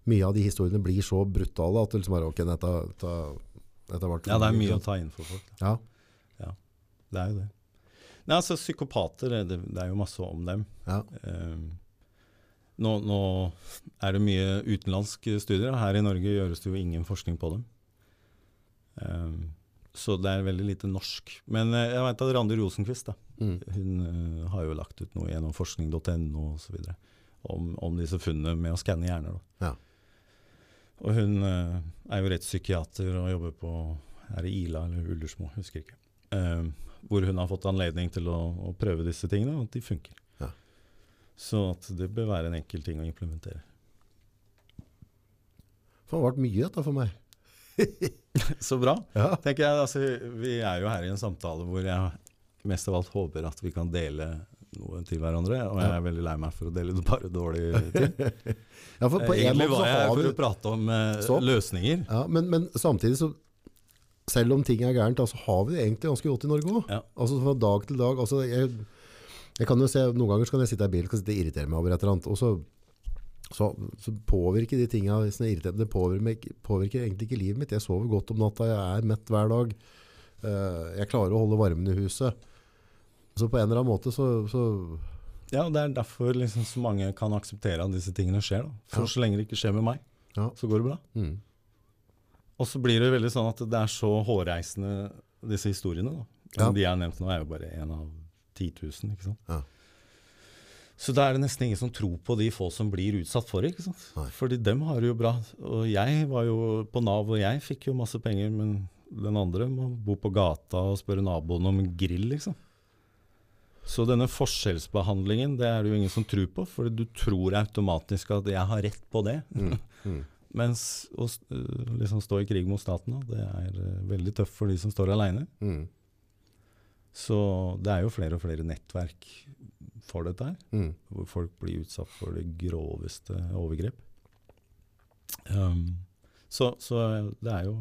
[SPEAKER 1] mye av de historiene blir så brutale at det liksom er, ok, dette, dette, dette ble
[SPEAKER 2] Ja, det er mye å ta inn for folk.
[SPEAKER 1] Ja, ja.
[SPEAKER 2] Det er jo det. Nei, altså Psykopater, det, det er jo masse om dem.
[SPEAKER 1] ja,
[SPEAKER 2] Um, nå, nå er det mye utenlandske studier. Her i Norge gjøres det jo ingen forskning på dem. Ehm, så det er veldig lite norsk. Men eh, jeg vet at Randi Rosenquist da,
[SPEAKER 1] mm,
[SPEAKER 2] hun eh, har jo lagt ut noe gjennom forskning.no osv. Om, om disse funnene med å skanne hjerner.
[SPEAKER 1] Ja.
[SPEAKER 2] Og hun uh, er jo rettspsykiater og jobber på er det Ila eller Ullersmo, husker ikke. Uh, hvor hun har fått anledning til å, å prøve disse tingene, og at de funker.
[SPEAKER 1] Ja.
[SPEAKER 2] Så at det bør være en enkel ting å implementere.
[SPEAKER 1] For det vært mye dette for meg.
[SPEAKER 2] Så bra.
[SPEAKER 1] Ja.
[SPEAKER 2] tenker jeg. Altså, vi er jo her i en samtale hvor jeg mest av alt håper at vi kan dele noe til hverandre. Og jeg er veldig lei meg for å dele bare dårlige ting.
[SPEAKER 1] Ja, for på en
[SPEAKER 2] Egentlig var jeg for å prate om eh, løsninger.
[SPEAKER 1] ja, men, men samtidig så Selv om ting er gærent, da, så har vi det egentlig ganske godt i Norge òg.
[SPEAKER 2] Ja.
[SPEAKER 1] Altså fra dag til dag. Altså, jeg, jeg kan jo se, Noen ganger så kan jeg sitte i bilen og irritere meg over et eller annet. og så, så, så påvirker de tinga som er irriterende, det påvirker, påvirker egentlig ikke livet mitt. Jeg sover godt om natta, jeg er mett hver dag. Uh, jeg klarer å holde varmen i huset. Så på en eller annen måte så, så
[SPEAKER 2] Ja, Det er derfor liksom så mange kan akseptere at disse tingene skjer. Da. For
[SPEAKER 1] Ja.
[SPEAKER 2] så lenge det ikke skjer med meg,
[SPEAKER 1] Ja.
[SPEAKER 2] så går det bra.
[SPEAKER 1] mm.
[SPEAKER 2] Og så blir det veldig sånn at det er så hårreisende, disse historiene. da.
[SPEAKER 1] Ja.
[SPEAKER 2] De jeg har nevnt nå, er jo bare én av 10 000. ikke sant?
[SPEAKER 1] Ja.
[SPEAKER 2] Så da er det nesten ingen som tror på de få som blir utsatt for det. ikke sant?
[SPEAKER 1] Nei.
[SPEAKER 2] Fordi dem har det jo bra. Og jeg var jo på Nav, og jeg fikk jo masse penger, men den andre må bo på gata og spørre naboen om en grill, liksom. Så denne forskjellsbehandlingen, det er det jo ingen som tror på, for du tror automatisk at jeg har rett på det.
[SPEAKER 1] Mm. Mm.
[SPEAKER 2] Mens å øh, liksom stå i krig mot staten, det er øh, veldig tøft for de som står aleine.
[SPEAKER 1] Mm.
[SPEAKER 2] Så det er jo flere og flere nettverk for dette her,
[SPEAKER 1] Mm.
[SPEAKER 2] hvor folk blir utsatt for det groveste overgrep. Um, så, så det er jo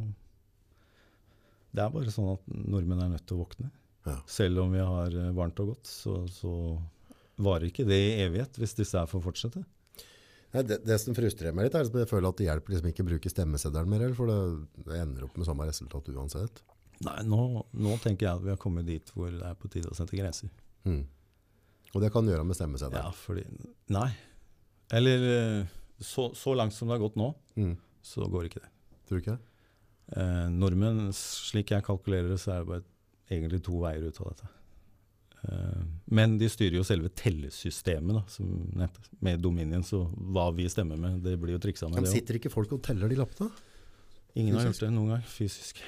[SPEAKER 2] Det er bare sånn at nordmenn er nødt til å våkne.
[SPEAKER 1] Ja.
[SPEAKER 2] Selv om vi har øh, varmt og godt, så, så varer ikke det i evighet hvis disse her får fortsette.
[SPEAKER 1] Nei, det, det som frustrerer meg litt, er at jeg føler at det hjelper liksom ikke å bruke stemmeseddelen mer, for det, det ender opp med samme resultat uansett.
[SPEAKER 2] Nei, nå, nå tenker jeg at vi har kommet dit hvor det er på tide å sette grenser.
[SPEAKER 1] Mm. Og det kan du gjøre med stemmeseddelen.
[SPEAKER 2] Ja, fordi Nei. Eller eh, så, så langt som det har gått nå,
[SPEAKER 1] Mm.
[SPEAKER 2] så går ikke det.
[SPEAKER 1] Tror du ikke?
[SPEAKER 2] Eh, nordmenn, slik jeg kalkulerer det, så er det bare egentlig to veier ut av dette. Eh, men de styrer jo selve tellesystemet, da, som nett, med Dominion, så hva vi stemmer med, det blir jo triksa med
[SPEAKER 1] Men sitter ikke folk og teller de lappene?
[SPEAKER 2] Ingen har gjort det noen gang fysisk.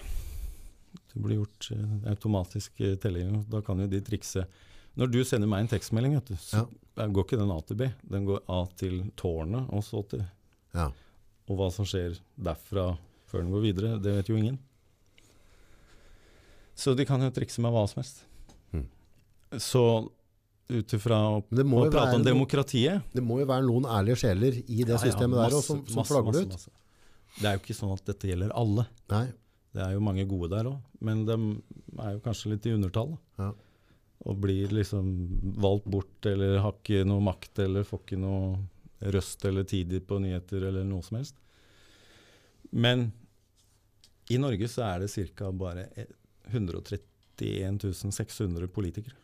[SPEAKER 2] Det blir gjort eh, automatisk eh, telling, da kan jo de trikse. Når du sender meg en tekstmelding, vet du, så ja. går ikke den A til B. Den går A til tårnet, og så til
[SPEAKER 1] Ja.
[SPEAKER 2] Og hva som skjer derfra før den går videre, det vet jo ingen. Så de kan jo trikse med hva som helst.
[SPEAKER 1] Mm.
[SPEAKER 2] Så ut ifra å, prate om demokratiet
[SPEAKER 1] det må jo være noen ærlige sjeler i det
[SPEAKER 2] Ja,
[SPEAKER 1] systemet der også, som, som
[SPEAKER 2] masse,
[SPEAKER 1] flagger det ut.
[SPEAKER 2] masse. Det er jo ikke sånn at dette gjelder alle.
[SPEAKER 1] Nei.
[SPEAKER 2] Det er jo mange gode der òg, men de er jo kanskje litt i undertall.
[SPEAKER 1] Ja.
[SPEAKER 2] Og blir liksom valgt bort, eller har ikke noe makt, eller får ikke noe røst eller tid på nyheter, eller noe som helst. Men i Norge så er det ca. bare 131 600 politikere.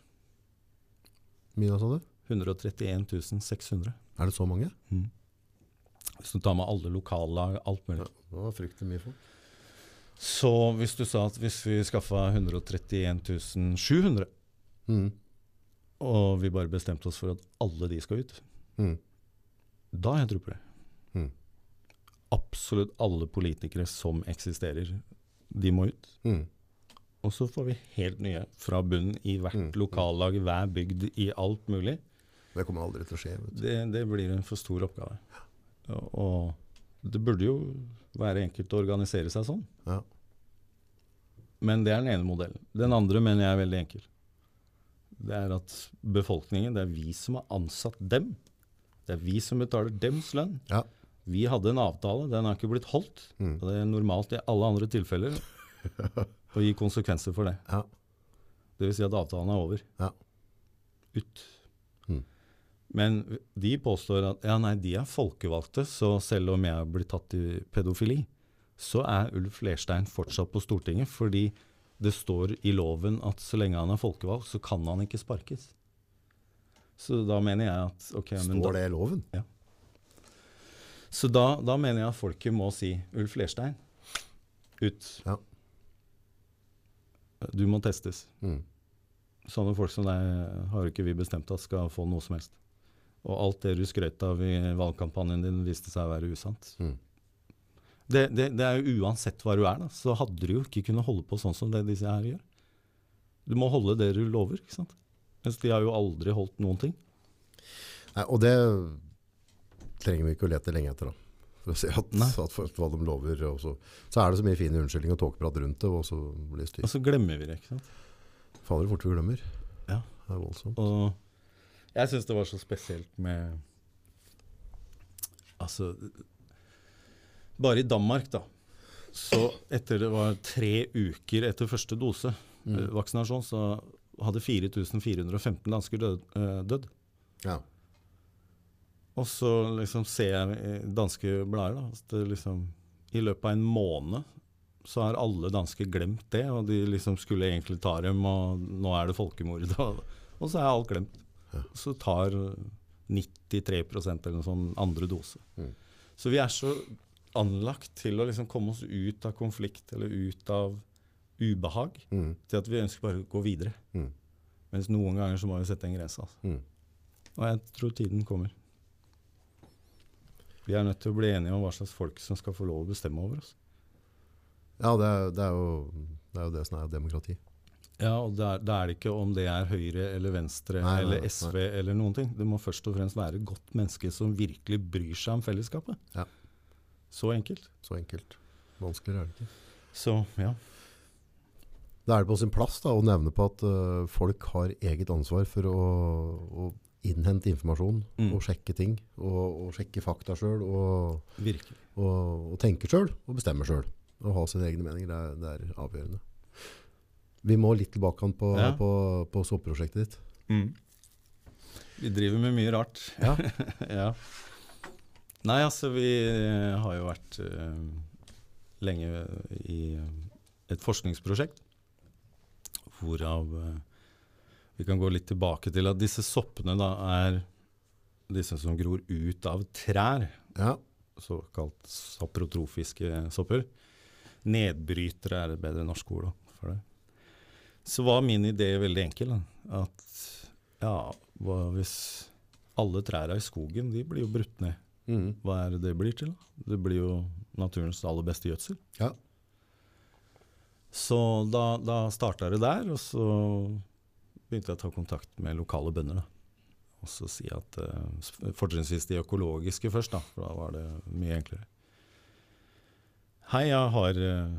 [SPEAKER 1] Mye sa du?
[SPEAKER 2] 131 600.
[SPEAKER 1] Er det så mange?
[SPEAKER 2] Hvis du tar med alle lokallag, alt mulig.
[SPEAKER 1] Ja, det var fryktelig mye folk.
[SPEAKER 2] Så hvis du sa at hvis vi skaffa 131 700,
[SPEAKER 1] Mm.
[SPEAKER 2] og vi bare bestemte oss for at alle de skal ut,
[SPEAKER 1] Mm.
[SPEAKER 2] da har jeg tro på det.
[SPEAKER 1] Mm.
[SPEAKER 2] Absolutt alle politikere som eksisterer, de må ut.
[SPEAKER 1] Mm.
[SPEAKER 2] Og så får vi helt nye fra bunnen i hvert
[SPEAKER 1] Mm.
[SPEAKER 2] lokallag, hver bygd, i alt mulig.
[SPEAKER 1] Det kommer aldri til å skje. Vet du.
[SPEAKER 2] Det, det blir en for stor oppgave. Og, og det burde jo være enkelt å organisere seg sånn.
[SPEAKER 1] Ja.
[SPEAKER 2] Men det er den ene modellen. Den andre mener jeg er veldig enkel. Det er at befolkningen, det er vi som har ansatt dem. Det er vi som betaler dems lønn.
[SPEAKER 1] Ja.
[SPEAKER 2] Vi hadde en avtale, den har ikke blitt holdt.
[SPEAKER 1] Mm.
[SPEAKER 2] Og det er normalt i alle andre tilfeller å gi konsekvenser for det.
[SPEAKER 1] Ja.
[SPEAKER 2] Det vil si at avtalen er over.
[SPEAKER 1] Ja.
[SPEAKER 2] Ut.
[SPEAKER 1] Mm.
[SPEAKER 2] Men de påstår at ja, nei, de er folkevalgte, så selv om jeg blitt tatt i pedofili, så er Ulf Lerstein fortsatt på Stortinget, fordi det står i loven at så lenge han er folkevalgt, så kan han ikke sparkes. Så da mener jeg at okay, men
[SPEAKER 1] Står det i loven? Ja.
[SPEAKER 2] Så da, da mener jeg at folket må si Ulf Lerstein, ut.
[SPEAKER 1] Ja.
[SPEAKER 2] Du må testes.
[SPEAKER 1] Mm.
[SPEAKER 2] Sånne folk som deg har ikke vi bestemt at skal få noe som helst. Og alt det du skrøt av i valgkampanjen din, viste seg å være usant.
[SPEAKER 1] Mm.
[SPEAKER 2] Det, det, det er jo uansett hva du er, da, så hadde du jo ikke kunnet holde på sånn som det disse her gjør. Du må holde det du lover, ikke sant. Mens de har jo aldri holdt noen ting.
[SPEAKER 1] Nei, og det trenger vi ikke å lete lenge etter, da. For å se at, at, at hva de lover. Og så, så er det så mye fine unnskyldninger og tåkeprat rundt det, og så blir det styr.
[SPEAKER 2] Og så glemmer vi det, ikke sant.
[SPEAKER 1] Fader, fort vi glemmer.
[SPEAKER 2] Ja.
[SPEAKER 1] Det er voldsomt.
[SPEAKER 2] Og jeg syns det var så spesielt med Altså Bare i Danmark, da. Så etter det var tre uker etter første dose
[SPEAKER 1] Mm.
[SPEAKER 2] eh, vaksinasjon, så hadde 4415 dansker død. eh, dødd.
[SPEAKER 1] Ja.
[SPEAKER 2] Og så liksom ser jeg danske blader da, at det liksom, i løpet av en måned så har alle dansker glemt det, og de liksom skulle egentlig ta dem, og nå er det folkemord. Og, og så er alt glemt.
[SPEAKER 1] Ja.
[SPEAKER 2] Så tar 93 eller noe sånn andre dose.
[SPEAKER 1] Mm.
[SPEAKER 2] Så vi er så anlagt til å liksom komme oss ut av konflikt eller ut av ubehag,
[SPEAKER 1] Mm.
[SPEAKER 2] til at vi ønsker bare å gå videre.
[SPEAKER 1] Mm.
[SPEAKER 2] Mens noen ganger så må vi sette en grense. Altså.
[SPEAKER 1] Mm.
[SPEAKER 2] Og jeg tror tiden kommer. Vi er nødt til å bli enige om hva slags folk som skal få lov å bestemme over oss.
[SPEAKER 1] Ja, det er, det, er jo, det er jo det som er demokrati.
[SPEAKER 2] Ja, og da er, det ikke om det er Høyre eller Venstre
[SPEAKER 1] Nei, nei,
[SPEAKER 2] eller
[SPEAKER 1] nei.
[SPEAKER 2] SV eller noen ting. Det må først og fremst være et godt menneske som virkelig bryr seg om fellesskapet.
[SPEAKER 1] Ja.
[SPEAKER 2] Så enkelt.
[SPEAKER 1] Så enkelt. Vanskeligere er det ikke.
[SPEAKER 2] Så ja.
[SPEAKER 1] Da er det på sin plass da, å nevne på at uh, folk har eget ansvar for å, å innhente informasjon
[SPEAKER 2] Mm.
[SPEAKER 1] og sjekke ting. Og, og sjekke fakta sjøl, og, og, og tenke sjøl, og bestemme sjøl. Og ha sine egne meninger. Det er, det er avgjørende. Vi må litt tilbake på,
[SPEAKER 2] Ja.
[SPEAKER 1] på, på soppprosjektet ditt.
[SPEAKER 2] Vi driver med mye rart.
[SPEAKER 1] Ja.
[SPEAKER 2] ja. Nei, altså vi eh, har jo vært uh, lenge i et forskningsprosjekt hvorav uh, vi kan gå litt tilbake til at disse soppene da er disse som gror ut av trær,
[SPEAKER 1] Ja.
[SPEAKER 2] såkalt saprotrofiske sopper. Nedbrytere er et bedre norsk ord for det. Så var min idé veldig enkel. Da. At ja, hva hvis alle trærne i skogen de blir jo brutt ned?
[SPEAKER 1] Mm.
[SPEAKER 2] Hva er det det blir til? da? Det blir jo naturens aller beste gjødsel.
[SPEAKER 1] Ja.
[SPEAKER 2] Så da, da starta det der, og så begynte jeg å ta kontakt med lokale bønder. da. Og så si at uh, Fortrinnsvis de økologiske først, da, for da var det mye enklere. Hei, jeg har, uh,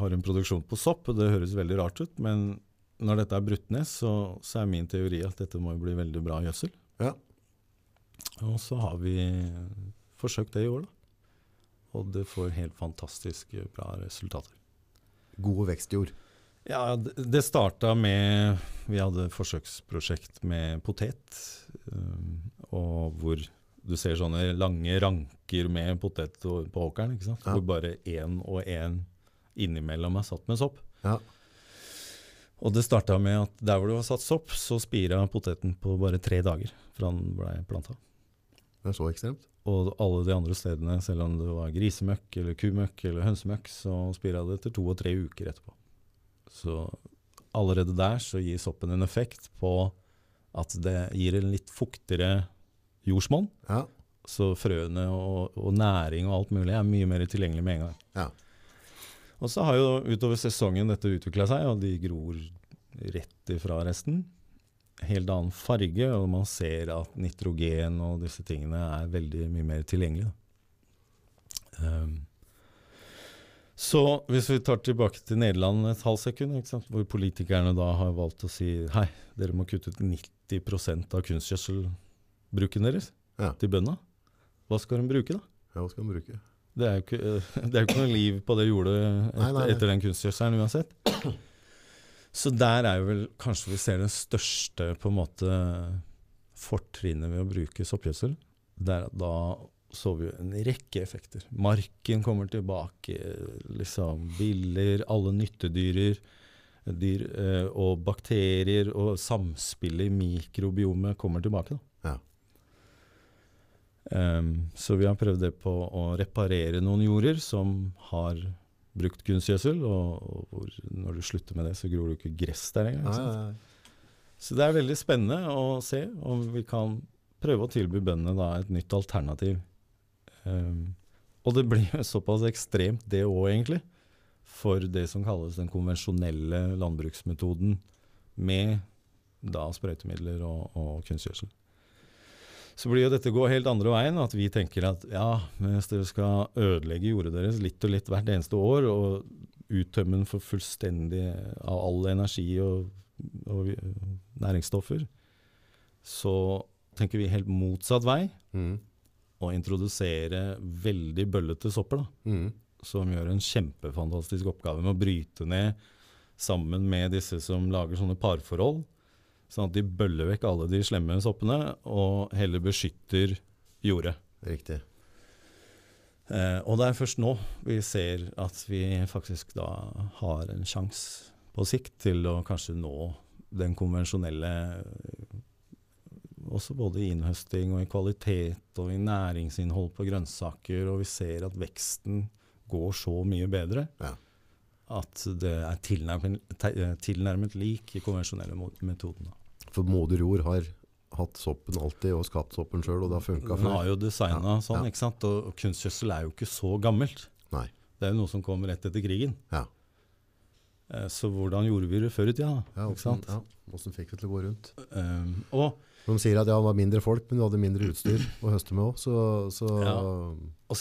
[SPEAKER 2] har en produksjon på sopp, og det høres veldig rart ut, men når dette er brutt ned, så, så er min teori at dette må jo bli veldig bra gjødsel.
[SPEAKER 1] Ja.
[SPEAKER 2] Og så har vi forsøkt det i år, da. Og det får helt fantastisk bra resultater.
[SPEAKER 1] Gode vekstjord.
[SPEAKER 2] Ja, det, det starta med Vi hadde forsøksprosjekt med potet. um, og hvor du ser sånne lange ranker med potet på åkeren. ikke sant?
[SPEAKER 1] Ja.
[SPEAKER 2] Hvor bare én og én innimellom er satt med sopp.
[SPEAKER 1] Ja.
[SPEAKER 2] Og det starta med at der hvor det var satt sopp, så spira poteten på bare tre dager fra den blei planta.
[SPEAKER 1] Det er så ekstremt.
[SPEAKER 2] Og alle de andre stedene, selv om det var grisemøkk eller kumøkk eller hønsemøkk, så spira det etter to og tre uker etterpå. Så allerede der så gir soppen en effekt på at det gir en litt fuktigere jordsmonn.
[SPEAKER 1] Ja.
[SPEAKER 2] Så frøene og, og næring og alt mulig er mye mer tilgjengelig med en gang.
[SPEAKER 1] Ja.
[SPEAKER 2] Og så har jo utover sesongen dette utvikla seg, og de gror rett ifra resten. Helt annen farge, og man ser at nitrogen og disse tingene er veldig mye mer tilgjengelig. Um, så hvis vi tar tilbake til Nederland et halvt sekund, sant, hvor politikerne da har valgt å si hei, dere må kutte ut 90% av kunstgjødselbruken deres
[SPEAKER 1] Ja.
[SPEAKER 2] til bøndene. Hva skal de bruke, da?
[SPEAKER 1] ja, hva skal de bruke?
[SPEAKER 2] Det er jo ikke, det er ikke noe liv på det jordet etter,
[SPEAKER 1] Nei, nei, nei.
[SPEAKER 2] etter den kunstgjødselen uansett. Så der er jo vel kanskje vi ser den største på en måte fortrinnet ved å bruke soppgjødsel. Da så vi jo en rekke effekter. Marken kommer tilbake, liksom biller, alle nyttedyrer dyr, eh, og bakterier og samspillet i mikrobiomet kommer tilbake. Da. Ehm, så vi har prøvd det på å reparere noen jorder som har brukt kunstgjødsel, og, og når du slutter med det, så gror det ikke gress der engang. Så det er veldig spennende å se om vi kan prøve å tilby bøndene da et nytt alternativ. Um, og det blir jo såpass ekstremt det òg, egentlig. for det som kalles den konvensjonelle landbruksmetoden med da sprøytemidler og, og kunstgjødsel. Så blir jo dette gå helt andre veien, at vi tenker at ja, hvis dere skal ødelegge jordet deres litt og litt hvert eneste år, og uttømme den for fullstendig av all energi og, og næringsstoffer, så tenker vi helt motsatt vei.
[SPEAKER 1] Mm.
[SPEAKER 2] Å introdusere veldig bøllete sopper, da,
[SPEAKER 1] Mm.
[SPEAKER 2] som gjør en kjempefantastisk oppgave med å bryte ned sammen med disse som lager sånne parforhold. Sånn at de bøller vekk alle de slemme soppene, og heller beskytter jordet.
[SPEAKER 1] Riktig.
[SPEAKER 2] Eh, og det er først nå vi ser at vi faktisk da har en sjanse på sikt til å kanskje nå den konvensjonelle Også både i innhøsting og i kvalitet og i næringsinnhold på grønnsaker, og vi ser at veksten går så mye bedre
[SPEAKER 1] Ja.
[SPEAKER 2] At det er tilnærmet, te- tilnærmet lik i konvensjonelle metoder.
[SPEAKER 1] For moder jord har hatt soppen alltid og skapt soppen sjøl, og det har funka
[SPEAKER 2] Den har jo designa
[SPEAKER 1] Ja,
[SPEAKER 2] sånn,
[SPEAKER 1] ja.
[SPEAKER 2] ikke sant? Og, kunstgjødsel er jo ikke så gammelt.
[SPEAKER 1] Nei.
[SPEAKER 2] Det er jo noe som kom rett etter krigen.
[SPEAKER 1] Ja.
[SPEAKER 2] Eh, Så hvordan gjorde vi det før i tida? da?
[SPEAKER 1] Ja,
[SPEAKER 2] ikke
[SPEAKER 1] ja. Hvordan fikk vi til å gå rundt?
[SPEAKER 2] Um, og,
[SPEAKER 1] De sier at ja, det var mindre folk, men du hadde mindre utstyr å høste med òg, så, så
[SPEAKER 2] Ja.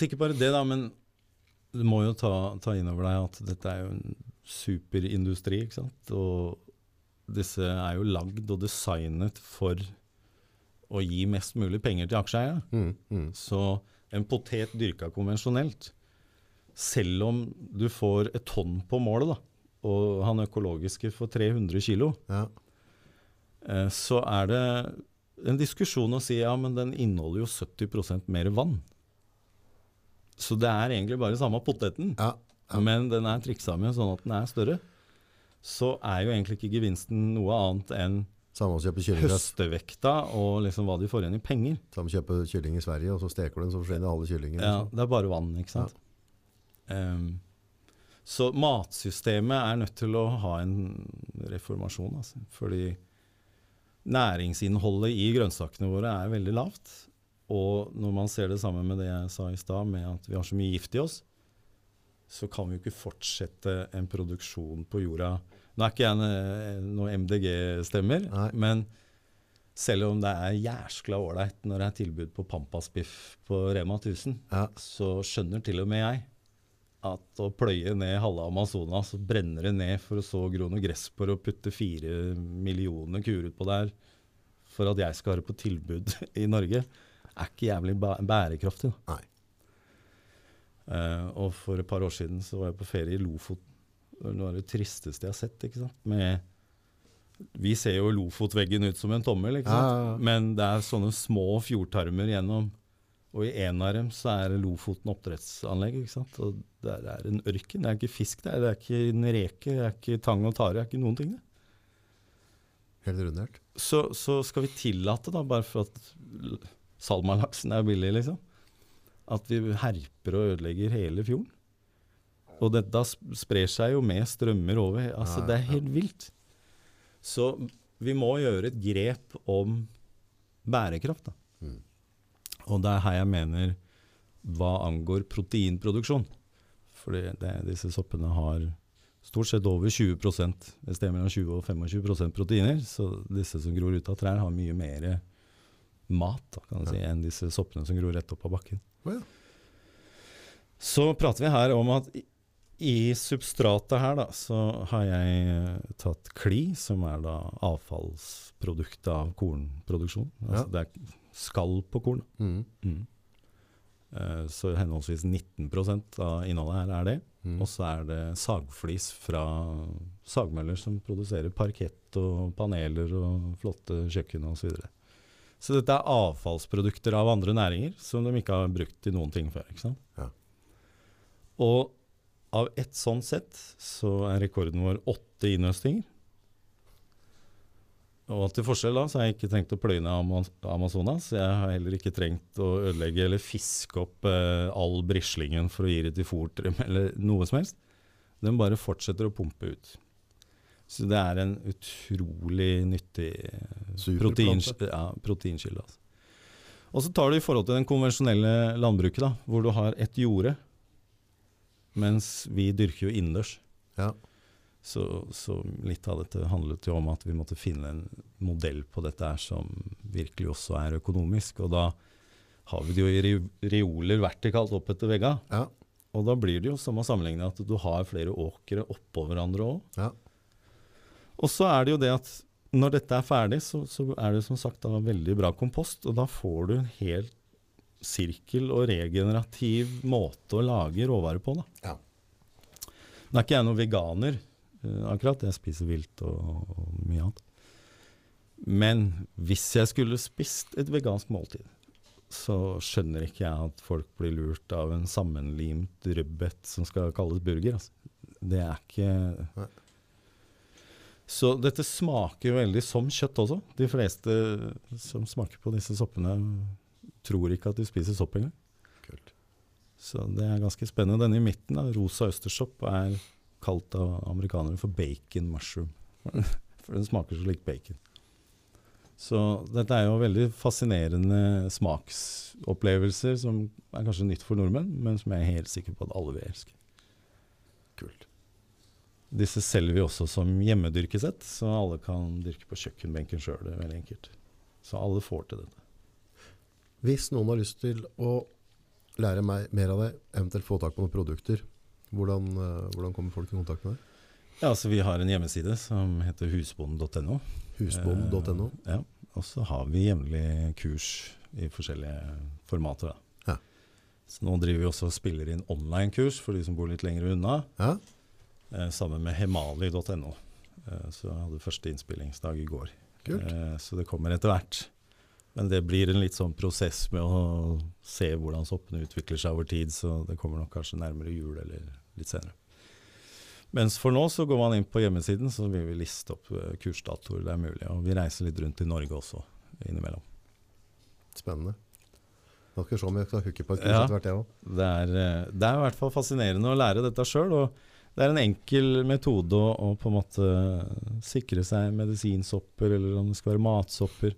[SPEAKER 2] ikke bare det, da, men du må jo ta, ta inn over deg at dette er jo en superindustri. ikke sant? Og disse er jo lagd og designet for å gi mest mulig penger til aksjeeiere.
[SPEAKER 1] mm, mm.
[SPEAKER 2] Så en potet dyrka konvensjonelt, selv om du får et tonn på målet, da, og han økologiske får 300 kilo,
[SPEAKER 1] Ja.
[SPEAKER 2] eh, så er det en diskusjon å si ja, men den inneholder jo 70% mer vann. Så det er egentlig bare samme poteten,
[SPEAKER 1] Ja. Ja.
[SPEAKER 2] men den er triksa med sånn at den er større. Så er jo egentlig ikke gevinsten noe annet enn høstevekta og liksom hva de får igjen i penger.
[SPEAKER 1] samme kjøpe kylling i Sverige, og så steker du den, så forsvinner alle kyllingene.
[SPEAKER 2] Ja,
[SPEAKER 1] liksom.
[SPEAKER 2] det er bare vann, ikke sant. Ehm, så matsystemet er nødt til å ha en reformasjon, altså. Fordi næringsinnholdet i grønnsakene våre er veldig lavt. Og når man ser det sammen med det jeg sa i stad, med at vi har så mye gift i oss, så kan vi jo ikke fortsette en produksjon på jorda. Nå er ikke jeg noe noen MDG-stemmer, men selv om det er jæskla ålreit når det er tilbud på Pampasbiff på Rema 1000,
[SPEAKER 1] Ja.
[SPEAKER 2] så skjønner til og med jeg at å pløye ned halve Amazonas og brenne det ned for å så gro noe gress på og putte fire millioner kuer utpå der for at jeg skal ha det på tilbud i Norge, er ikke jævlig bæ- bærekraftig. Da.
[SPEAKER 1] Nei.
[SPEAKER 2] Uh, og for et par år siden så var jeg på ferie i Lofoten. Det var noe av det tristeste jeg har sett. ikke sant? Med, vi ser jo Lofotveggen ut som en tommel, ikke sant?
[SPEAKER 1] Ja, ja, ja.
[SPEAKER 2] men det er sånne små fjordtarmer gjennom. Og i en av dem så er Lofoten oppdrettsanlegg. ikke sant? Og det er en ørken. Det er ikke fisk der, det er ikke en reke, det er ikke tang og tare, det er ikke noen ting. det.
[SPEAKER 1] Helt rundert.
[SPEAKER 2] Så, så skal vi tillate, da, bare for at salmalaksen er billig, liksom, at vi herper og ødelegger hele fjorden. Og dette sp- sprer seg jo med strømmer over. altså Det er helt vilt. Så vi må gjøre et grep om bærekraft. da.
[SPEAKER 1] Mm.
[SPEAKER 2] Og det er her jeg mener hva angår proteinproduksjon. For disse soppene har stort sett over 20 et sted mellom 20 og 25% proteiner. Så disse som gror ut av trær, har mye mer mat da, si, enn disse soppene som gror rett opp av bakken.
[SPEAKER 1] Oh, ja.
[SPEAKER 2] Så prater vi her om at i, i substratet her da, så har jeg eh, tatt kli, som er da avfallsproduktet av kornproduksjon. Altså
[SPEAKER 1] Ja.
[SPEAKER 2] det er skall på korn.
[SPEAKER 1] Mm.
[SPEAKER 2] Mm. Eh, Så henholdsvis 19% av innholdet her er det.
[SPEAKER 1] Mm.
[SPEAKER 2] Og så er det sagflis fra sagmøller som produserer parkett og paneler og flotte kjøkken osv. Så, dette er avfallsprodukter av andre næringer som de ikke har brukt til noen ting før. ikke sant?
[SPEAKER 1] Ja.
[SPEAKER 2] Og av ett sånn sett så er rekorden vår åtte innhøstinger. Og til forskjell da, så har jeg ikke trengt å pløye ned Amazonas. Jeg har heller ikke trengt å ødelegge eller fiske opp eh, all brislingen for å gi det til fôrtrem eller noe som helst. Den bare fortsetter å pumpe ut. Så det er en utrolig nyttig eh, protein, ja, proteinkilde. Altså. Og så tar du i forhold til den konvensjonelle landbruket, da, hvor du har et jorde. Mens vi dyrker jo innendørs.
[SPEAKER 1] Ja.
[SPEAKER 2] Så, så litt av dette handlet jo om at vi måtte finne en modell på dette her som virkelig også er økonomisk. Og da har vi det jo i reoler vertikalt opp etter vegga.
[SPEAKER 1] Ja.
[SPEAKER 2] Og da blir det jo som å sammenligne at du har flere åkre oppå hverandre òg.
[SPEAKER 1] Ja.
[SPEAKER 2] Og så er det jo det at når dette er ferdig, så, så er det som sagt da veldig bra kompost. Og da får du en helt sirkel og regenerativ måte å lage råvarer på. da.
[SPEAKER 1] Ja.
[SPEAKER 2] Nå er ikke jeg noen veganer, uh, akkurat. Jeg spiser vilt og, og mye annet. Men hvis jeg skulle spist et vegansk måltid, så skjønner ikke jeg at folk blir lurt av en sammenlimt rødbet som skal kalles burger. Altså. Det er ikke
[SPEAKER 1] Nei.
[SPEAKER 2] Så dette smaker jo veldig som kjøtt også. De fleste som smaker på disse soppene, tror ikke at de spiser sopp engang.
[SPEAKER 1] Kult.
[SPEAKER 2] Så det er ganske spennende. Denne i midten, da, rosa østersopp, er kalt av amerikanere for bacon mushroom. For den smaker så lik bacon. Så dette er jo veldig fascinerende smaksopplevelser som er kanskje nytt for nordmenn, men som jeg er helt sikker på at alle vil elske.
[SPEAKER 1] Kult.
[SPEAKER 2] Disse selger vi også som hjemmedyrkesett, så alle kan dyrke på kjøkkenbenken sjøl. Det veldig enkelt. Så alle får til dette.
[SPEAKER 1] Hvis noen har lyst til å lære meg mer av det, eventuelt få tak på noen produkter, hvordan, eh, hvordan kommer folk i kontakt med deg?
[SPEAKER 2] Ja, altså Vi har en hjemmeside som heter husbonden.no.
[SPEAKER 1] Husbonden.no.
[SPEAKER 2] Eh, ja, og så har vi jevnlig kurs i forskjellige formater. Da.
[SPEAKER 1] Ja.
[SPEAKER 2] Så nå driver vi også og spiller inn online-kurs for de som bor litt lenger unna,
[SPEAKER 1] Ja,
[SPEAKER 2] sammen med hemali.no. Eh, så jeg hadde første innspillingsdag i går.
[SPEAKER 1] kult.
[SPEAKER 2] Eh, så det kommer etter hvert. Men det blir en litt sånn prosess med å se hvordan soppene utvikler seg over tid, så det kommer nok kanskje nærmere jul eller litt senere. Mens for nå så går man inn på hjemmesiden, så vil vi liste opp eh, kursdatoer det er mulig. Og vi reiser litt rundt i Norge også innimellom.
[SPEAKER 1] Spennende. Nå skal vi se om vi skal hooke på et kurs
[SPEAKER 2] Ja.
[SPEAKER 1] etter hvert, jeg òg.
[SPEAKER 2] Det er, eh, det er i hvert fall fascinerende å lære dette sjøl. Og det er en enkel metode å, å på en måte sikre seg medisinsopper, eller om det skal være matsopper.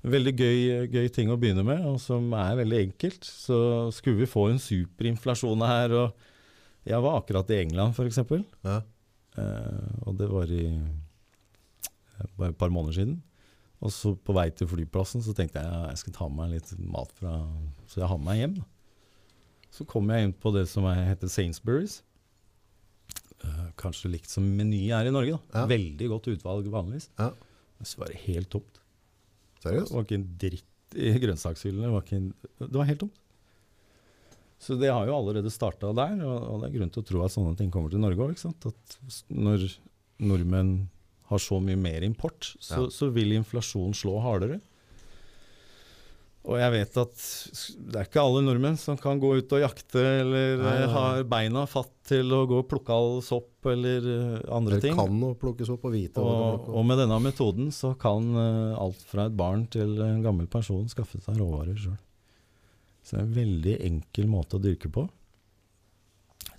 [SPEAKER 2] Veldig gøy, gøy ting å begynne med, og som er veldig enkelt. Så skulle vi få en superinflasjon her, og jeg var akkurat i England f.eks.,
[SPEAKER 1] Ja.
[SPEAKER 2] eh, og det var i eh, bare et par måneder siden. Og så på vei til flyplassen så tenkte jeg ja, jeg skal ta med meg litt mat fra Så jeg har med meg hjem. da. Så kom jeg inn på det som er, heter Sainsbury's. Eh, kanskje likt som Meny er i Norge. da.
[SPEAKER 1] Ja.
[SPEAKER 2] Veldig godt utvalg vanligvis.
[SPEAKER 1] Ja.
[SPEAKER 2] Men så var det helt tomt.
[SPEAKER 1] Seriøst?
[SPEAKER 2] Det var ikke en dritt i grønnsakshyllene. Det en, det var helt tomt. Så det har jo allerede starta der, og, det er grunn til å tro at sånne ting kommer til Norge òg. At når nordmenn har så mye mer import, så,
[SPEAKER 1] Ja.
[SPEAKER 2] så vil inflasjonen slå hardere. Og jeg vet at det er ikke alle nordmenn som kan gå ut og jakte, eller
[SPEAKER 1] Nei, nei,
[SPEAKER 2] eh, har beina fatt til å gå og plukke all sopp eller eh, andre
[SPEAKER 1] Det
[SPEAKER 2] ting.
[SPEAKER 1] kan å plukke sopp og vite.
[SPEAKER 2] Og, og med denne metoden så kan eh, alt fra et barn til en gammel person skaffe seg råvarer sjøl. Så det er en veldig enkel måte å dyrke på,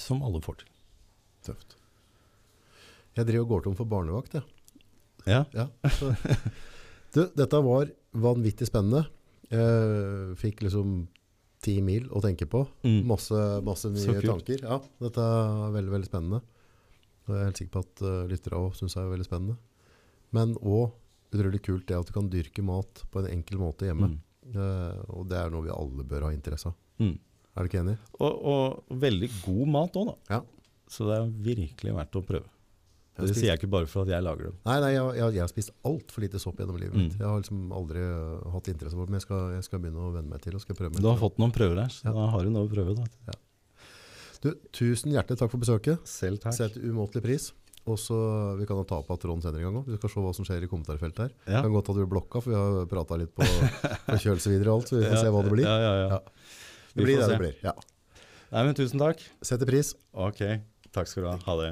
[SPEAKER 2] som alle får til.
[SPEAKER 1] Tøft. Jeg driver og går tom for barnevakt, jeg.
[SPEAKER 2] Ja,
[SPEAKER 1] Ja. ja. Du, dette var vanvittig spennende. Jeg fikk liksom ti mil å tenke på.
[SPEAKER 2] Mm.
[SPEAKER 1] Masse, masse nye tanker. Ja, dette er veldig, veldig spennende. Og jeg er helt sikker på at uh, lyttere også synes det er veldig spennende. Men også utrolig kult det at du kan dyrke mat på en enkel måte hjemme.
[SPEAKER 2] Mm.
[SPEAKER 1] Uh, og det er noe vi alle bør ha interesse av.
[SPEAKER 2] Mm.
[SPEAKER 1] Er du ikke enig?
[SPEAKER 2] Og, og veldig god mat òg, da.
[SPEAKER 1] Ja.
[SPEAKER 2] Så det er virkelig verdt å prøve. Det
[SPEAKER 1] spist-
[SPEAKER 2] sier jeg ikke bare for at jeg lager dem.
[SPEAKER 1] Nei, nei jeg, jeg, jeg har spist altfor lite sopp gjennom livet mitt.
[SPEAKER 2] Mm.
[SPEAKER 1] Jeg har liksom aldri uh, hatt interesse for det, men jeg skal, jeg skal begynne å venne meg til og skal prøve meg.
[SPEAKER 2] Du har fått noen prøver her, så
[SPEAKER 1] Ja.
[SPEAKER 2] da har du noe å prøve. Da.
[SPEAKER 1] Du, tusen hjertelig takk for besøket.
[SPEAKER 2] Selv takk.
[SPEAKER 1] Sett umåtelig pris. Og så Vi kan ta opp at Trond senere en gang. Vi skal se hva som skjer i kommentarfeltet her.
[SPEAKER 2] Ja.
[SPEAKER 1] Det kan godt at du blir blokka, for vi har prata litt på, på kjølelse videre og alt, så vi får se hva det blir.
[SPEAKER 2] Ja, ja, ja.
[SPEAKER 1] Ja. Det blir det
[SPEAKER 2] se.
[SPEAKER 1] det blir. Ja.
[SPEAKER 2] Nei, men tusen takk.
[SPEAKER 1] Setter pris.
[SPEAKER 2] Ok, takk skal du ha. Ha det.